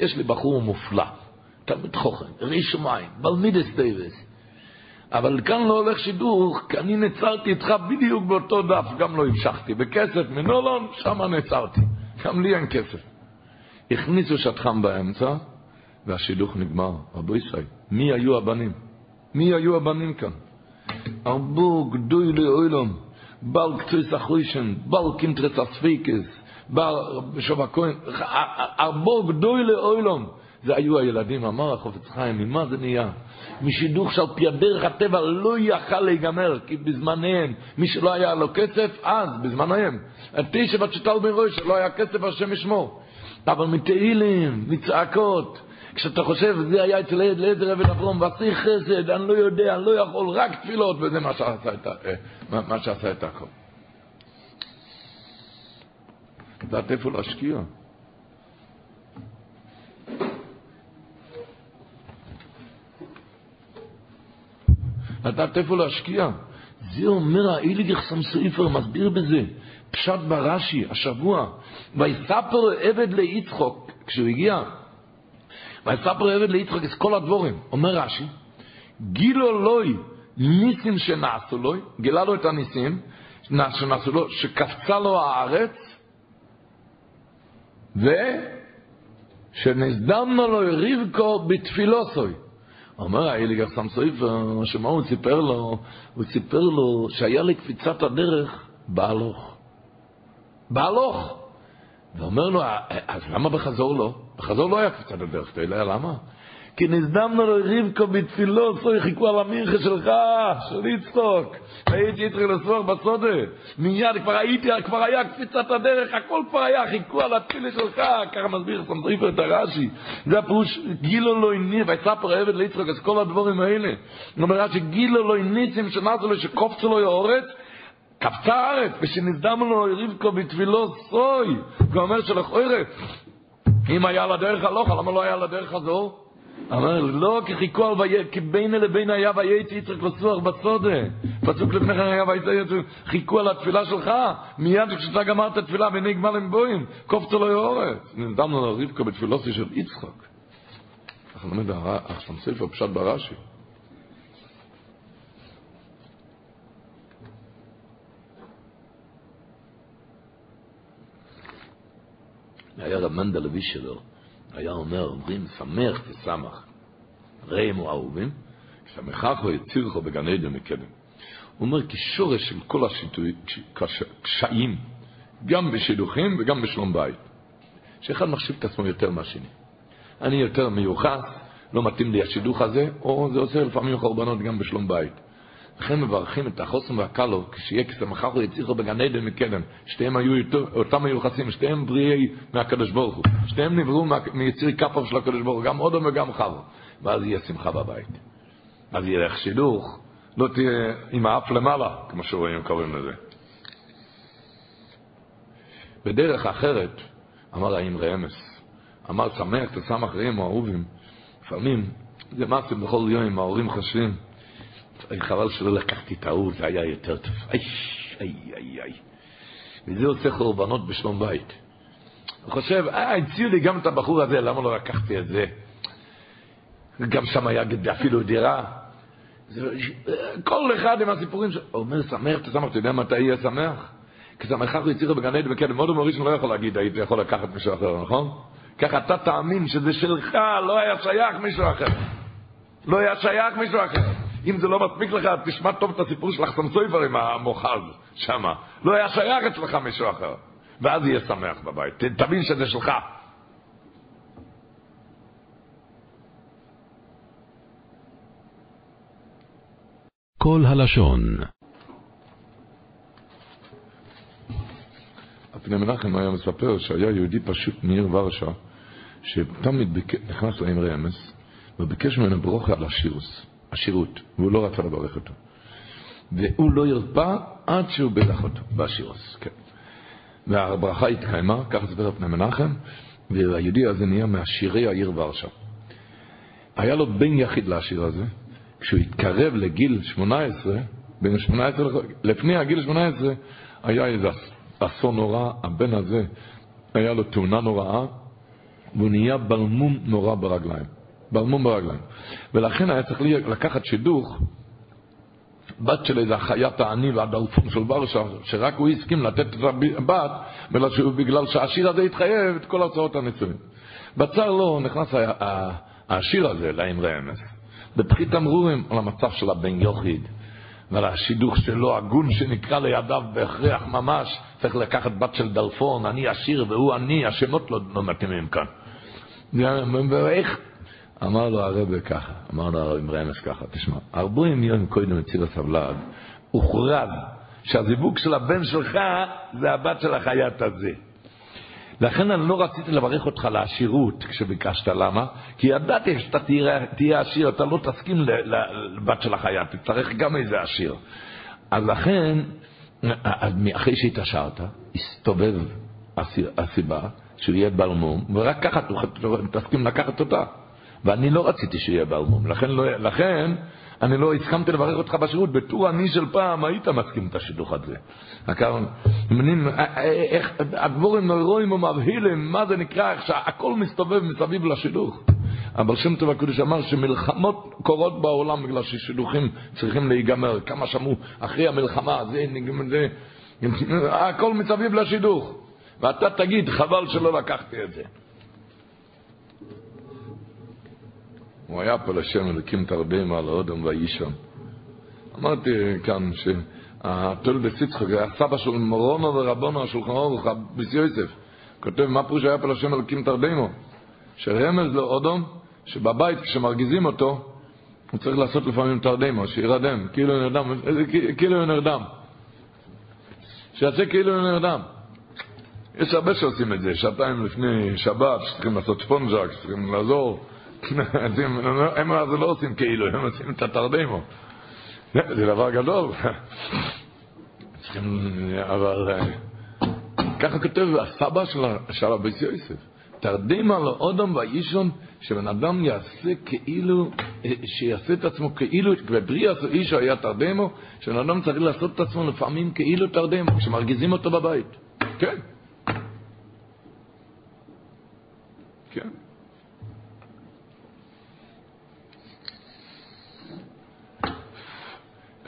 יש לי בחור מופלא, תלמיד חכם, ירא שמיים, בעל מידות טובות. אבל כאן לא הולך שידוך, כי אני נעצרתי איתך בדיוק באותו דף, גם לא המשכתי. בכסף מנולון, שם נעצרתי. גם לי אין כסף. הכניסו שטחם באמצע, והשידוך נגמר. רבו ישראל, מי היו הבנים? מי היו הבנים כאן? ארבו גדוי לאוילום, בל קצוי סחוישן, בל קינטרס אספיקס, בל שוב הכהן, ארבו גדוי לאוילום. זה היו הילדים, אמר החופץ חיים, ממה זה נהיה? משידוך שעל פי הדרך הטבע לא יכל להיגמר, כי בזמניהם, מי שלא היה לו כסף, אז, בזמניהם, תשע בת שטל בן ראש, לא היה כסף, השם ישמור. אבל מתהילים, מצעקות, כשאתה חושב, זה היה אצל אליעזר אבן אברום, ועשי חסד, אני לא יודע, אני לא יכול, רק תפילות, וזה מה שעשה את, אה, מה שעשה את הכל. לדעת איפה להשקיע. לדעת איפה להשקיע. זה אומר האיליגר סמסויפר, מסביר בזה. פשט ברש"י, השבוע. ויספר עבד ליצחוק, כשהוא הגיע, ויספר עבד ליצחוק את כל הדבורים. אומר רש"י, גילו לוי ניסים שנעשו לו, גילה לו את הניסים שנעשו לו, שקפצה לו הארץ, ושנזדמנו לו רבקו בתפילוסוי. אומר האליגר סמסויפר, שמה הוא סיפר לו? הוא סיפר לו שהיה לקפיצת הדרך בהלוך. בהלוך. ואומר לו, אז למה בחזור לא? בחזור לא היה קפיצת הדרך, אתה יודע למה? כי נזדמנו לו רבקו בתפילו, סוי חיכו על המנחה שלך, של יצחוק. הייתי יצחק לסוח בסודה. מיד כבר הייתי, כבר היה קפיצת הדרך, הכל כבר היה, חיכו על התפילה שלך. ככה מסביר סמטריפר את הרש"י. זה הפירוש, גילו לו הניס, ויספר עבד ליצחוק, אז כל הדבורים האלה. אומר רש"י, גילו לו הניסים שנעשו לו, שקופצו לו יאורץ, קפצה הארץ, ושנזדמנו לו רבקו בתפילו סוי. הוא אומר שלכאורה, אם היה לדרך הלוך, למה לא היה לדרך הזו? אמר, לא, כי חיכו על ויהיה, כי בין לבין היה וייצא יצחק לסוח בסודה. פסוק לפני כן היה וייצא יצחק, חיכו על התפילה שלך, מיד כשאתה גמרת התפילה בעיני גמל עם בוים, קופצו לו יאורץ. נדמנו לו רבקו בתפילוסי של יצחק. אנחנו לומד הסמספר פשט ברש"י. היה רב מנדל אבי שלו, היה אומר, אומרים, שמח תשמח. ראימו אהובים, שמחך או יצירך בגן עדן מקדם. הוא אומר, כשורש של כל הקשיים, גם בשידוכים וגם בשלום בית, שאחד מחשיב את עצמו יותר מהשני. אני יותר מיוחס, לא מתאים לי השידוך הזה, או זה עושה לפעמים חורבנות גם בשלום בית. לכן מברכים את החוסן והקלו, כשיהיה כסמכך יציחו בגן עדן מקדם. שתיהם היו, אותם היו יחסים, שתיהם בריאי מהקדוש ברוך הוא. שתיהם נבראו מיציר כפיו של הקדוש ברוך הוא, גם אודו וגם חבו. ואז יהיה שמחה בבית. אז יהיה לך שידוך, לא תהיה עם האף למעלה, כמו שרואים, קוראים לזה. בדרך אחרת, אמר האמרי אמס, אמר שמח תשם אחריהם אהובים, לפעמים זה מעשה בכל יום, ההורים חושבים, חבל שלא לקחתי את ההוא, זה היה יותר טוב. איי, איי, איי, איי. וזה עושה חורבנות בשלום בית. הוא חושב, אה, הציעו לי גם את הבחור הזה, למה לא לקחתי את זה? גם שם היה אפילו דירה. כל אחד עם הסיפורים שלו. הוא אומר, שמח, אתה שמח, אתה יודע מתי יהיה שמח? כי שמחך הוא יצליח בגן עדן וקדם. מאוד מורישן לא יכול להגיד, היית יכול לקחת מישהו אחר, נכון? ככה אתה תאמין שזה שלך, לא היה שייך מישהו אחר. לא היה שייך מישהו אחר. אם זה לא מספיק לך, תשמע טוב את הסיפור של לחסם סויפר עם המוחז שם. לא היה שייך אצלך מישהו אחר. ואז יהיה שמח בבית. תבין שזה שלך. כל הלשון הפני מנחם היה מספר שהיה יהודי פשוט מעיר ורשה, שתמיד נכנס לאמרי אמס, וביקש ממנו ברוכה על השירוס, השירות, והוא לא רצה לברך אותו. והוא לא הרפא עד שהוא ברך אותו, בשירוס, כן. והברכה התקיימה, ככה סיפר פני מנחם, והיהודי הזה נהיה מעשירי העיר ורשה. היה לו בן יחיד לעשיר הזה, כשהוא התקרב לגיל 18, בין 18, לפני הגיל 18, היה איזה אסון נורא, הבן הזה, היה לו תאונה נוראה, והוא נהיה בלמום נורא ברגליים. בלמום ברגליים. ולכן היה צריך לקחת שידוך, בת של איזה חיית העני והדלפון של ורשה, שרק הוא הסכים לתת את הבת, בגלל שהשיר הזה התחייב את כל הצעות הנישואים. בצר לו נכנס השיר הזה לאמרי אמס. בפחית תמרורים על המצב של הבן יוחיד. ועל השידוך שלו, הגון שנקרא לידיו בהכרח ממש, צריך לקחת בת של דלפון, אני עשיר והוא עני, השמות לא, לא מתאימים כאן. ואיך? אמר לו הרבה ככה, אמר לו הרב רמז ככה, תשמע, ארבעים יום קודם אצל הסבלד, הוכרז שהזיווג של הבן שלך זה הבת של החייט הזה. לכן אני לא רציתי לברך אותך לעשירות כשביקשת, למה? כי ידעתי שאתה תהיה, תהיה עשיר, אתה לא תסכים לבת של החיה, תצטרך גם איזה עשיר. אז לכן, אחרי שהתעשרת, הסתובב הסיבה שהוא יהיה בלמום, ורק ככה תסכים לקחת אותה. ואני לא רציתי שיהיה בלמום, לכן, לא, לכן אני לא הסכמתי לברך אותך בשירות, בתור אני של פעם היית מסכים את השידוך הזה. הדבורים נוירואים ומבהילים, מה זה נקרא, איך שהכל מסתובב מסביב לשידוך. אבל שם טוב הקדוש אמר שמלחמות קורות בעולם בגלל ששידוכים צריכים להיגמר. כמה שמעו אחרי המלחמה, זה, זה, הכל מסביב לשידוך. ואתה תגיד, חבל שלא לקחתי את זה. הוא היה פה לשם אלוקים תרבים על האודם והאישם. אמרתי כאן שהתול בציצחוק, הסבא של מורונו ורבונו, השולחן אורוך, ביס יוסף, כותב מה פירוש היה פה לשם אלוקים תרבימו, שרמז לאודום, שבבית כשמרגיזים אותו, הוא צריך לעשות לפעמים תרדימו, שירדם, כאילו נרדם, כאילו נרדם. שיעשה כאילו נרדם. יש הרבה שעושים את זה, שעתיים לפני שבת, שצריכים לעשות ספונג'ק, שצריכים לעזור. הם אז לא עושים כאילו, הם עושים את התרדמו. זה דבר גדול. צריכים, אבל אה, ככה כותב הסבא של רבי יוסף. תרדימה לאודם ואישון, שבן אדם יעשה כאילו, אה, שיעשה את עצמו כאילו, בבריאה איש היה תרדמו, שבן אדם צריך לעשות את עצמו לפעמים כאילו תרדמו, כשמרגיזים אותו בבית. כן.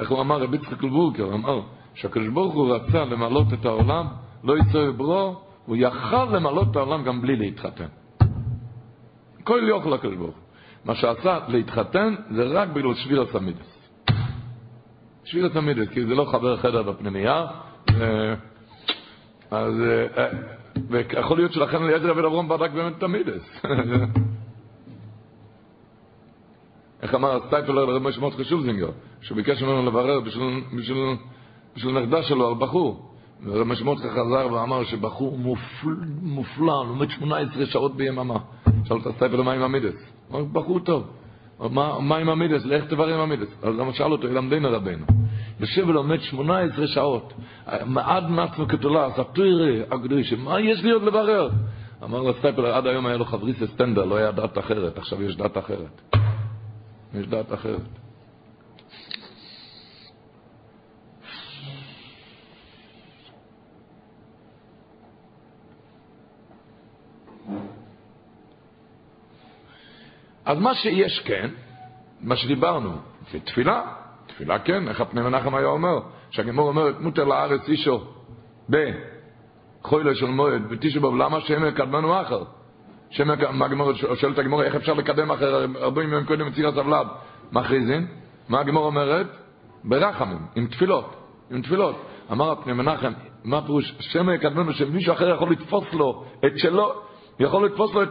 איך הוא אמר, רבי יצחק לבורקר, אמר שהקדוש ברוך הוא רצה למלות את העולם, לא יצא ברור, הוא יכל למלות את העולם גם בלי להתחתן. כל יוכל הקדוש ברוך הוא. מה שעשה להתחתן זה רק בגלל בשביל המידס. בשביל המידס, כי זה לא חבר חדר בפנימייה, אז ויכול להיות שלכן אליעזר רבי אברהם בדק באמת את המידס. איך אמר הסטייפלר לרב משה מרדכי שולזינגר, שהוא ביקש ממנו לברר בשביל, בשביל, בשביל נכדה שלו על בחור. ורב משה מרדכי חזר ואמר שבחור מופל, מופלא, לומד 18 שעות ביממה. שאל את הסטייפלר מה עם המידס? הוא אמר, בחור טוב. מה, מה עם המידס? לך תברר עם המידס. אז למה שאל אותו, ילמדנו רבנו. יושב ולומד 18 שעות, מעיד על עצמו כתולע, אז התוירה הקדושה, מה יש לי עוד לברר? אמר לו סטייפלר, עד היום היה לו חברותא סטנדר, לא היה דעת אחרת, עכשיו יש דעת אחרת. יש דת אחרת. אז מה שיש כן, מה שדיברנו, זה תפילה. תפילה כן, איך הפני מנחם היה אומר? שהגמור אומרת, מותר לארץ אישו בחוילו של מועד, בתשע בוב, למה שהם יקדמנו אחר? שואלת הגמור, איך אפשר לקדם אחר הרבה ימים קודם מציר הסבלד? מכריזין? מה הגמור אומרת? ברחמים, עם תפילות, עם תפילות. אמר הפני מנחם, מה הפירוש? שם יקדמנו שמישהו אחר יכול לתפוס לו את שלו, יכול לתפוס לו את...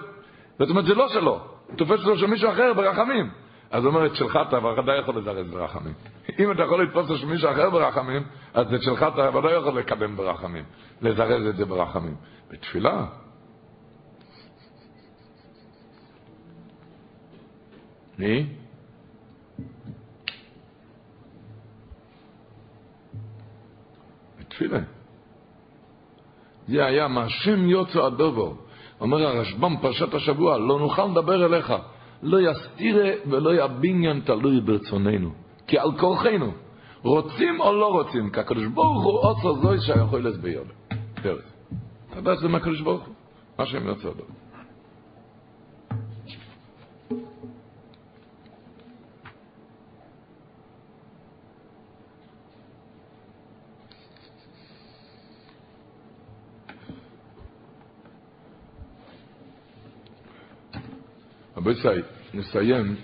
זאת אומרת, זה לא שלו, תופס לו של מישהו אחר ברחמים. אז אומר, את שלך אתה ודאי יכול לזרז ברחמים. אם אתה יכול לתפוס של מישהו אחר ברחמים, אז את שלך אתה ודאי יכול לקדם ברחמים, לזרז את זה ברחמים. בתפילה. מי? בתפילה. זה היה מהשם יוצא הדובו. אומר הרשב"ם פרשת השבוע, לא נוכל לדבר אליך. לא יסתירה ולא יבניין תלוי ברצוננו. כי על כורחנו, רוצים או לא רוצים, כי הקדוש ברוך הוא עוצר זוי שיכול להסביר. פרס. אתה יודע שזה מהקדוש ברוך הוא? מה שהם יוצא לו. רבותיי, נסיים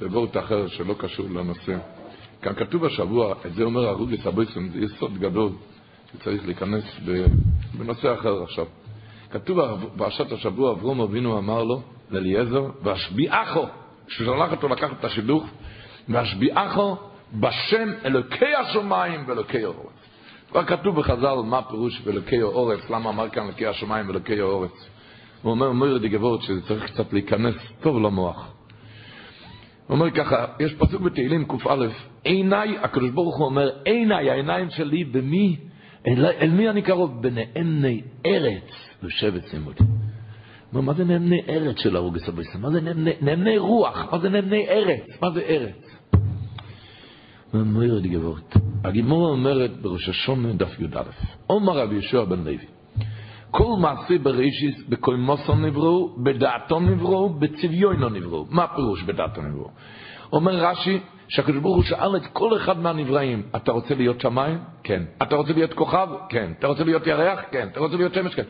בבורט אחר שלא קשור לנושא. כאן כתוב השבוע, את זה אומר הרוגס הבויסון, זה יסוד גדול שצריך להיכנס בנושא אחר עכשיו. כתוב בפרשת השבוע, אברום אבינו אמר לו, לאליעזר, והשביעכו, כששלח אותו לקחת את השידוך, והשביעכו בשם אלוקי השמיים ואלוקי האורץ. כבר כתוב בחז"ל מה פירוש ואלוקי האורץ, למה אמר כאן אלוקי השמיים ואלוקי האורץ. הוא אומר, אומר די גבורת שזה צריך קצת להיכנס טוב למוח. הוא אומר ככה, יש פסוק בתהילים קא, עיניי, הקדוש ברוך הוא אומר, עיניי, העיניים שלי, במי, אל, אל מי אני קרוב? בנאמני ארץ ושבט צימוד. מה זה נאמני ארץ של הרוגס אבויסם? מה זה נאמני, נאמני רוח? מה זה נאמני ארץ? מה זה ארץ? אומר גבורת. הגימורה אומרת בראש השונה דף י"א, עומר רבי יהושע בן לוי. כל מעשה בראשיס, בכל מוסר נבראו, בדעתו נבראו, בצביונו נבראו. מה הפירוש בדעתו נבראו? אומר רש"י, שהקדוש ברוך הוא שאל את כל אחד מהנבראים, אתה רוצה להיות שמיים? כן. אתה רוצה להיות כוכב? כן. אתה רוצה להיות ירח? כן. אתה רוצה להיות שמש? כן.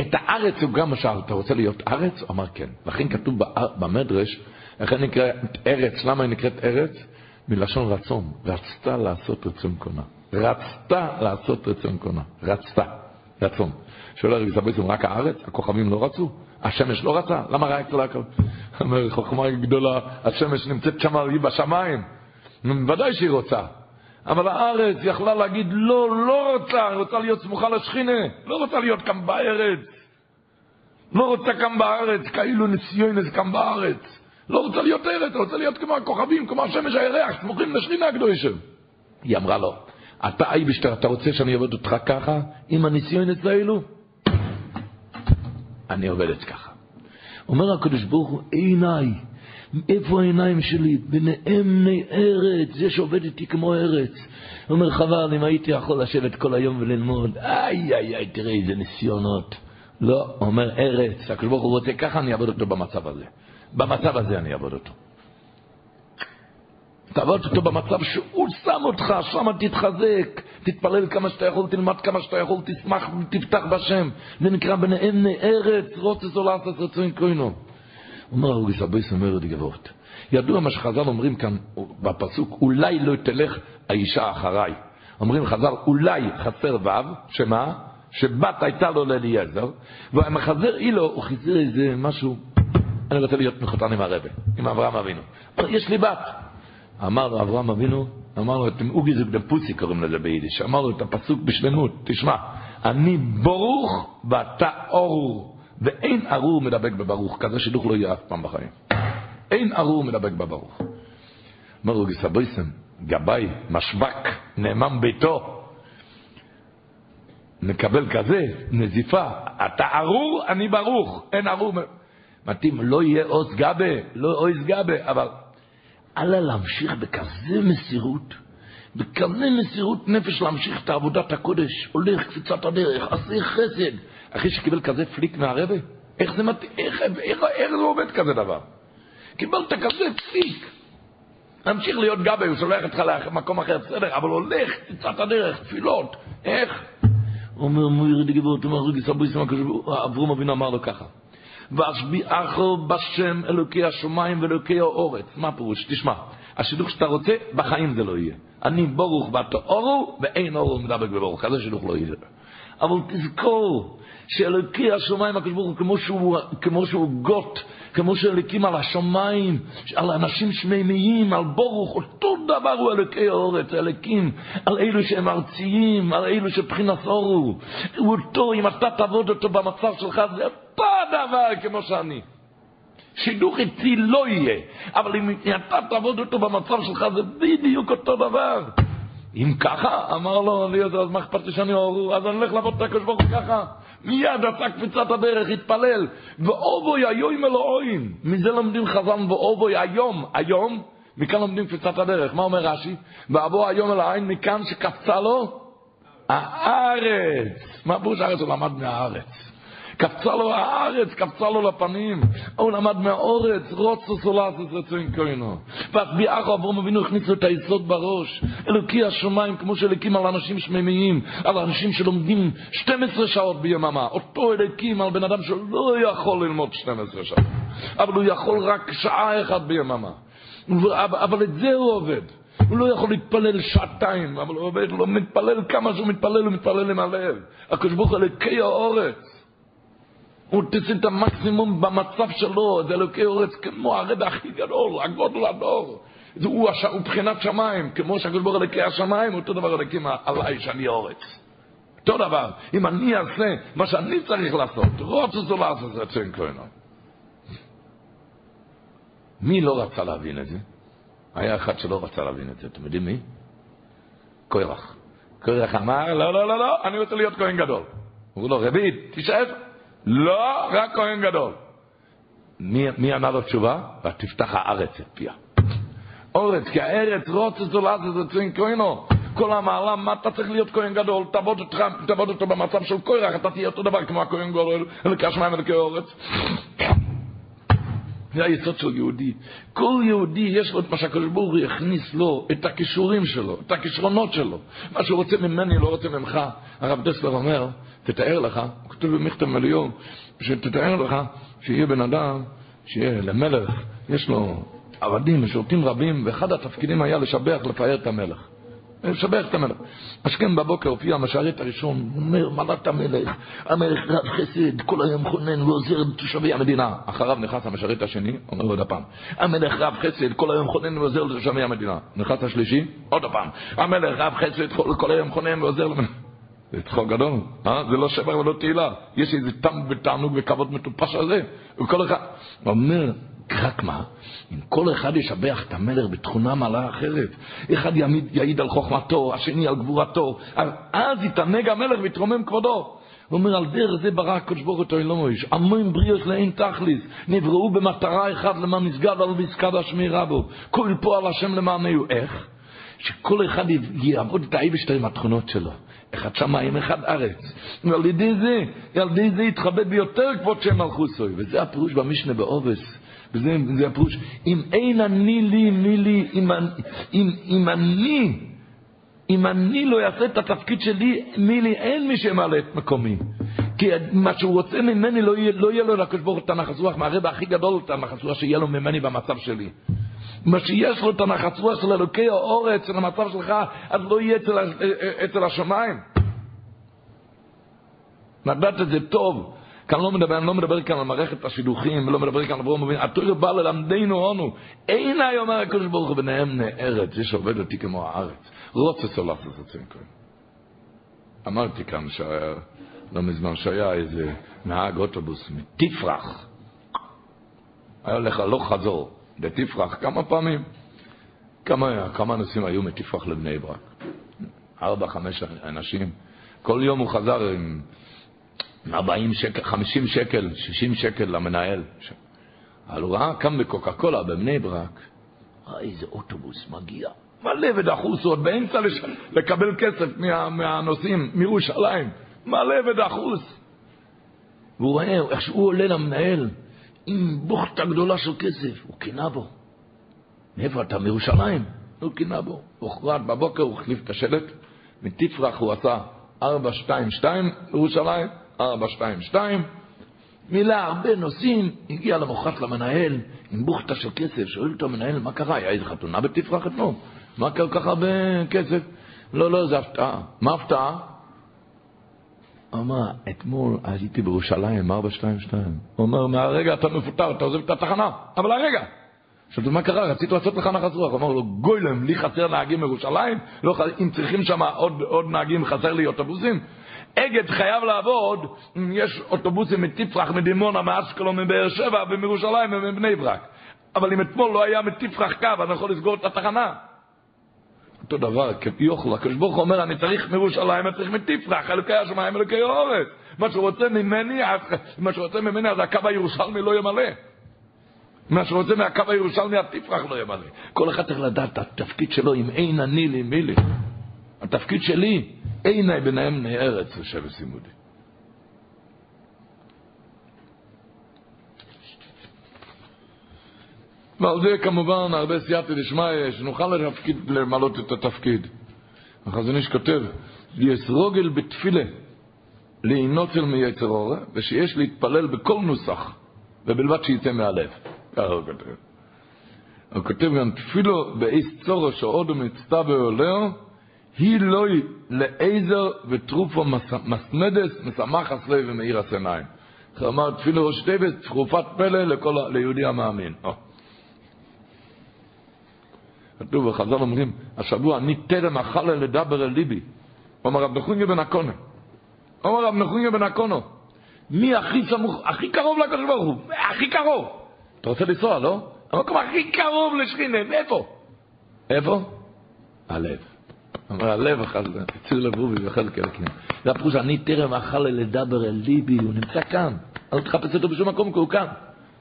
את הארץ הוא גם שאל, אתה רוצה להיות ארץ? הוא אמר כן. לכן כתוב במדרש, איך נקראת ארץ, למה היא נקראת ארץ? מלשון רצון. רצתה לעשות רצון קונה. רצתה לעשות רצון קונה. רצתה. רצון. שואל הרי סבייסום, רק הארץ? הכוכבים לא רצו? השמש לא רצה? למה רק לא הכל? אומר, חוכמה גדולה, השמש נמצאת שם היא בשמיים. ודאי שהיא רוצה. אבל הארץ יכלה להגיד, לא, לא רוצה, היא רוצה להיות סמוכה לשכינה, לא רוצה להיות כאן בארץ. לא רוצה כאן בארץ, כאילו נסיונס כאן בארץ. לא רוצה להיות ארץ, רוצה להיות כמו הכוכבים, כמו השמש הירח, סמוכים לשכינה הקדושה. היא אמרה לו, אתה אייבשטר, אתה רוצה שאני אעבוד אותך ככה, עם הניסיונס האלו? אני עובדת ככה. אומר הקדוש ברוך הוא, עיניי, איפה העיניים שלי? בנאמני ארץ, זה שעובד איתי כמו ארץ. הוא אומר, חבל, אם הייתי יכול לשבת כל היום וללמוד, איי, איי, איי, תראה איזה ניסיונות. לא, אומר, ארץ, הקדוש ברוך הוא רוצה ככה, אני אעבוד אותו במצב הזה. במצב הזה אני אעבוד אותו. תעבוד אותו במצב שהוא שם אותך, שם תתחזק, תתפלל כמה שאתה יכול, תלמד כמה שאתה יכול, תשמח ותפתח בשם. זה נקרא ביניהם ארץ, רוצס לעשות רצון קוינו. אומר הרוגס אבויס אומר את גבות. ידוע מה שחז"ל אומרים כאן בפסוק, אולי לא תלך האישה אחריי. אומרים חז"ל, אולי חסר ו', שמה? שבת הייתה לו לאליעזר, והמחזר אילו, הוא חיזר איזה משהו אני רוצה להיות מחותן עם הרבה, עם אברהם אבינו. יש לי בת. אמר אברהם אבינו, אמר לו, אתם אוגי זוג דפוסי קוראים לזה ביידיש, אמר לו את הפסוק בשלמות, תשמע, אני ברוך ואתה אור, ואין ארור מדבק בברוך, כזה שידוך לא יהיה אף פעם בחיים. אין ארור מדבק בברוך. אמר לו גיסבויסם, גבאי, משבק, נאמן ביתו, מקבל כזה, נזיפה, אתה ארור, אני ברוך, אין ארור. מתאים, לא יהיה עוז גבה, לא עוז גבה, אבל אלה להמשיך בכזה מסירות, בכזה מסירות נפש להמשיך את עבודת הקודש, הולך קפיצת הדרך, עשה חסד, אחרי שקיבל כזה פליק מהרבה, איך זה מתאים, איך, איך, איך, איך זה עובד כזה דבר? קיבלת כזה פליק. להמשיך להיות גבי, הוא שולח אותך למקום אחר, בסדר, אבל הולך קפיצת הדרך, תפילות, איך? אומר מוירי דגיבות, אומר רגי סבוי אברום אבינו אמר לו ככה. ואשביעכו בשם אלוקי השמיים ואלוקי האורץ. מה הפירוש? תשמע, השידוך שאתה רוצה, בחיים זה לא יהיה. אני ברוך ואתה אורו, ואין אורו מדבק בברוך. כזה שידוך לא יהיה. אבל תזכור שאלוקי השמיים הקדוש ברוך הוא כמו שהוא גוט, כמו שאלוקים על השמיים, על אנשים שמימיים, על ברוך, אותו דבר הוא אלוקי האורץ, אלוקים, על אלו שהם ארציים, על אלו שבחינת אורו. הוא אותו, אם אתה תעבוד אותו במצב שלך, זה אותו דבר כמו שאני. שידוך איתי לא יהיה, אבל אם אתה תעבוד אותו במצב שלך, זה בדיוק אותו דבר. אם ככה, אמר לו אז מה אכפת לי שאני אור? אז אני הולך לעבוד את הקדוש ברוך הוא ככה. מיד עשה קפיצת הדרך, התפלל. ואובוי היום אלוהים. מזה לומדים חז"ל ואובוי היום, היום, מכאן לומדים קפיצת הדרך. מה אומר רש"י? ואבוא היום אל העין מכאן שקפצה לו הארץ. מה פירוש הארץ? הוא למד מהארץ. קפצה לו הארץ, קפצה לו לפנים. הוא למד מהאורץ, רוצו סולסס רצוין כהנו. ואז ביחו אברום אבינו הכניסו את היסוד בראש. אלוקי השמיים, כמו שאלוקים על אנשים שמימיים, על אנשים שלומדים 12 שעות ביממה. אותו אלוקים על בן אדם שלא יכול ללמוד 12 שעות. אבל הוא יכול רק שעה אחת ביממה. אבל את זה הוא עובד. הוא לא יכול להתפלל שעתיים, אבל הוא עובד, הוא לא מתפלל כמה שהוא מתפלל, הוא מתפלל עם הלב. הקדוש ברוך הוא אלוקי האורץ. הוא תצא את המקסימום במצב שלו, זה אלוקי אורץ כמו הרד הכי גדול, הגודל הדור. זה הוא, הש... הוא בחינת שמיים, כמו שהקדוש ברוך הוא אלוקי השמיים, אותו דבר אלוקים עליי שאני אורץ. אותו דבר, אם אני אעשה מה שאני צריך לעשות, רוצה זו לעשות, זה צוין כהנו. מי לא רצה להבין את זה? היה אחד שלא רצה להבין את זה, אתם יודעים מי? קורח. קורח אמר, לא, לא, לא, לא, אני רוצה להיות כהן גדול. אמרו לו, רבי, תישאר. לא, רק כהן גדול. מי, מי ענה לו תשובה? ותפתח הארץ את פיה. אורץ, כי הארץ רוצה זולת זה צוין כהנו. כל המעלה, מה אתה צריך להיות כהן גדול? תעבוד אותו, תעבוד אותו במצב של כהרח, אתה תהיה אותו דבר כמו הכהן גדול, אלוקי השמיים אלוקי אורץ. זה היסוד של יהודי. כל יהודי יש לו את מה שהקדוש ברוך הוא יכניס לו, את הכישורים שלו, את הכישרונות שלו. מה שהוא רוצה ממני, לא רוצה ממך. הרב דסלר אומר, תתאר לך, הוא כתוב במכתב מליום, שתתאר לך שיהיה בן אדם, שיהיה למלך, יש לו עבדים ושירותים רבים, ואחד התפקידים היה לשבח, לפאר את המלך. לשבח את המלך. השכם בבוקר הופיע המשרת הראשון, אומר, מלאת המלך, המלך רב חסד, כל היום חונן ועוזר לתושבי המדינה. אחריו נכנס המשרת השני, אומר עוד הפעם, המלך רב חסד, כל היום חונן ועוזר לתושבי המדינה. נכנס השלישי, עוד הפעם, המלך רב חסד, כל, היום חונן ועוזר למדינה. זה צחוק גדול, אה? זה לא שבר ולא תהילה. יש איזה טעם ותענוג וכבוד מטופש על זה. וכל אחד, אומר, רק מה, אם כל אחד ישבח את המלך בתכונה מעלה אחרת, אחד יעמיד, יעיד על חוכמתו, השני על גבורתו, אז יתענג המלך ויתרומם כבודו. הוא אומר, על דרך זה ברא הקדוש ברוך הוא אלוהים איש. עמים בריאות לאין תכליס, נבראו במטרה אחת למען מסגד על מסגד השמי רבו. כל פועל השם למענהו. איך? שכל אחד יעבוד את האיבשטר עם התכונות שלו. אחד שמיים, אחד ארץ. ועל ידי זה, על ידי זה יתכבד ביותר כבוד שם מלכוסוי. וזה הפירוש במשנה בעובס. וזה זה הפירוש. אם אין אני לי, מי לי, אם, אם, אם אני, אם אני לא אעשה את התפקיד שלי, מי לי, אין מי שימלא את מקומי. כי מה שהוא רוצה ממני לא יהיה, לא יהיה לו לקדוש ברוך הוא תנ"ך רוח, מהרבה הכי גדול תנ"ך רוח שיהיה לו ממני במצב שלי. מה שיש לו תנ"ך רוח של אלוקי האורץ, של המצב שלך, אז לא יהיה אצל, אצל השמיים. לדעת את זה טוב. כאן לא מדבר, אני לא מדבר כאן על מערכת השידוכים, ולא מדבר כאן על אברום אבינו, התורה בא ללמדנו אונו. אין אי אומר הקדוש ברוך הוא ביניהם נארץ, זה שעובד אותי כמו הארץ. רוצה סולף וחוצים כאן. אמרתי כאן שהיה, לא מזמן שהיה איזה נהג אוטובוס מתפרח. היה הולך הלוך חזור לתפרח כמה פעמים. כמה, כמה אנשים היו מתפרח לבני ברק? ארבע, חמש אנשים. כל יום הוא חזר עם 40 שקל, 50 שקל, 60 שקל למנהל. אבל הוא ראה כאן בקוקה קולה בבני ברק, ראה איזה אוטובוס מגיע, מלא ודחוס, עוד באמצע לש... לקבל כסף מה... מהנוסעים מירושלים, מלא ודחוס. והוא רואה איך שהוא עולה למנהל עם בוכטה גדולה של כסף, הוא קינה בו. מאיפה אתה? מירושלים? הוא קינה בו. הוחרט בבוקר, הוא החליף את השלט, מתפרח הוא עשה 422 לירושלים, 422, מילא הרבה נושאים, הגיע למוחרת למנהל עם בוכטה של כסף, שואל אותו המנהל, מה קרה? היה איזה חתונה בתפרח אתמול? מה קרה ככה הרבה כסף? לא, לא, זה הפתעה. מה הפתעה? אמר, אתמול הייתי בירושלים, 422. הוא אומר, מהרגע אתה מפוטר, אתה עוזב את התחנה, אבל הרגע. עכשיו, מה קרה? רציתי לעשות לך נחת רוח. אמר לו, גוילם, לי חסר נהגים בירושלים? לא, אם צריכים שם עוד, עוד נהגים, חסר לי אוטובוסים? אגד חייב לעבוד יש אוטובוסים מתפרח, מדימונה, מאשקלון, מבאר שבע, ומירושלים ומבני ברק. אבל אם אתמול לא היה מתפרח קו, אני יכול לסגור את התחנה. אותו דבר, כיוכל, הקדוש ברוך הוא אומר, אני צריך מירושלים, אני צריך מתפרח, אלוקי השמיים, אלוקי האורץ. מה שהוא רוצה ממני, מה שהוא רוצה ממני, אז הקו הירושלמי לא ימלא. מה שהוא רוצה מהקו הירושלמי, התפרח לא ימלא. כל אחד צריך לדעת את התפקיד שלו, אם אין אני לי, מי לי. התפקיד שלי, עיני ביניהם בני ארץ, יושב וסימודי. ועל זה כמובן הרבה סייעתא דשמיא, שנוכל למלות את התפקיד. החזון איש כותב, יסרוגל בתפילה להינוצל מיצר אורה, ושיש להתפלל בכל נוסח, ובלבד שיצא מהלב. ככה הוא כותב. הוא כותב גם תפילו באיס צורו שעודו מצטבר עולהו, היא לא לעזר וטרופו מסנדס, משמח הסלב ומאיר הסניים. הוא אמר תפילו ראש טבס, תרופת פלא לכל, ליהודי המאמין. כתוב וחז"ל אומרים, השבוע אני טרם אכל לדבר אל ליבי. אומר רב נחוניה בן הקונה. אומר רב נחוניה בן הקונו, מי הכי סמוך, הכי קרוב לקדוש ברוך הוא, הכי קרוב. אתה רוצה לנסוע, לא? המקום הכי קרוב לשכינה, מאיפה? איפה? הלב. אומר הלב אכל, ציר לבובי ואכל קלקים. זה הפירוש, אני טרם אכל לדבר אל ליבי, הוא נמצא כאן. אל תחפש אותו בשום מקום, כי הוא כאן.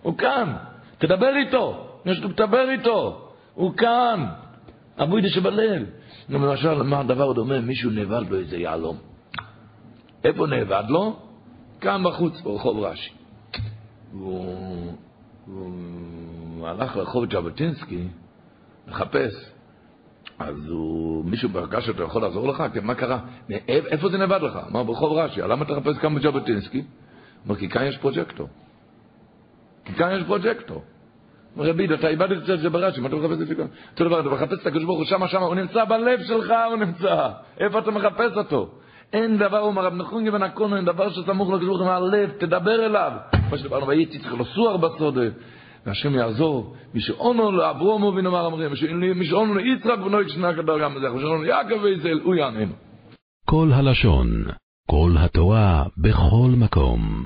הוא כאן. תדבר איתו. יש לדבר איתו. הוא כאן. אבוידה שבלב. למשל, מה הדבר דומה? מישהו נאבד לו איזה יהלום. איפה נאבד לו? כאן בחוץ, ברחוב רש"י. והוא הלך לרחוב ז'בוטינסקי לחפש. אז הוא, מישהו פגש אותו יכול לעזור לך? כן, מה קרה? איפה זה נאבד לך? אמר, ברחוב רש"י. למה אתה מחפש כאן בז'בוטינסקי? אמר, כי כאן יש פרוג'קטור. כי כאן יש פרוג'קטור. רבי, אתה איבדת את זה ברש"י, מה אתה מחפש את זה כאן? אותו דבר, אתה מחפש את הקדוש ברוך הוא שמה, שמה, הוא נמצא בלב שלך, הוא נמצא. איפה אתה מחפש אותו? אין דבר, הוא אומר, רב נחוניה בן הקונו, אין דבר שסמוך לקדוש ברוך הוא מהלב, תדבר אליו. מה שדיברנו, והייתי צריך לסוח בסודה. והשם יעזור, מי שאונו לאברום אבינו אמר אמרים, מי שאונו ליצחק ונויק שנק הדרגה מזה, מי שאונו ליעקב וישראל, הוא יעננו. כל הלשון, כל התורה, בכל מקום.